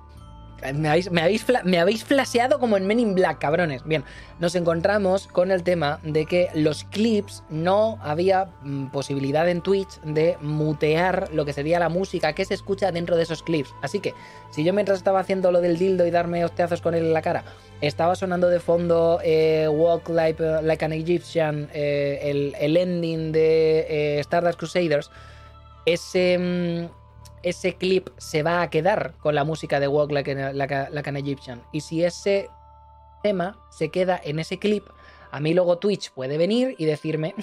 me habéis, me, habéis, flasheado como en Men in Black, cabrones. Bien, nos encontramos con el tema de que los clips no había mm, posibilidad en Twitch de mutear lo que sería la música que se escucha dentro de esos clips. Así que, si yo mientras estaba haciendo lo del dildo y darme hostiazos con él en la cara, estaba sonando de fondo eh, Walk like, like, an Egyptian, eh, el, el, ending de eh, Stardust Crusaders, ese mm, ese clip se va a quedar con la música de Walk Like, an Egyptian. Y si ese tema se queda en ese clip, a mí luego Twitch puede venir y decirme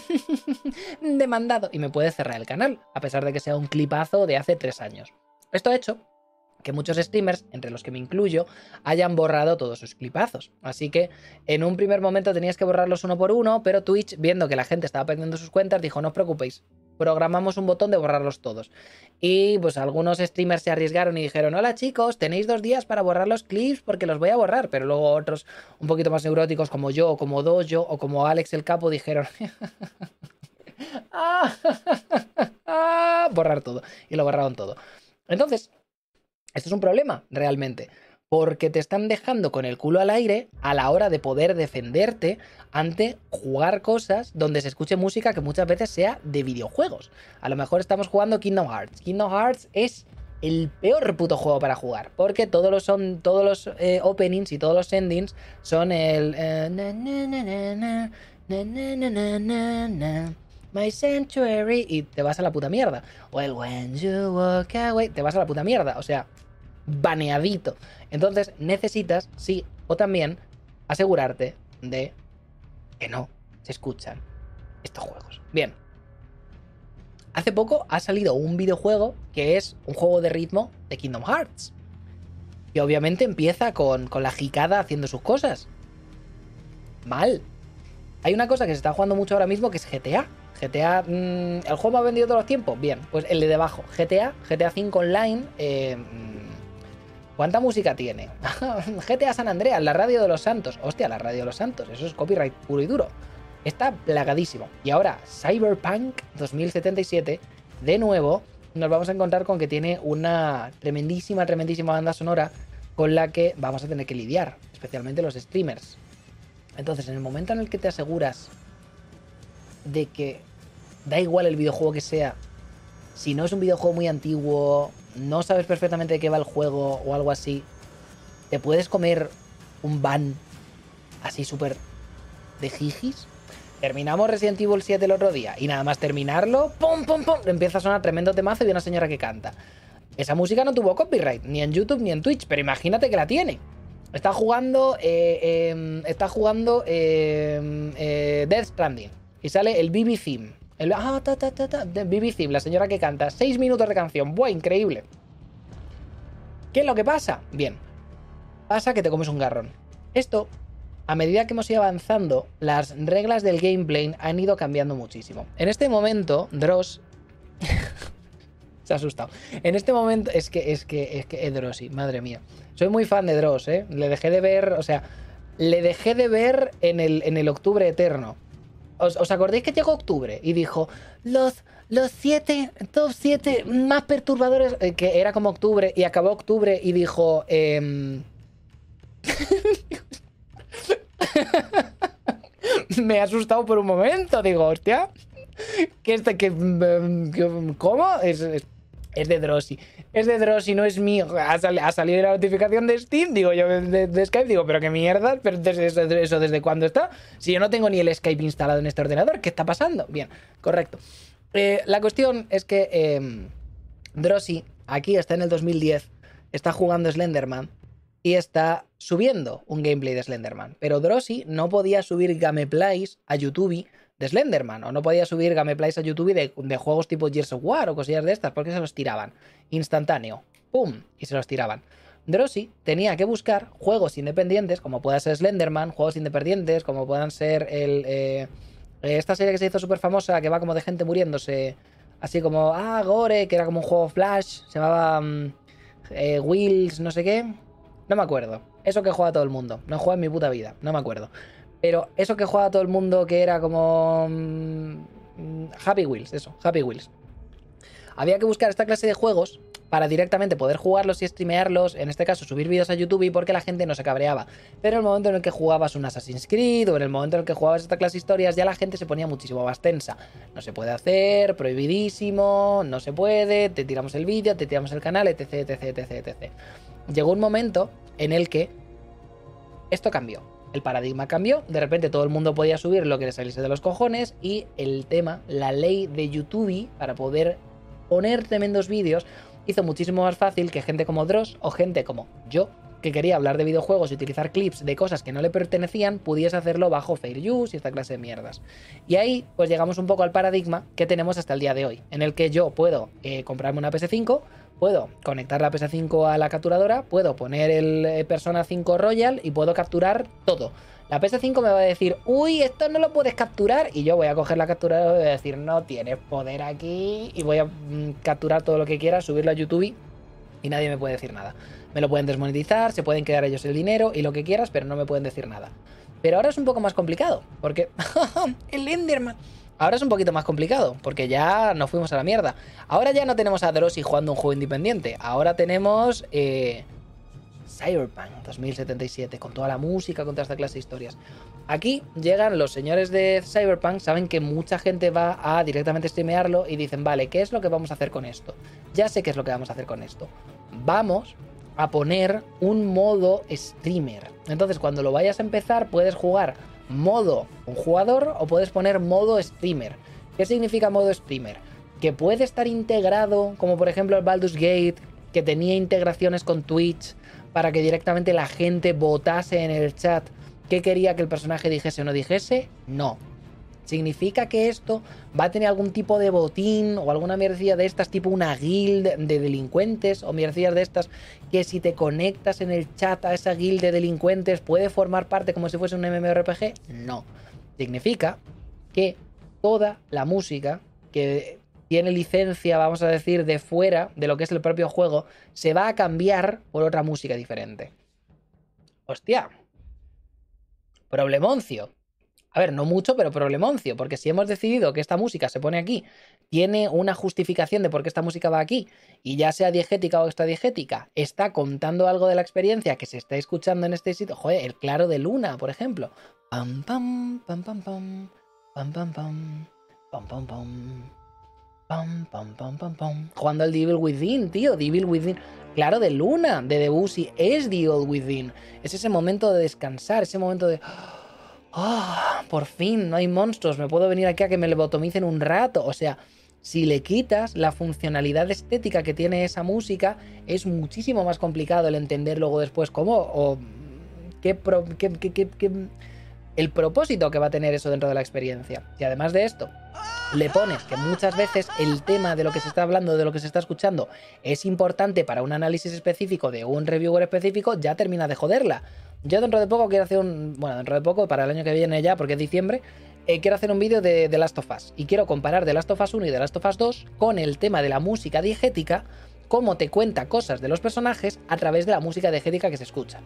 demandado y me puede cerrar el canal, a pesar de que sea un clipazo de hace tres años. Esto ha hecho que muchos streamers, entre los que me incluyo, hayan borrado todos sus clipazos. Así que en un primer momento tenías que borrarlos uno por uno, pero Twitch, viendo que la gente estaba perdiendo sus cuentas, dijo, no os preocupéis, programamos un botón de borrarlos todos. Y pues algunos streamers se arriesgaron y dijeron, hola chicos, tenéis dos días para borrar los clips porque los voy a borrar. Pero luego otros un poquito más neuróticos como yo, o como Dojo, o como Alex el Capo dijeron, ah, borrar todo. Y lo borraron todo. Entonces, esto es un problema, realmente porque te están dejando con el culo al aire a la hora de poder defenderte ante jugar cosas donde se escuche música que muchas veces sea de videojuegos. A lo mejor estamos jugando Kingdom Hearts. Kingdom Hearts es el peor puto juego para jugar, porque todos los son todos los eh, openings y todos los endings son el My Sanctuary y te vas a la puta mierda. O el When You Walk Away, te vas a la puta mierda. O sea, baneadito. Entonces necesitas, sí, o también asegurarte de que no se escuchan estos juegos. Bien. Hace poco ha salido un videojuego que es un juego de ritmo de Kingdom Hearts. Y obviamente empieza con, la jicada haciendo sus cosas. Mal. Hay una cosa que se está jugando mucho ahora mismo que es GTA. GTA, mm, ¿el juego ha vendido todos los tiempos? Bien, pues el de debajo. GTA, GTA 5 Online, eh, ¿Cuánta música tiene? GTA San Andreas, la radio de los santos. Hostia, la radio de los santos, eso es copyright puro y duro. Está plagadísimo. Y ahora, Cyberpunk 2077, de nuevo, nos vamos a encontrar con que tiene una tremendísima, tremendísima banda sonora con la que vamos a tener que lidiar, especialmente los streamers. Entonces, en el momento en el que te aseguras de que da igual el videojuego que sea, si no es un videojuego muy antiguo, no sabes perfectamente de qué va el juego o algo así, te puedes comer un ban así súper de jijis. Terminamos Resident Evil 7 el otro día y nada más terminarlo, ¡pum, pum, pum! Empieza a sonar tremendo temazo y una señora que canta. Esa música no tuvo copyright, ni en YouTube ni en Twitch, pero imagínate que la tiene. Está jugando, eh, em, está jugando em, eh, Death Stranding y sale el BB Theme Ah, ta, ta, ta, ta, de la señora que canta. Seis minutos de canción. ¡Buah, increíble! ¿Qué es lo que pasa? Bien. Pasa que te comes un garrón. Esto, a medida que hemos ido avanzando, las reglas del gameplay han ido cambiando muchísimo. En este momento, Dross... Se ha asustado. En este momento, es que, es que, es que, es Drossi, madre mía. Soy muy fan de Dross, ¿eh? Le dejé de ver, o sea, le dejé de ver en el, en el octubre eterno. ¿Os, acordáis que llegó octubre y dijo los, los siete, top siete más perturbadores, eh, que era como octubre y acabó octubre y dijo... Eh... Me he asustado por un momento, digo, hostia. ¿Qué este, que, ¿Cómo? Es, es de Drossy. Es de Drossy, no es mío. Ha, salido la notificación de Steam, digo yo, de, Skype, digo, pero qué mierda, pero eso, desde cuándo está. Si yo no tengo ni el Skype instalado en este ordenador, ¿qué está pasando? Bien, correcto. Eh, la cuestión es que eh, Drossy, aquí está en el 2010, está jugando Slenderman y está subiendo un gameplay de Slenderman. Pero Drossy no podía subir gameplays a YouTube de Slenderman, o no podía subir gameplays a YouTube de, de, juegos tipo Gears of War o cosillas de estas, porque se los tiraban. Instantáneo. ¡Pum! Y se los tiraban. Drossy tenía que buscar juegos independientes, como pueda ser Slenderman, juegos independientes, como puedan ser el. Eh, esta serie que se hizo súper famosa, que va como de gente muriéndose. Así como, ah, Gore, que era como un juego Flash, se llamaba mm, eh, Wheels, no sé qué. No me acuerdo. Eso que juega todo el mundo. No juega en mi puta vida, no me acuerdo. Pero eso que juega todo el mundo que era como... Mm, Happy Wheels, eso, Happy Wheels. Había que buscar esta clase de juegos para directamente poder jugarlos y streamearlos, en este caso subir vídeos a YouTube porque la gente no se cabreaba. Pero en el momento en el que jugabas un Assassin's Creed o en el momento en el que jugabas esta clase de historias ya la gente se ponía muchísimo más tensa. No se puede hacer, prohibidísimo, no se puede, te tiramos el vídeo, te tiramos el canal, etc, etc, etc, etc. Llegó un momento en el que esto cambió el paradigma cambió, de repente todo el mundo podía subir lo que le saliese de los cojones y el tema, la ley de YouTube para poder poner tremendos vídeos hizo muchísimo más fácil que gente como Dross o gente como yo, que quería hablar de videojuegos y utilizar clips de cosas que no le pertenecían, pudiese hacerlo bajo Fair Use y esta clase de mierdas. Y ahí pues llegamos un poco al paradigma que tenemos hasta el día de hoy, en el que yo puedo eh, comprarme una PS5, puedo conectar la PS5 a la capturadora, puedo poner el eh, Persona 5 Royal y puedo capturar todo. La PS5 me va a decir, uy, esto no lo puedes capturar. Y yo voy a coger la capturadora y voy a decir, no tienes poder aquí. Y voy a mm, capturar todo lo que quiera, subirlo a YouTube y nadie me puede decir nada. Me lo pueden desmonetizar, se pueden quedar ellos el dinero y lo que quieras, pero no me pueden decir nada. Pero ahora es un poco más complicado, porque el Enderman Ahora es un poquito más complicado, porque ya nos fuimos a la mierda. Ahora ya no tenemos a Drosy jugando un juego independiente. Ahora tenemos eh, Cyberpunk 2077, con toda la música, con toda esta clase de historias. Aquí llegan los señores de Cyberpunk, saben que mucha gente va a directamente streamearlo y dicen, vale, ¿qué es lo que vamos a hacer con esto? Ya sé qué es lo que vamos a hacer con esto. Vamos a poner un modo streamer. Entonces, cuando lo vayas a empezar, puedes jugar modo un jugador o puedes poner modo streamer. ¿Qué significa modo streamer? Que puede estar integrado, como por ejemplo el Baldur's Gate, que tenía integraciones con Twitch para que directamente la gente votase en el chat qué quería que el personaje dijese o no dijese. No. ¿Significa que esto va a tener algún tipo de botín o alguna mierdecilla de estas, tipo una guild de delincuentes o mierdecillas de estas, que si te conectas en el chat a esa guild de delincuentes puede formar parte como si fuese un MMORPG? No. Significa que toda la música que tiene licencia, vamos a decir, de fuera de lo que es el propio juego, se va a cambiar por otra música diferente. Hostia. Problemoncio. A ver, no mucho, pero problemoncio, porque si hemos decidido que esta música se pone aquí, tiene una justificación de por qué esta música va aquí, y ya sea diegética o extradiegética, está contando algo de la experiencia que se está escuchando en este sitio. Joder, el claro de luna, por ejemplo. Pam, pam, pam, pam, pam, pam, pam, pam, pam, pam, pam. Pam, pam, pam, pam, pam. Jugando al Devil Within, tío. Devil Within. Claro, de Luna, de Debussy. Es Devil Within. Es ese momento de descansar, ese momento de. ¡Ah! por fin, no hay monstruos, me puedo venir aquí a que me lobotomicen un rato. O sea, si le quitas la funcionalidad estética que tiene esa música, es muchísimo más complicado el entender luego después cómo o qué, el propósito que va a tener eso dentro de la experiencia. Y además de esto, le pones que muchas veces el tema de lo que se está hablando, de lo que se está escuchando, es importante para un análisis específico de un reviewer específico, ya termina de joderla. Yo dentro de poco quiero hacer un. Bueno, dentro de poco, para el año que viene ya, porque es diciembre, eh, quiero hacer un vídeo de The Last of Us. Y quiero comparar The Last of Us 1 y The Last of Us 2 con el tema de la música diegética, cómo te cuenta cosas de los personajes a través de la música diegética que se escucha.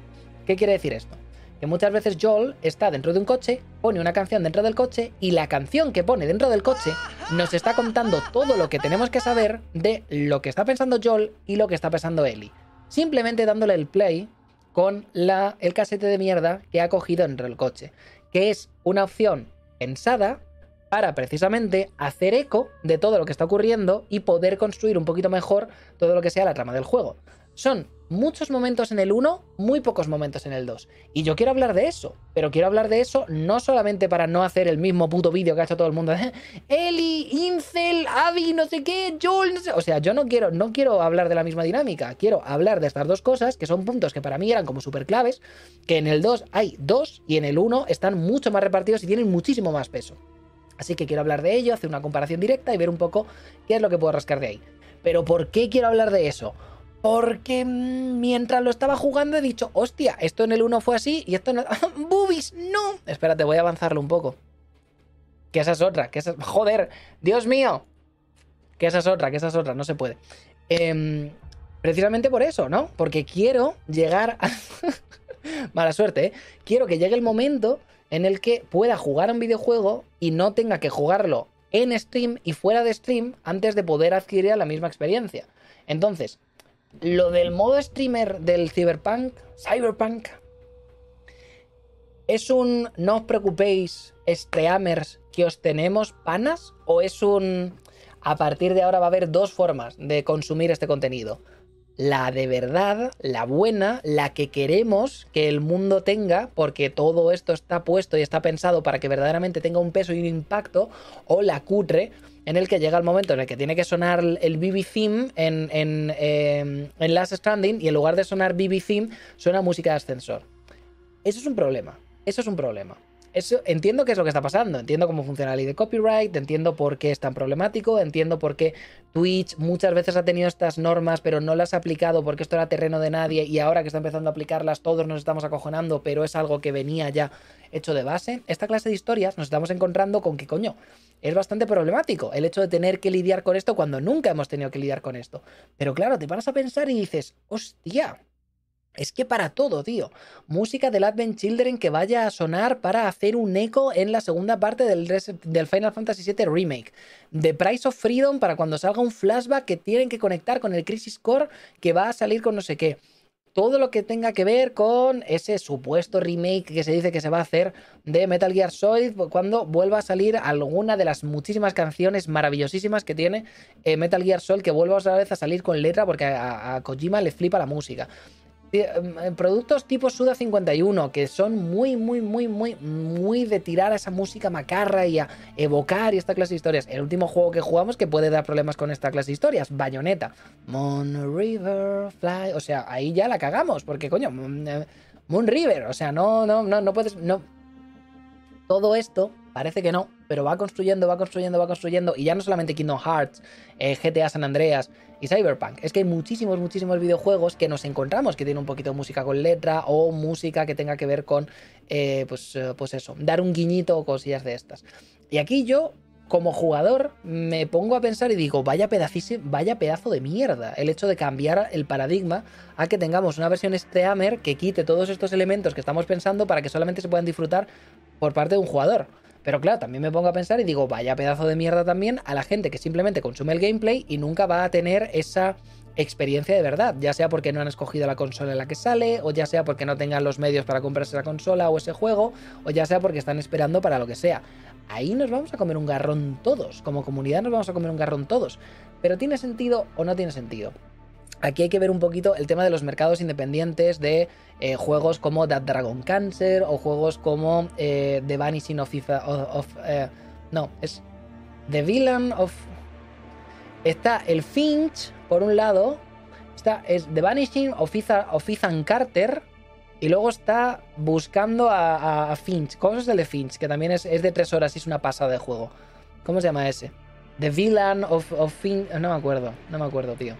¿Qué quiere decir esto? Que muchas veces Joel está dentro de un coche, pone una canción dentro del coche y la canción que pone dentro del coche nos está contando todo lo que tenemos que saber de lo que está pensando Joel y lo que está pensando Ellie. Simplemente dándole el play con la, el casete de mierda que ha cogido dentro del coche, que es una opción pensada para precisamente hacer eco de todo lo que está ocurriendo y poder construir un poquito mejor todo lo que sea la trama del juego. Son muchos momentos en el 1, muy pocos momentos en el 2. Y yo quiero hablar de eso, pero quiero hablar de eso no solamente para no hacer el mismo puto vídeo que ha hecho todo el mundo de Eli, Incel, Abby, no sé qué, Joel, no sé. O sea, yo no quiero, no quiero hablar de la misma dinámica, quiero hablar de estas dos cosas, que son puntos que para mí eran como súper claves, que en el 2 hay dos y en el 1 están mucho más repartidos y tienen muchísimo más peso. Así que quiero hablar de ello, hacer una comparación directa y ver un poco qué es lo que puedo rascar de ahí. Pero ¿por qué quiero hablar de eso? Porque mm, mientras lo estaba jugando he dicho, hostia, esto en el 1 fue así y esto en el... ¡Bubis! ¡No! Espérate, voy a avanzarlo un poco. Que esa es otra, que esa... ¡Joder! ¡Dios mío! Que esa es otra, que esa es otra, no se puede. Em, precisamente por eso, ¿no? Porque quiero llegar a... Mala suerte, ¿eh? Quiero que llegue el momento en el que pueda jugar un videojuego y no tenga que jugarlo en stream y fuera de stream antes de poder adquirir la misma experiencia. Entonces, lo del modo streamer del Cyberpunk, Cyberpunk, ¿es un no os preocupéis, streamers, que os tenemos panas? ¿O es un a partir de ahora va a haber dos formas de consumir este contenido? La de verdad, la buena, la que queremos que el mundo tenga, porque todo esto está puesto y está pensado para que verdaderamente tenga un peso y un impacto, o la cutre, en el que llega el momento en el que tiene que sonar el BB Theme en, en, em, en Last Stranding y en lugar de sonar BB Theme suena música de ascensor. Eso es un problema. Eso es un problema. Eso, entiendo qué es lo que está pasando, entiendo cómo funciona la ley de copyright, entiendo por qué es tan problemático, entiendo por qué Twitch muchas veces ha tenido estas normas pero no las ha aplicado porque esto era terreno de nadie y ahora que está empezando a aplicarlas todos nos estamos acojonando, pero es algo que venía ya hecho de base. Esta clase de historias nos estamos encontrando con que coño, es bastante problemático el hecho de tener que lidiar con esto cuando nunca hemos tenido que lidiar con esto. Pero claro, te paras a pensar y dices, hostia, es que para todo, tío. Música del Advent Children que vaya a sonar para hacer un eco en la segunda parte del, Final Fantasy VII Remake. The Price of Freedom para cuando salga un flashback que tienen que conectar con el Crisis Core que va a salir con no sé qué todo lo que tenga que ver con ese supuesto remake que se dice que se va a hacer de Metal Gear Solid cuando vuelva a salir alguna de las muchísimas canciones maravillosísimas que tiene eh, Metal Gear Solid que vuelva otra vez a salir con letra porque a Kojima le flipa la música. Em, em, productos tipo Suda 51 que son muy, muy, muy, muy, muy de tirar a esa música macarra y a evocar y esta clase de historias. El último juego que jugamos que puede dar problemas con esta clase de historias, Bayonetta. Moon River, Fly, o sea, ahí ya la cagamos, porque coño, eh, Moon River, o sea, no, no, no, no puedes, no. Todo esto parece que no, pero va construyendo, va construyendo, va construyendo, y ya no solamente Kingdom Hearts, eh, GTA San Andreas, y Cyberpunk. Es que hay muchísimos, muchísimos videojuegos que nos encontramos que tienen un poquito de música con letra o música que tenga que ver con, eh, pues, eh, pues eso, dar un guiñito o cosillas de estas. Y aquí yo, como jugador, me pongo a pensar y digo, vaya, vaya pedazo de mierda el hecho de cambiar el paradigma a que tengamos una versión Streamer que quite todos estos elementos que estamos pensando para que solamente se puedan disfrutar por parte de un jugador. Pero claro, también me pongo a pensar y digo, vaya pedazo de mierda también a la gente que simplemente consume el gameplay y nunca va a tener esa experiencia de verdad, ya sea porque no han escogido la consola en la que sale, o ya sea porque no tengan los medios para comprarse la consola o ese juego, o ya sea porque están esperando para lo que sea. Ahí nos vamos a comer un garrón todos, como comunidad nos vamos a comer un garrón todos. Pero ¿tiene sentido o no tiene sentido? Aquí hay que ver un poquito el tema de los mercados independientes de eh, juegos como That Dragon Cancer o juegos como eh, The Vanishing of, of, eh, no, es The Villain of... Está el Finch, por un lado, está, es The Vanishing of Ethan, Carter, y luego está buscando a, Finch. ¿Cómo es el de Finch? Que también es, de tres horas y es una pasada de juego. ¿Cómo se llama ese? The Villain of, of Fin... No me acuerdo, no me acuerdo, tío.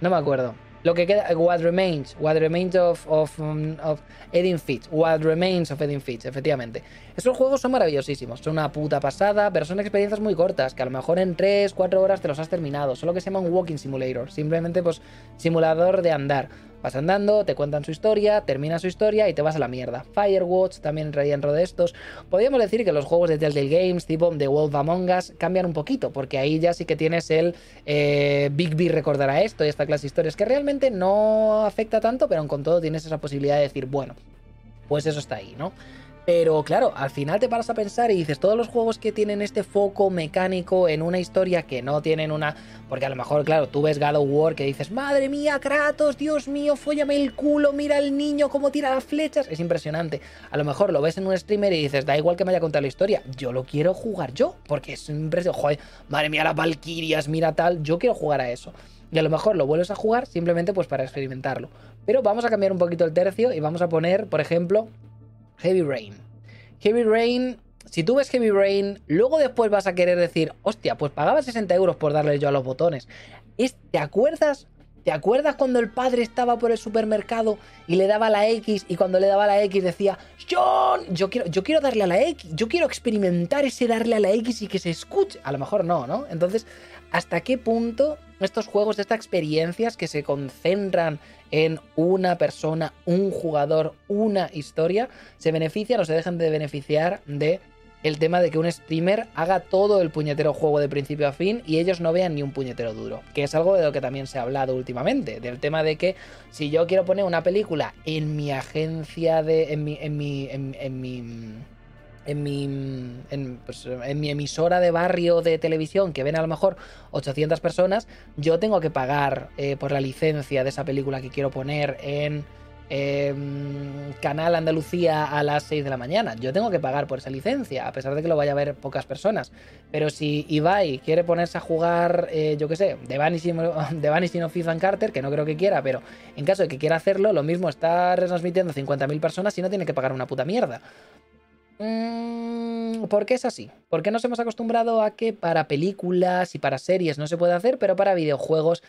No me acuerdo. Lo que queda, What Remains, What Remains of, of, um, of Edin Fitch, What Remains of Edin Fitch, efectivamente. Esos juegos son maravillosísimos, son una puta pasada, pero son experiencias muy cortas, que a lo mejor en 3, 4 horas te los has terminado, solo que se llama un Walking Simulator, simplemente pues simulador de andar. Vas andando, te cuentan su historia, termina su historia y te vas a la mierda. Firewatch también entraría dentro de estos. Podríamos decir que los juegos de Telltale Games, tipo The Wolf Among Us, cambian un poquito, porque ahí ya sí que tienes el eh, Big B recordará esto y esta clase de historias, que realmente no afecta tanto, pero con todo tienes esa posibilidad de decir, bueno, pues eso está ahí, ¿no? Pero claro, al final te paras a pensar y dices, todos los juegos que tienen este foco mecánico en una historia que no tienen una... Porque a lo mejor, claro, tú ves God of War que dices, madre mía, Kratos, Dios mío, fóllame el culo, mira al niño cómo tira las flechas. Es impresionante. A lo mejor lo ves en un streamer y dices, da igual que me haya contado la historia, yo lo quiero jugar yo, porque es impresionante. Joder, madre mía, las Valkyrias, mira tal, yo quiero jugar a eso. Y a lo mejor lo vuelves a jugar simplemente pues para experimentarlo. Pero vamos a cambiar un poquito el tercio y vamos a poner, por ejemplo, Heavy Rain. Heavy Rain, si tú ves Heavy Rain, luego después vas a querer decir, hostia, pues pagaba 60 euros por darle yo a los botones. ¿Te acuerdas? ¿Te acuerdas cuando el padre estaba por el supermercado y le daba la X y cuando le daba la X decía, John, yo quiero, yo quiero darle a la X, yo quiero experimentar ese darle a la X y que se escuche? A lo mejor no, ¿no? Entonces, ¿hasta qué punto estos juegos, estas experiencias que se concentran en una persona, un jugador, una historia, se benefician o se dejan de beneficiar de el tema de que un streamer haga todo el puñetero juego de principio a fin y ellos no vean ni un puñetero duro. Que es algo de lo que también se ha hablado últimamente. Del tema de que si yo quiero poner una película en mi agencia de. en mi. en mi. en, mi. En mi, pues, en mi emisora de barrio de televisión que ven a lo mejor 800 personas, yo tengo que pagar eh, por la licencia de esa película que quiero poner en Em, canal Andalucía a las 6 de la mañana. Yo tengo que pagar por esa licencia, a pesar de que lo vaya a ver pocas personas. Pero si Ibai quiere ponerse a jugar, eh, yo qué sé, de Vanishing, de of Ethan Carter, que no creo que quiera, pero en caso de que quiera hacerlo, lo mismo está retransmitiendo 50.000 personas y no tiene que pagar una puta mierda. Mm, ¿Por qué es así? ¿Por qué nos hemos acostumbrado a que para películas y para series no se puede hacer, pero para videojuegos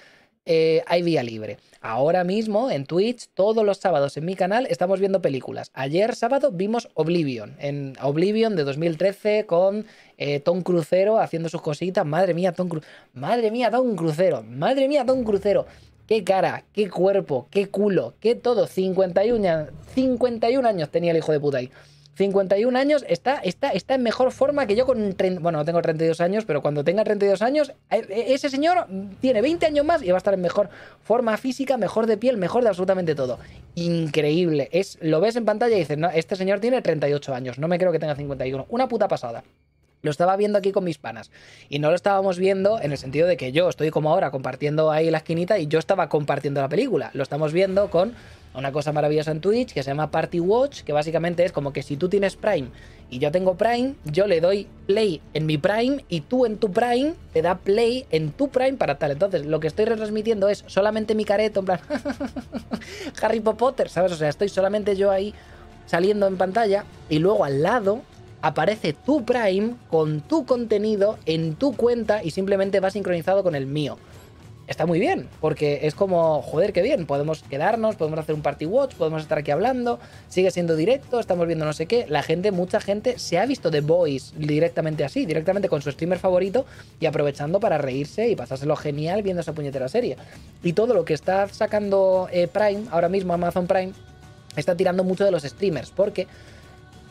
eh, hay vía libre. Ahora mismo en Twitch, todos los sábados en mi canal estamos viendo películas. Ayer sábado vimos Oblivion, en Oblivion de 2013 con eh, Tom Crucero haciendo sus cositas. Madre mía, Tom Crucero. Madre mía, Tom Crucero. Madre mía, Tom Crucero. Qué cara, qué cuerpo, qué culo, qué todo. 51, 51 años tenía el hijo de puta ahí. 51 años, está, está, está en mejor forma que yo con... bueno, no tengo 32 años, pero cuando tenga 32 años, eh, eh, ese señor tiene 20 años más y va a estar en mejor forma física, mejor de piel, mejor de absolutamente todo. Increíble. Es, lo ves en pantalla y dices, no, este señor tiene 38 años, no me creo que tenga 51. Una puta pasada. Lo estaba viendo aquí con mis panas. Y no lo estábamos viendo en el sentido de que yo estoy como ahora compartiendo ahí la esquinita y yo estaba compartiendo la película. Lo estamos viendo con una cosa maravillosa en Twitch que se llama Party Watch, que básicamente es como que si tú tienes Prime y yo tengo Prime, yo le doy play en mi Prime y tú en tu Prime te da play en tu Prime para tal. Entonces, lo que estoy retransmitiendo es solamente mi careto, en plan Harry Potter, ¿sabes? O sea, estoy solamente yo ahí saliendo en pantalla y luego al lado aparece tu Prime con tu contenido en tu cuenta y simplemente va sincronizado con el mío está muy bien, porque es como, joder, qué bien, podemos quedarnos, podemos hacer un party watch, podemos estar aquí hablando, sigue siendo directo, estamos viendo no sé qué. La gente, mucha gente se ha visto The Voice directamente así, directamente con su streamer favorito y aprovechando para reírse y pasárselo genial viendo esa puñetera serie. Y todo lo que está sacando eh, Prime, ahora mismo Amazon Prime, está tirando mucho de los streamers, porque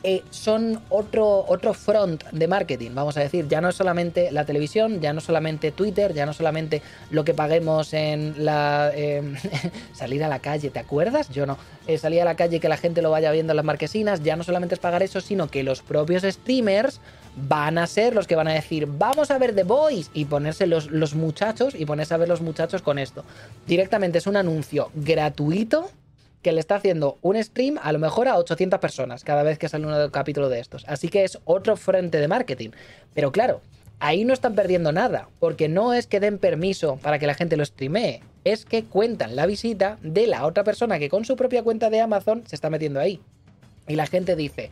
eh, son otro, otro front de marketing, vamos a decir. Ya no es solamente la televisión, ya no solamente Twitter, ya no solamente lo que paguemos en la. Em, salir a la calle, ¿te acuerdas? Yo no. Eh, salir a la calle y que la gente lo vaya viendo en las marquesinas, ya no solamente es pagar eso, sino que los propios streamers van a ser los que van a decir, vamos a ver The Voice y ponerse los, los muchachos y ponerse a ver los muchachos con esto. Directamente es un anuncio gratuito que le está haciendo un stream a lo mejor a 800 personas cada vez que sale un capítulo de estos. Así que es otro frente de marketing. Pero claro, ahí no están perdiendo nada, porque no es que den permiso para que la gente lo streamee, es que cuentan la visita de la otra persona que con su propia cuenta de Amazon se está metiendo ahí. Y la gente dice,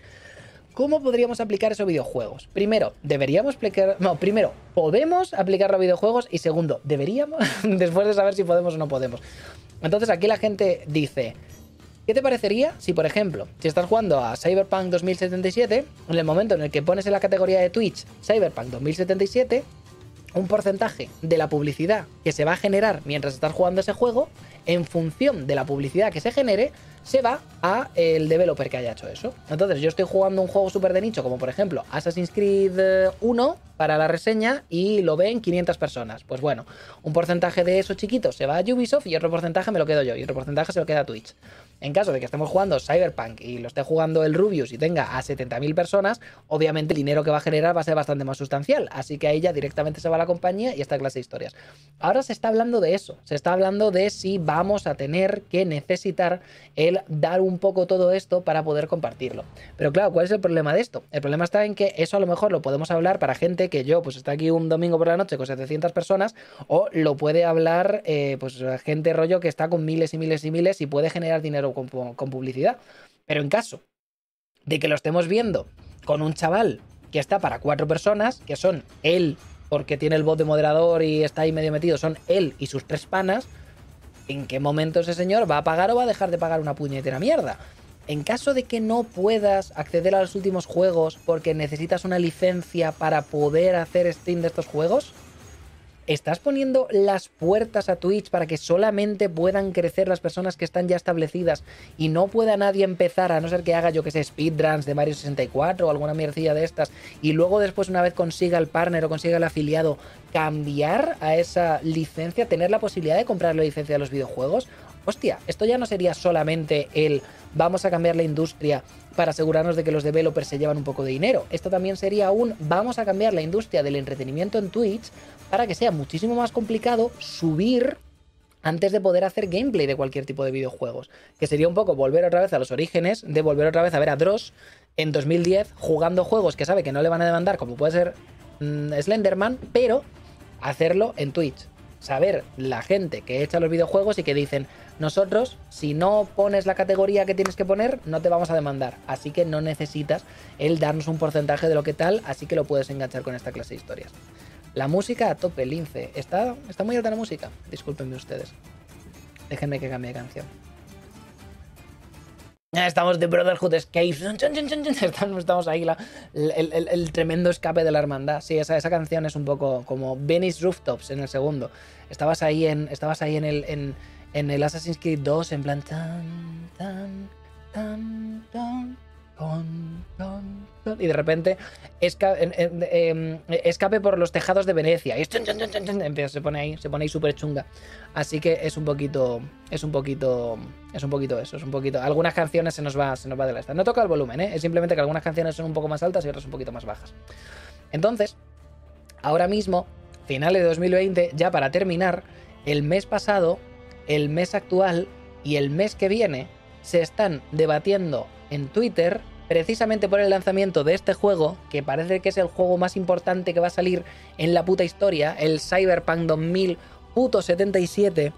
¿Cómo podríamos aplicar eso a videojuegos? Primero, deberíamos aplicar. No, primero, ¿podemos aplicarlo a videojuegos? Y segundo, ¿deberíamos? Después de saber si podemos o no podemos. Entonces aquí la gente dice. ¿Qué te parecería si, por ejemplo, si estás jugando a Cyberpunk 2077, en el momento en el que pones en la categoría de Twitch Cyberpunk 2077, un porcentaje de la publicidad que se va a generar mientras estás jugando ese juego, en función de la publicidad que se genere, se va a el developer que haya hecho eso. Entonces, yo estoy jugando un juego súper de nicho, como por ejemplo Assassin's Creed 1 eh, para la reseña y lo ven 500 personas. Pues bueno, un porcentaje de eso chiquito se va a Ubisoft y otro porcentaje me lo quedo yo y otro porcentaje se lo queda a Twitch. En caso de que estemos jugando Cyberpunk y lo esté jugando el Rubius y tenga a 70.000 personas, obviamente el dinero que va a generar va a ser bastante más sustancial. Así que ahí ya directamente se va la compañía y esta clase de historias. Ahora se está hablando de eso. Se está hablando de si vamos a tener que necesitar el dar un poco todo esto para poder compartirlo. Pero claro, ¿cuál es el problema de esto? El problema está en que eso a lo mejor lo podemos hablar para gente que yo, pues está aquí un domingo por la noche con 700 personas, o lo puede hablar eh, pues gente rollo que está con miles y miles y miles y puede generar dinero con, con publicidad. Pero en caso de que lo estemos viendo con un chaval que está para cuatro personas, que son él, porque tiene el bot de moderador y está ahí medio metido, son él y sus tres panas, ¿en qué momento ese señor va a pagar o va a dejar de pagar una puñetera mierda? En caso de que no puedas acceder a los últimos juegos porque necesitas una licencia para poder hacer Steam de estos juegos, ¿Estás poniendo las puertas a Twitch para que solamente puedan crecer las personas que están ya establecidas y no pueda nadie empezar, a no ser que haga yo que sé, speedruns de Mario 64 o alguna miercilla de estas, y luego después una vez consiga el partner o consiga el afiliado, cambiar a esa licencia, tener la posibilidad de comprar la licencia de los videojuegos? Hostia, esto ya no sería solamente el vamos a cambiar la industria para asegurarnos de que los developers se llevan un poco de dinero. Esto también sería un vamos a cambiar la industria del entretenimiento en Twitch para que sea muchísimo más complicado subir antes de poder hacer gameplay de cualquier tipo de videojuegos. Que sería un poco volver otra vez a los orígenes, de volver otra vez a ver a Dross en 2010 jugando juegos que sabe que no le van a demandar, como puede ser mm, Slenderman, pero hacerlo en Twitch. Saber la gente que echa los videojuegos y que dicen, nosotros, si no pones la categoría que tienes que poner, no te vamos a demandar. Así que no necesitas el darnos un porcentaje de lo que tal, así que lo puedes enganchar con esta clase de historias. La música a tope, lince. Está, está muy alta la música. Discúlpenme ustedes. Déjenme que cambie de canción. Estamos de Brotherhood Escape. Estamos ahí, el, tremendo escape de la hermandad. Sí, esa, esa canción es un poco como Venice Rooftops en el segundo. Estabas ahí en, estabas ahí en, el, en, el Assassin's Creed 2 en plan y de repente em, escape por los tejados de Venecia. Y se pone ahí, se pone ahí súper chunga. Así que es un poquito. Es un poquito. Es un poquito eso. Es un poquito. Algunas canciones se nos va, se nos va de la esta. No toca el volumen, ¿eh? Es simplemente que algunas canciones son un poco más altas y otras un poquito más bajas. Entonces, ahora mismo, finales de 2020, ya para terminar, el mes pasado, el mes actual y el mes que viene se están debatiendo en Twitter precisamente por el lanzamiento de este juego, que parece que es el juego más importante que va a salir en la puta historia, el Cyberpunk 2077,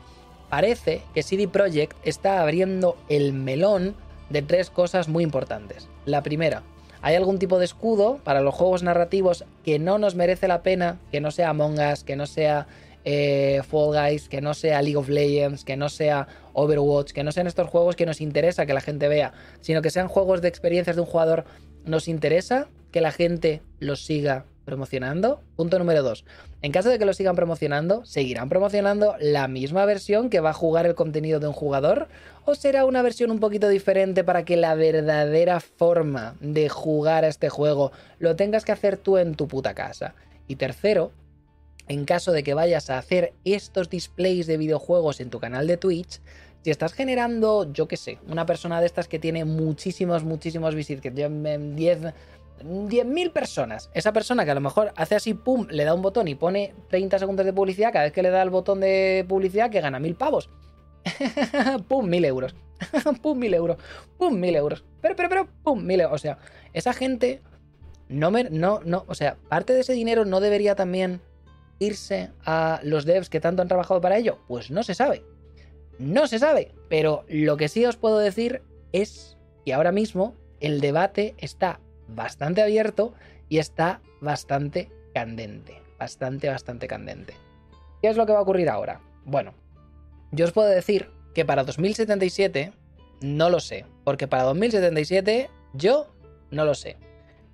parece que CD Projekt está abriendo el melón de tres cosas muy importantes. La primera, hay algún tipo de escudo para los juegos narrativos que no nos merece la pena, que no sea Among Us, que no sea eh, Fall Guys, que no sea League of Legends, que no sea Overwatch, que no sean estos juegos que nos interesa que la gente vea, sino que sean juegos de experiencias de un jugador, nos interesa que la gente los siga promocionando. Punto número 2. En caso de que lo sigan promocionando, ¿seguirán promocionando la misma versión que va a jugar el contenido de un jugador? ¿O será una versión un poquito diferente para que la verdadera forma de jugar a este juego lo tengas que hacer tú en tu puta casa? Y tercero, en caso de que vayas a hacer estos displays de videojuegos en tu canal de Twitch, si estás generando, yo qué sé, una persona de estas que tiene muchísimos, muchísimos visitas, que tiene 10... 10.000 personas. Esa persona que a lo mejor hace así, pum, le da un botón y pone 30 segundos de publicidad, cada vez que le da el botón de publicidad, que gana 1.000 pavos. pum, 1.000 euros. pum, 1.000 euros. Pum, 1.000 euros. Pero, pero, pero, pum, 1.000 euros. O sea, esa gente no me, no, no, o sea, parte de ese dinero no debería también irse a los devs que tanto han trabajado para ello? Pues no se sabe. No se sabe. Pero lo que sí os puedo decir es que ahora mismo el debate está bastante abierto y está bastante candente. Bastante, bastante candente. ¿Qué es lo que va a ocurrir ahora? Bueno, yo os puedo decir que para 2077 no lo sé, porque para 2077 yo no lo sé.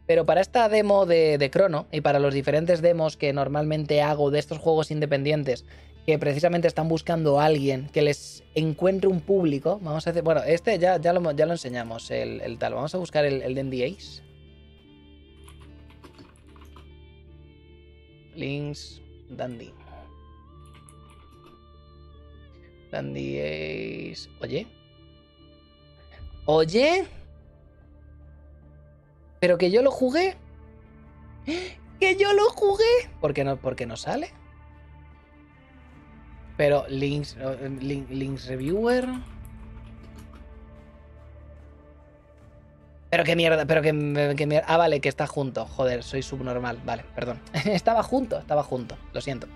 Pero para esta demo de, de Chrono y para los diferentes demos que normalmente hago de estos juegos independientes que precisamente están buscando a alguien que les encuentre un público. Vamos a hacer. Bueno, este ya, ya, lo, ya lo enseñamos, el, tal. Vamos a buscar el, el de NDAs. Links Dandy. Dandy Ace. Oye. Oye. Pero que yo lo jugué. Que yo lo jugué. ¿Por qué no, no sale? Pero links, links reviewer. Pero qué mierda, pero qué, mierda. Ah, vale, que está junto. Joder, soy subnormal. Vale, perdón. estaba junto, estaba junto. Lo siento.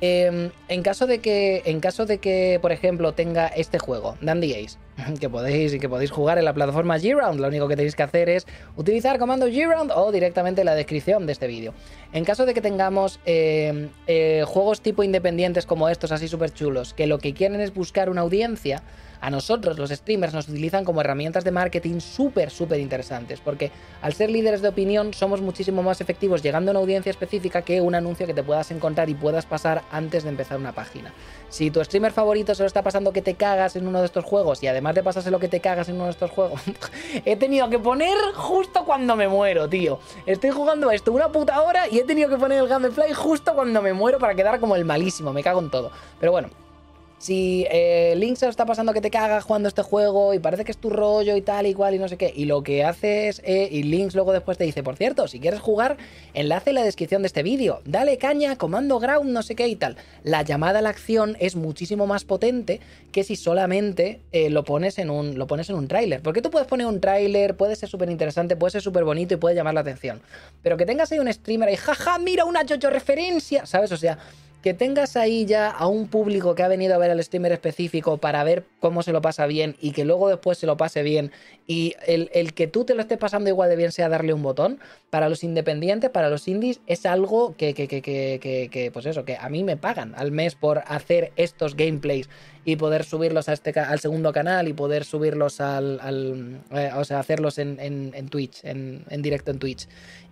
Em, en, caso de que, en caso de que, por ejemplo, tenga este juego, Dandy Ace, que podéis, que podéis jugar en la plataforma G-Round, lo único que tenéis que hacer es utilizar comando G-Round o directamente la descripción de este vídeo. En caso de que tengamos em, eh, juegos tipo independientes como estos, así súper chulos, que lo que quieren es buscar una audiencia, a nosotros los streamers nos utilizan como herramientas de marketing súper, súper interesantes, porque al ser líderes de opinión somos muchísimo más efectivos llegando a una audiencia específica que un anuncio que te puedas encontrar y puedas pasar antes de empezar una página. Si tu streamer favorito se lo está pasando que te cagas en uno de estos juegos y además de pasarse lo que te cagas en uno de estos juegos, he tenido que poner justo cuando me muero, tío. Estoy jugando esto una puta hora y he tenido que poner el Gamefly justo cuando me muero para quedar como el malísimo, me cago en todo. Pero bueno, si eh, Link se lo está pasando que te cagas jugando este juego y parece que es tu rollo y tal y cual y no sé qué, y lo que haces, eh, y Links luego después te dice, por cierto, si quieres jugar, enlace en la descripción de este vídeo, dale caña, comando ground, no sé qué y tal. La llamada a la acción es muchísimo más potente que si solamente eh, lo pones en un, lo pones en un tráiler. Porque tú puedes poner un tráiler, puede ser súper interesante, puede ser súper bonito y puede llamar la atención. Pero que tengas ahí un streamer y jaja, mira una jojo referencia, ¿sabes? O sea, que tengas ahí ya a un público que ha venido a ver al streamer específico para ver cómo se lo pasa bien y que luego después se lo pase bien y el, que tú te lo estés pasando igual de bien sea darle un botón, para los independientes, para los indies, es algo que, que, que, que, pues eso, que a mí me pagan al mes por hacer estos gameplays y poder subirlos a este, al segundo canal y poder subirlos al, al eh, o sea, hacerlos en, en, en Twitch, en, en directo en Twitch.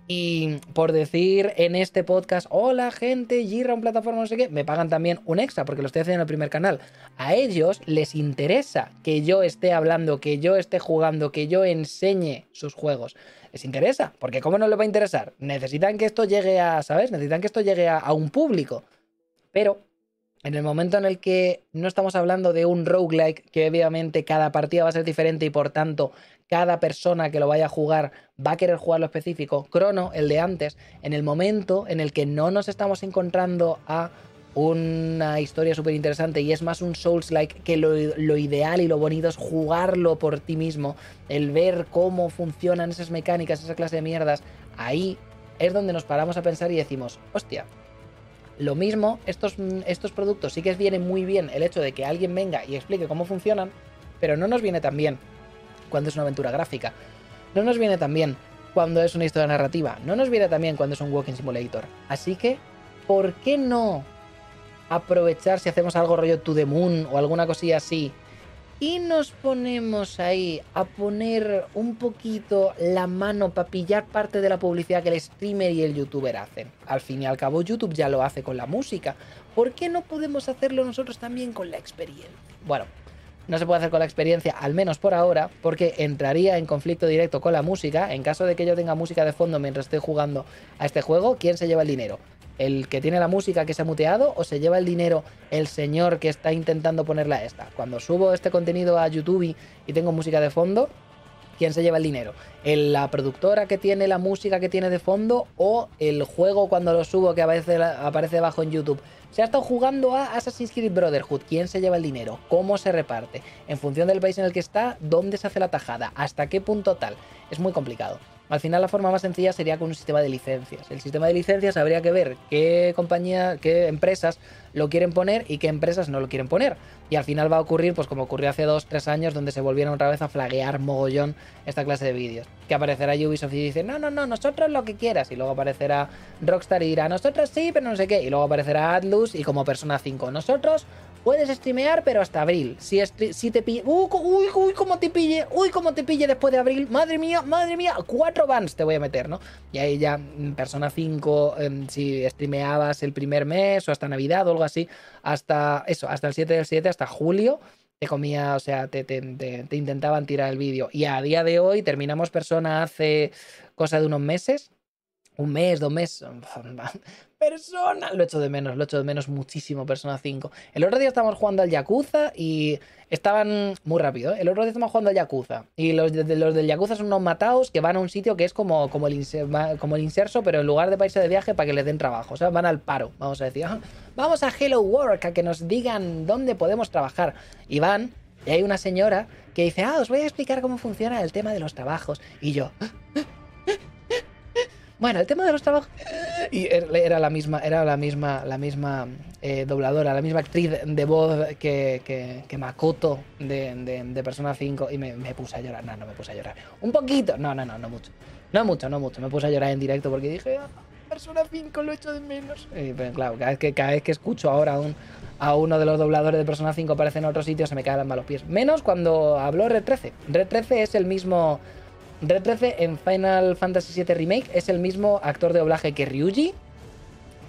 Y por decir en este podcast, hola gente, Gira, un plataforma, no sé qué, me pagan también un extra porque lo estoy haciendo en el primer canal. A ellos les interesa que yo esté hablando, que yo esté jugando, que yo enseñe sus juegos. Les interesa, porque ¿cómo no les va a interesar? Necesitan que esto llegue a, ¿sabes? Necesitan que esto llegue a, a un público. Pero en el momento en el que no estamos hablando de un roguelike, que obviamente cada partida va a ser diferente y por tanto cada persona que lo vaya a jugar va a querer jugar lo específico. Crono, el de antes, en el momento en el que no nos estamos encontrando a una historia súper interesante y es más un Souls-like que lo, lo, ideal y lo bonito es jugarlo por ti mismo, el ver cómo funcionan esas mecánicas, esa clase de mierdas, ahí es donde nos paramos a pensar y decimos, hostia, lo mismo, estos, estos productos sí que vienen muy bien el hecho de que alguien venga y explique cómo funcionan, pero no nos viene tan bien cuando es una aventura gráfica. No nos viene tan bien cuando es una historia narrativa. No nos viene tan bien cuando es un walking simulator. Así que, ¿por qué no aprovechar si hacemos algo rollo to the moon o alguna cosilla así? Y nos ponemos ahí a poner un poquito la mano para pillar parte de la publicidad que el streamer y el youtuber hacen. Al fin y al cabo, YouTube ya lo hace con la música. ¿Por qué no podemos hacerlo nosotros también con la experiencia? Bueno, no se puede hacer con la experiencia, al menos por ahora, porque entraría en conflicto directo con la música. En caso de que yo tenga música de fondo mientras estoy jugando a este juego, ¿quién se lleva el dinero? ¿El que tiene la música que se ha muteado o se lleva el dinero el señor que está intentando ponerla esta? Cuando subo este contenido a YouTube y tengo música de fondo, ¿quién se lleva el dinero? ¿La productora que tiene la música que tiene de fondo o el juego cuando lo subo que aparece, aparece abajo en YouTube? Se ha estado jugando a Assassin's Creed Brotherhood. ¿Quién se lleva el dinero? ¿Cómo se reparte? En función del país en el que está, ¿dónde se hace la tajada? ¿Hasta qué punto tal? Es muy complicado. Al final la forma más sencilla sería con un sistema de licencias. El sistema de licencias habría que ver qué compañía, qué empresas lo quieren poner y qué empresas no lo quieren poner. Y al final va a ocurrir, pues como ocurrió hace dos, tres años, donde se volvieron otra vez a flaguear mogollón esta clase de vídeos. Que aparecerá Ubisoft y dice, no, no, no, nosotros lo que quieras. Y luego aparecerá Rockstar y dirá, nosotros sí, pero no sé qué. Y luego aparecerá Atlus y como Persona 5, nosotros Puedes streamear, pero hasta abril. Si, te pille. Uy, uy, uy, cómo te pille. Uy, cómo te pille después de abril. Madre mía, madre mía. Cuatro bans te voy a meter, ¿no? Y ahí ya, mm, Persona 5, em, si streameabas el primer mes o hasta Navidad o algo así, hasta eso, hasta el 7 del 7, hasta julio, te comía, o sea, te, te intentaban tirar el vídeo. Y a día de hoy terminamos Persona hace cosa de unos meses un mes, dos meses. Persona. Lo echo de menos, lo echo de menos muchísimo, Persona 5. El otro día estábamos jugando al Yakuza y estaban muy rápido. ¿eh? El otro día estábamos jugando al Yakuza. Y los, de, los del Yakuza son unos mataos que van a un sitio que es como, como, el, como el inserso, pero en lugar de país de viaje para que les den trabajo. O sea, van al paro, vamos a decir. vamos a Hello Work, a que nos digan dónde podemos trabajar. Y van, y hay una señora que dice, ah, os voy a explicar cómo funciona el tema de los trabajos. Y yo, bueno, el tema de los trabajos. Y er, era la misma, era la misma, la misma eh, dobladora, la misma actriz de voz que, que, Makoto de, de, Persona 5. Y me, puse a llorar. No, no me puse a llorar. Un poquito. No, no, no, no mucho. No mucho, no mucho. Me puse a llorar en directo porque dije, ah, Persona 5 lo echo de menos. Y, pero, claro, cada vez que, cada vez que escucho ahora a, un, a uno de los dobladores de Persona 5 aparece en otro sitio, se me caen las malos pies. Menos cuando habló Red 13. Red 13 es el mismo Red 13 en Final Fantasy VII Remake es el mismo actor de doblaje que Ryuji.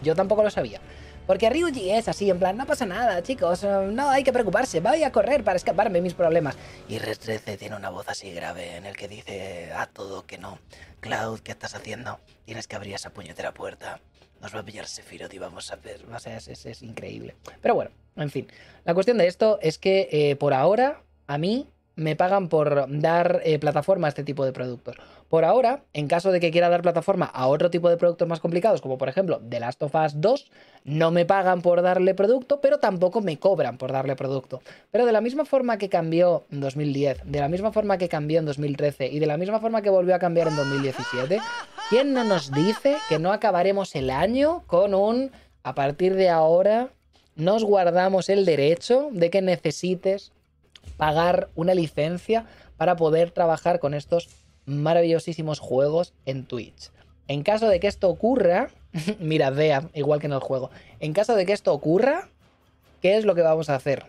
Yo tampoco lo sabía. Porque Ryuji es así, en plan, no pasa nada, chicos, no hay que preocuparse, voy a correr para escaparme mis problemas. Y Red 13 tiene una voz así grave en el que dice a todo que no. Cloud, ¿qué estás haciendo? Tienes que abrir esa puñetera puerta. Nos va a pillar Sephiroth y vamos a ver. O sea, es, es, increíble. Pero bueno, en fin. La cuestión de esto es que eh, por ahora, a mí me pagan por dar eh, plataforma a este tipo de productos. Por ahora, en caso de que quiera dar plataforma a otro tipo de productos más complicados, como por ejemplo The Last of Us 2, no me pagan por darle producto, pero tampoco me cobran por darle producto. Pero de la misma forma que cambió en 2010, de la misma forma que cambió en 2013 y de la misma forma que volvió a cambiar en 2017, ¿quién no nos dice que no acabaremos el año con un a partir de ahora nos guardamos el derecho de que necesites pagar una licencia para poder trabajar con estos maravillosísimos juegos en Twitch. En caso de que esto ocurra, mirad, vea, igual que en el juego, en caso de que esto ocurra, ¿qué es lo que vamos a hacer?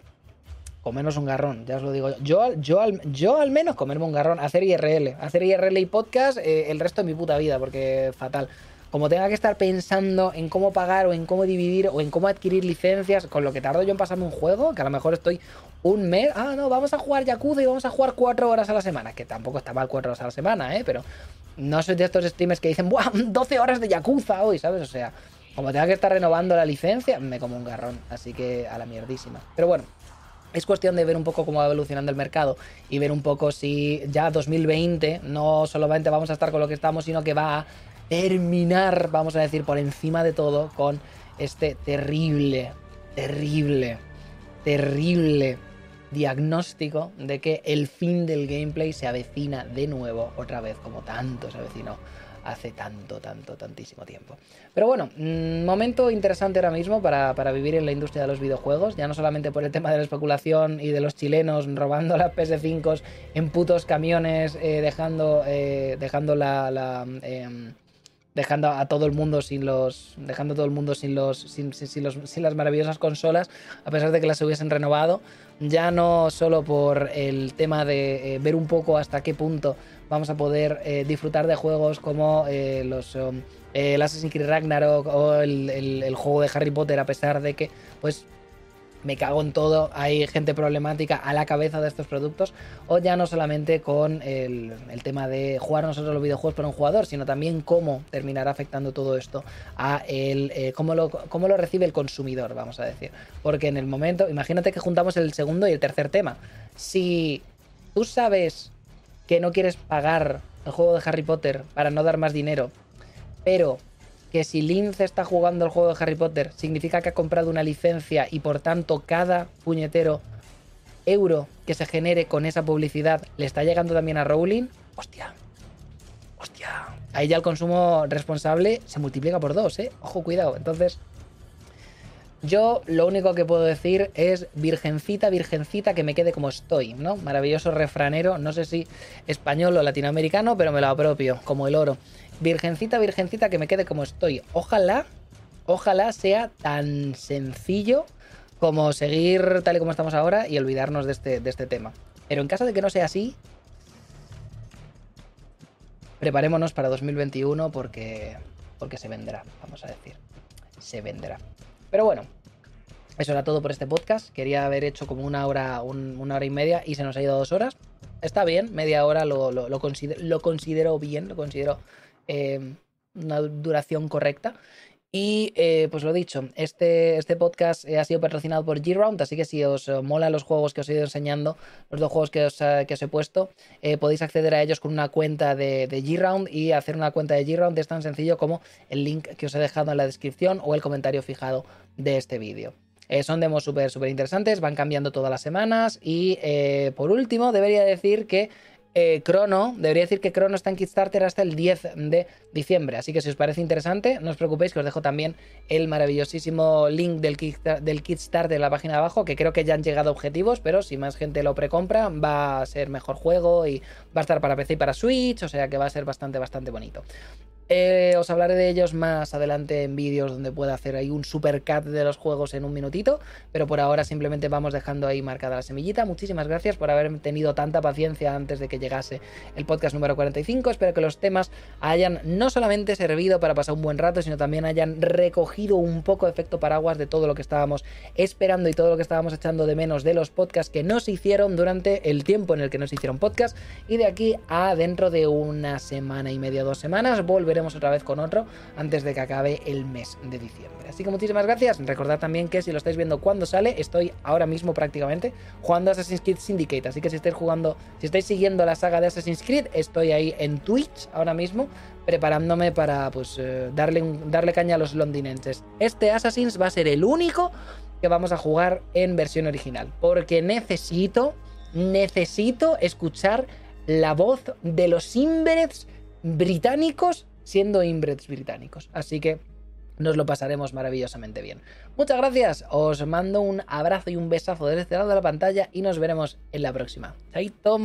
Comernos un garrón, ya os lo digo yo. Yo, yo, al menos comerme un garrón, hacer IRL, hacer IRL y podcast eh, el resto de mi puta vida, porque fatal como tenga que estar pensando en cómo pagar o en cómo dividir o en cómo adquirir licencias, con lo que tardo yo en pasarme un juego, que a lo mejor estoy un mes, ah, no, vamos a jugar Yakuza y vamos a jugar cuatro horas a la semana, que tampoco está mal cuatro horas a la semana, ¿eh? Pero no soy de estos streamers que dicen, ¡buah! 12 horas de Yakuza hoy, ¿sabes? O sea, como tenga que estar renovando la licencia, me como un garrón, así que a la mierdísima. Pero bueno, es cuestión de ver un poco cómo va evolucionando el mercado y ver un poco si ya 2020 no solamente vamos a estar con lo que estamos, sino que va a terminar, vamos a decir, por encima de todo con este terrible, terrible, terrible diagnóstico de que el fin del gameplay se avecina de nuevo, otra vez, como tanto se avecinó hace tanto, tanto, tantísimo tiempo. Pero bueno, mm, momento interesante ahora mismo para, vivir en la industria de los videojuegos, ya no solamente por el tema de la especulación y de los chilenos robando las PS5 en putos camiones, eh, dejando, eh, dejando la... Em, dejando a todo el mundo sin los dejando a todo el mundo sin los sin, los sin, las maravillosas consolas a pesar de que las hubiesen renovado ya no solo por el tema de eh, ver un poco hasta qué punto vamos a poder eh, disfrutar de juegos como eh, los um, el Assassin's Creed Ragnarok o el, el, juego de Harry Potter a pesar de que pues me cago en todo, hay gente problemática a la cabeza de estos productos, o ya no solamente con el, tema de jugar nosotros los videojuegos por un jugador, sino también cómo terminará afectando todo esto a el, eh, cómo, lo, cómo lo recibe el consumidor, vamos a decir. Porque en el momento, imagínate que juntamos el segundo y el tercer tema. Si tú sabes que no quieres pagar el juego de Harry Potter para no dar más dinero, pero que si Lince está jugando el juego de Harry Potter, significa que ha comprado una licencia y por tanto cada puñetero euro que se genere con esa publicidad le está llegando también a Rowling, hostia. hostia, ahí ya el consumo responsable se multiplica por dos, ¿eh? Ojo, cuidado. Entonces, yo lo único que puedo decir es virgencita, virgencita, que me quede como estoy, ¿no? Maravilloso refranero, no sé si español o latinoamericano, pero me lo apropio, como el oro. Virgencita, virgencita, que me quede como estoy. Ojalá, ojalá sea tan sencillo como seguir tal y como estamos ahora y olvidarnos de este, de este tema. Pero en caso de que no sea así, preparémonos para 2021 porque, porque se vendrá, vamos a decir. Se vendrá. Pero bueno, eso era todo por este podcast. Quería haber hecho como una hora, una hora y media y se nos ha ido dos horas. Está bien, media hora lo, lo, considero, bien, lo considero eh, una duración correcta. Y eh, pues lo dicho, este, este podcast ha sido patrocinado por G-Round, así que si os eh, mola los juegos que os he ido enseñando, los dos juegos que os, que os he puesto, podéis acceder a ellos con una cuenta de, de G-Round y hacer una cuenta de G-Round es tan sencillo como el link que os he dejado en la descripción o el comentario fijado de este vídeo. Eh, son demos súper, súper interesantes, van cambiando todas las semanas. Y eh, por último, debería decir que eh, Chrono, debería decir que Chrono está en Kickstarter hasta el 10 de diciembre. Así que si os parece interesante, no os preocupéis que os dejo también el maravillosísimo link del, del Kickstarter en la página de abajo, que creo que ya han llegado objetivos, pero si más gente lo precompra, va a ser mejor juego y va a estar para PC y para Switch, o sea que va a ser bastante, bastante bonito. Eh, os hablaré de ellos más adelante en vídeos donde pueda hacer ahí un supercat de los juegos en un minutito, pero por ahora simplemente vamos dejando ahí marcada la semillita. Muchísimas gracias por haber tenido tanta paciencia antes de que llegase el podcast número 45. Espero que los temas hayan no solamente servido para pasar un buen rato, sino también hayan recogido un poco efecto paraguas de todo lo que estábamos esperando y todo lo que estábamos echando de menos de los podcasts que nos hicieron durante el tiempo en el que nos hicieron podcast. Y de aquí a dentro de una semana y media, dos semanas, volveremos otra vez con otro antes de que acabe el mes de diciembre. Así que muchísimas gracias. Recordad también que si lo estáis viendo cuando sale, estoy ahora mismo prácticamente jugando Assassin's Creed Syndicate. Así que si estáis jugando, si estáis siguiendo la saga de Assassin's Creed, estoy ahí en Twitch ahora mismo preparándome para pues eh, darle, darle caña a los londinenses. Este Assassin's va a ser el único que vamos a jugar en versión original. Porque necesito, necesito escuchar la voz de los Inbreds británicos siendo inbreds británicos. Así que nos lo pasaremos maravillosamente bien. Muchas gracias, os mando un abrazo y un besazo desde este lado de la pantalla y nos veremos en la próxima. Chaito.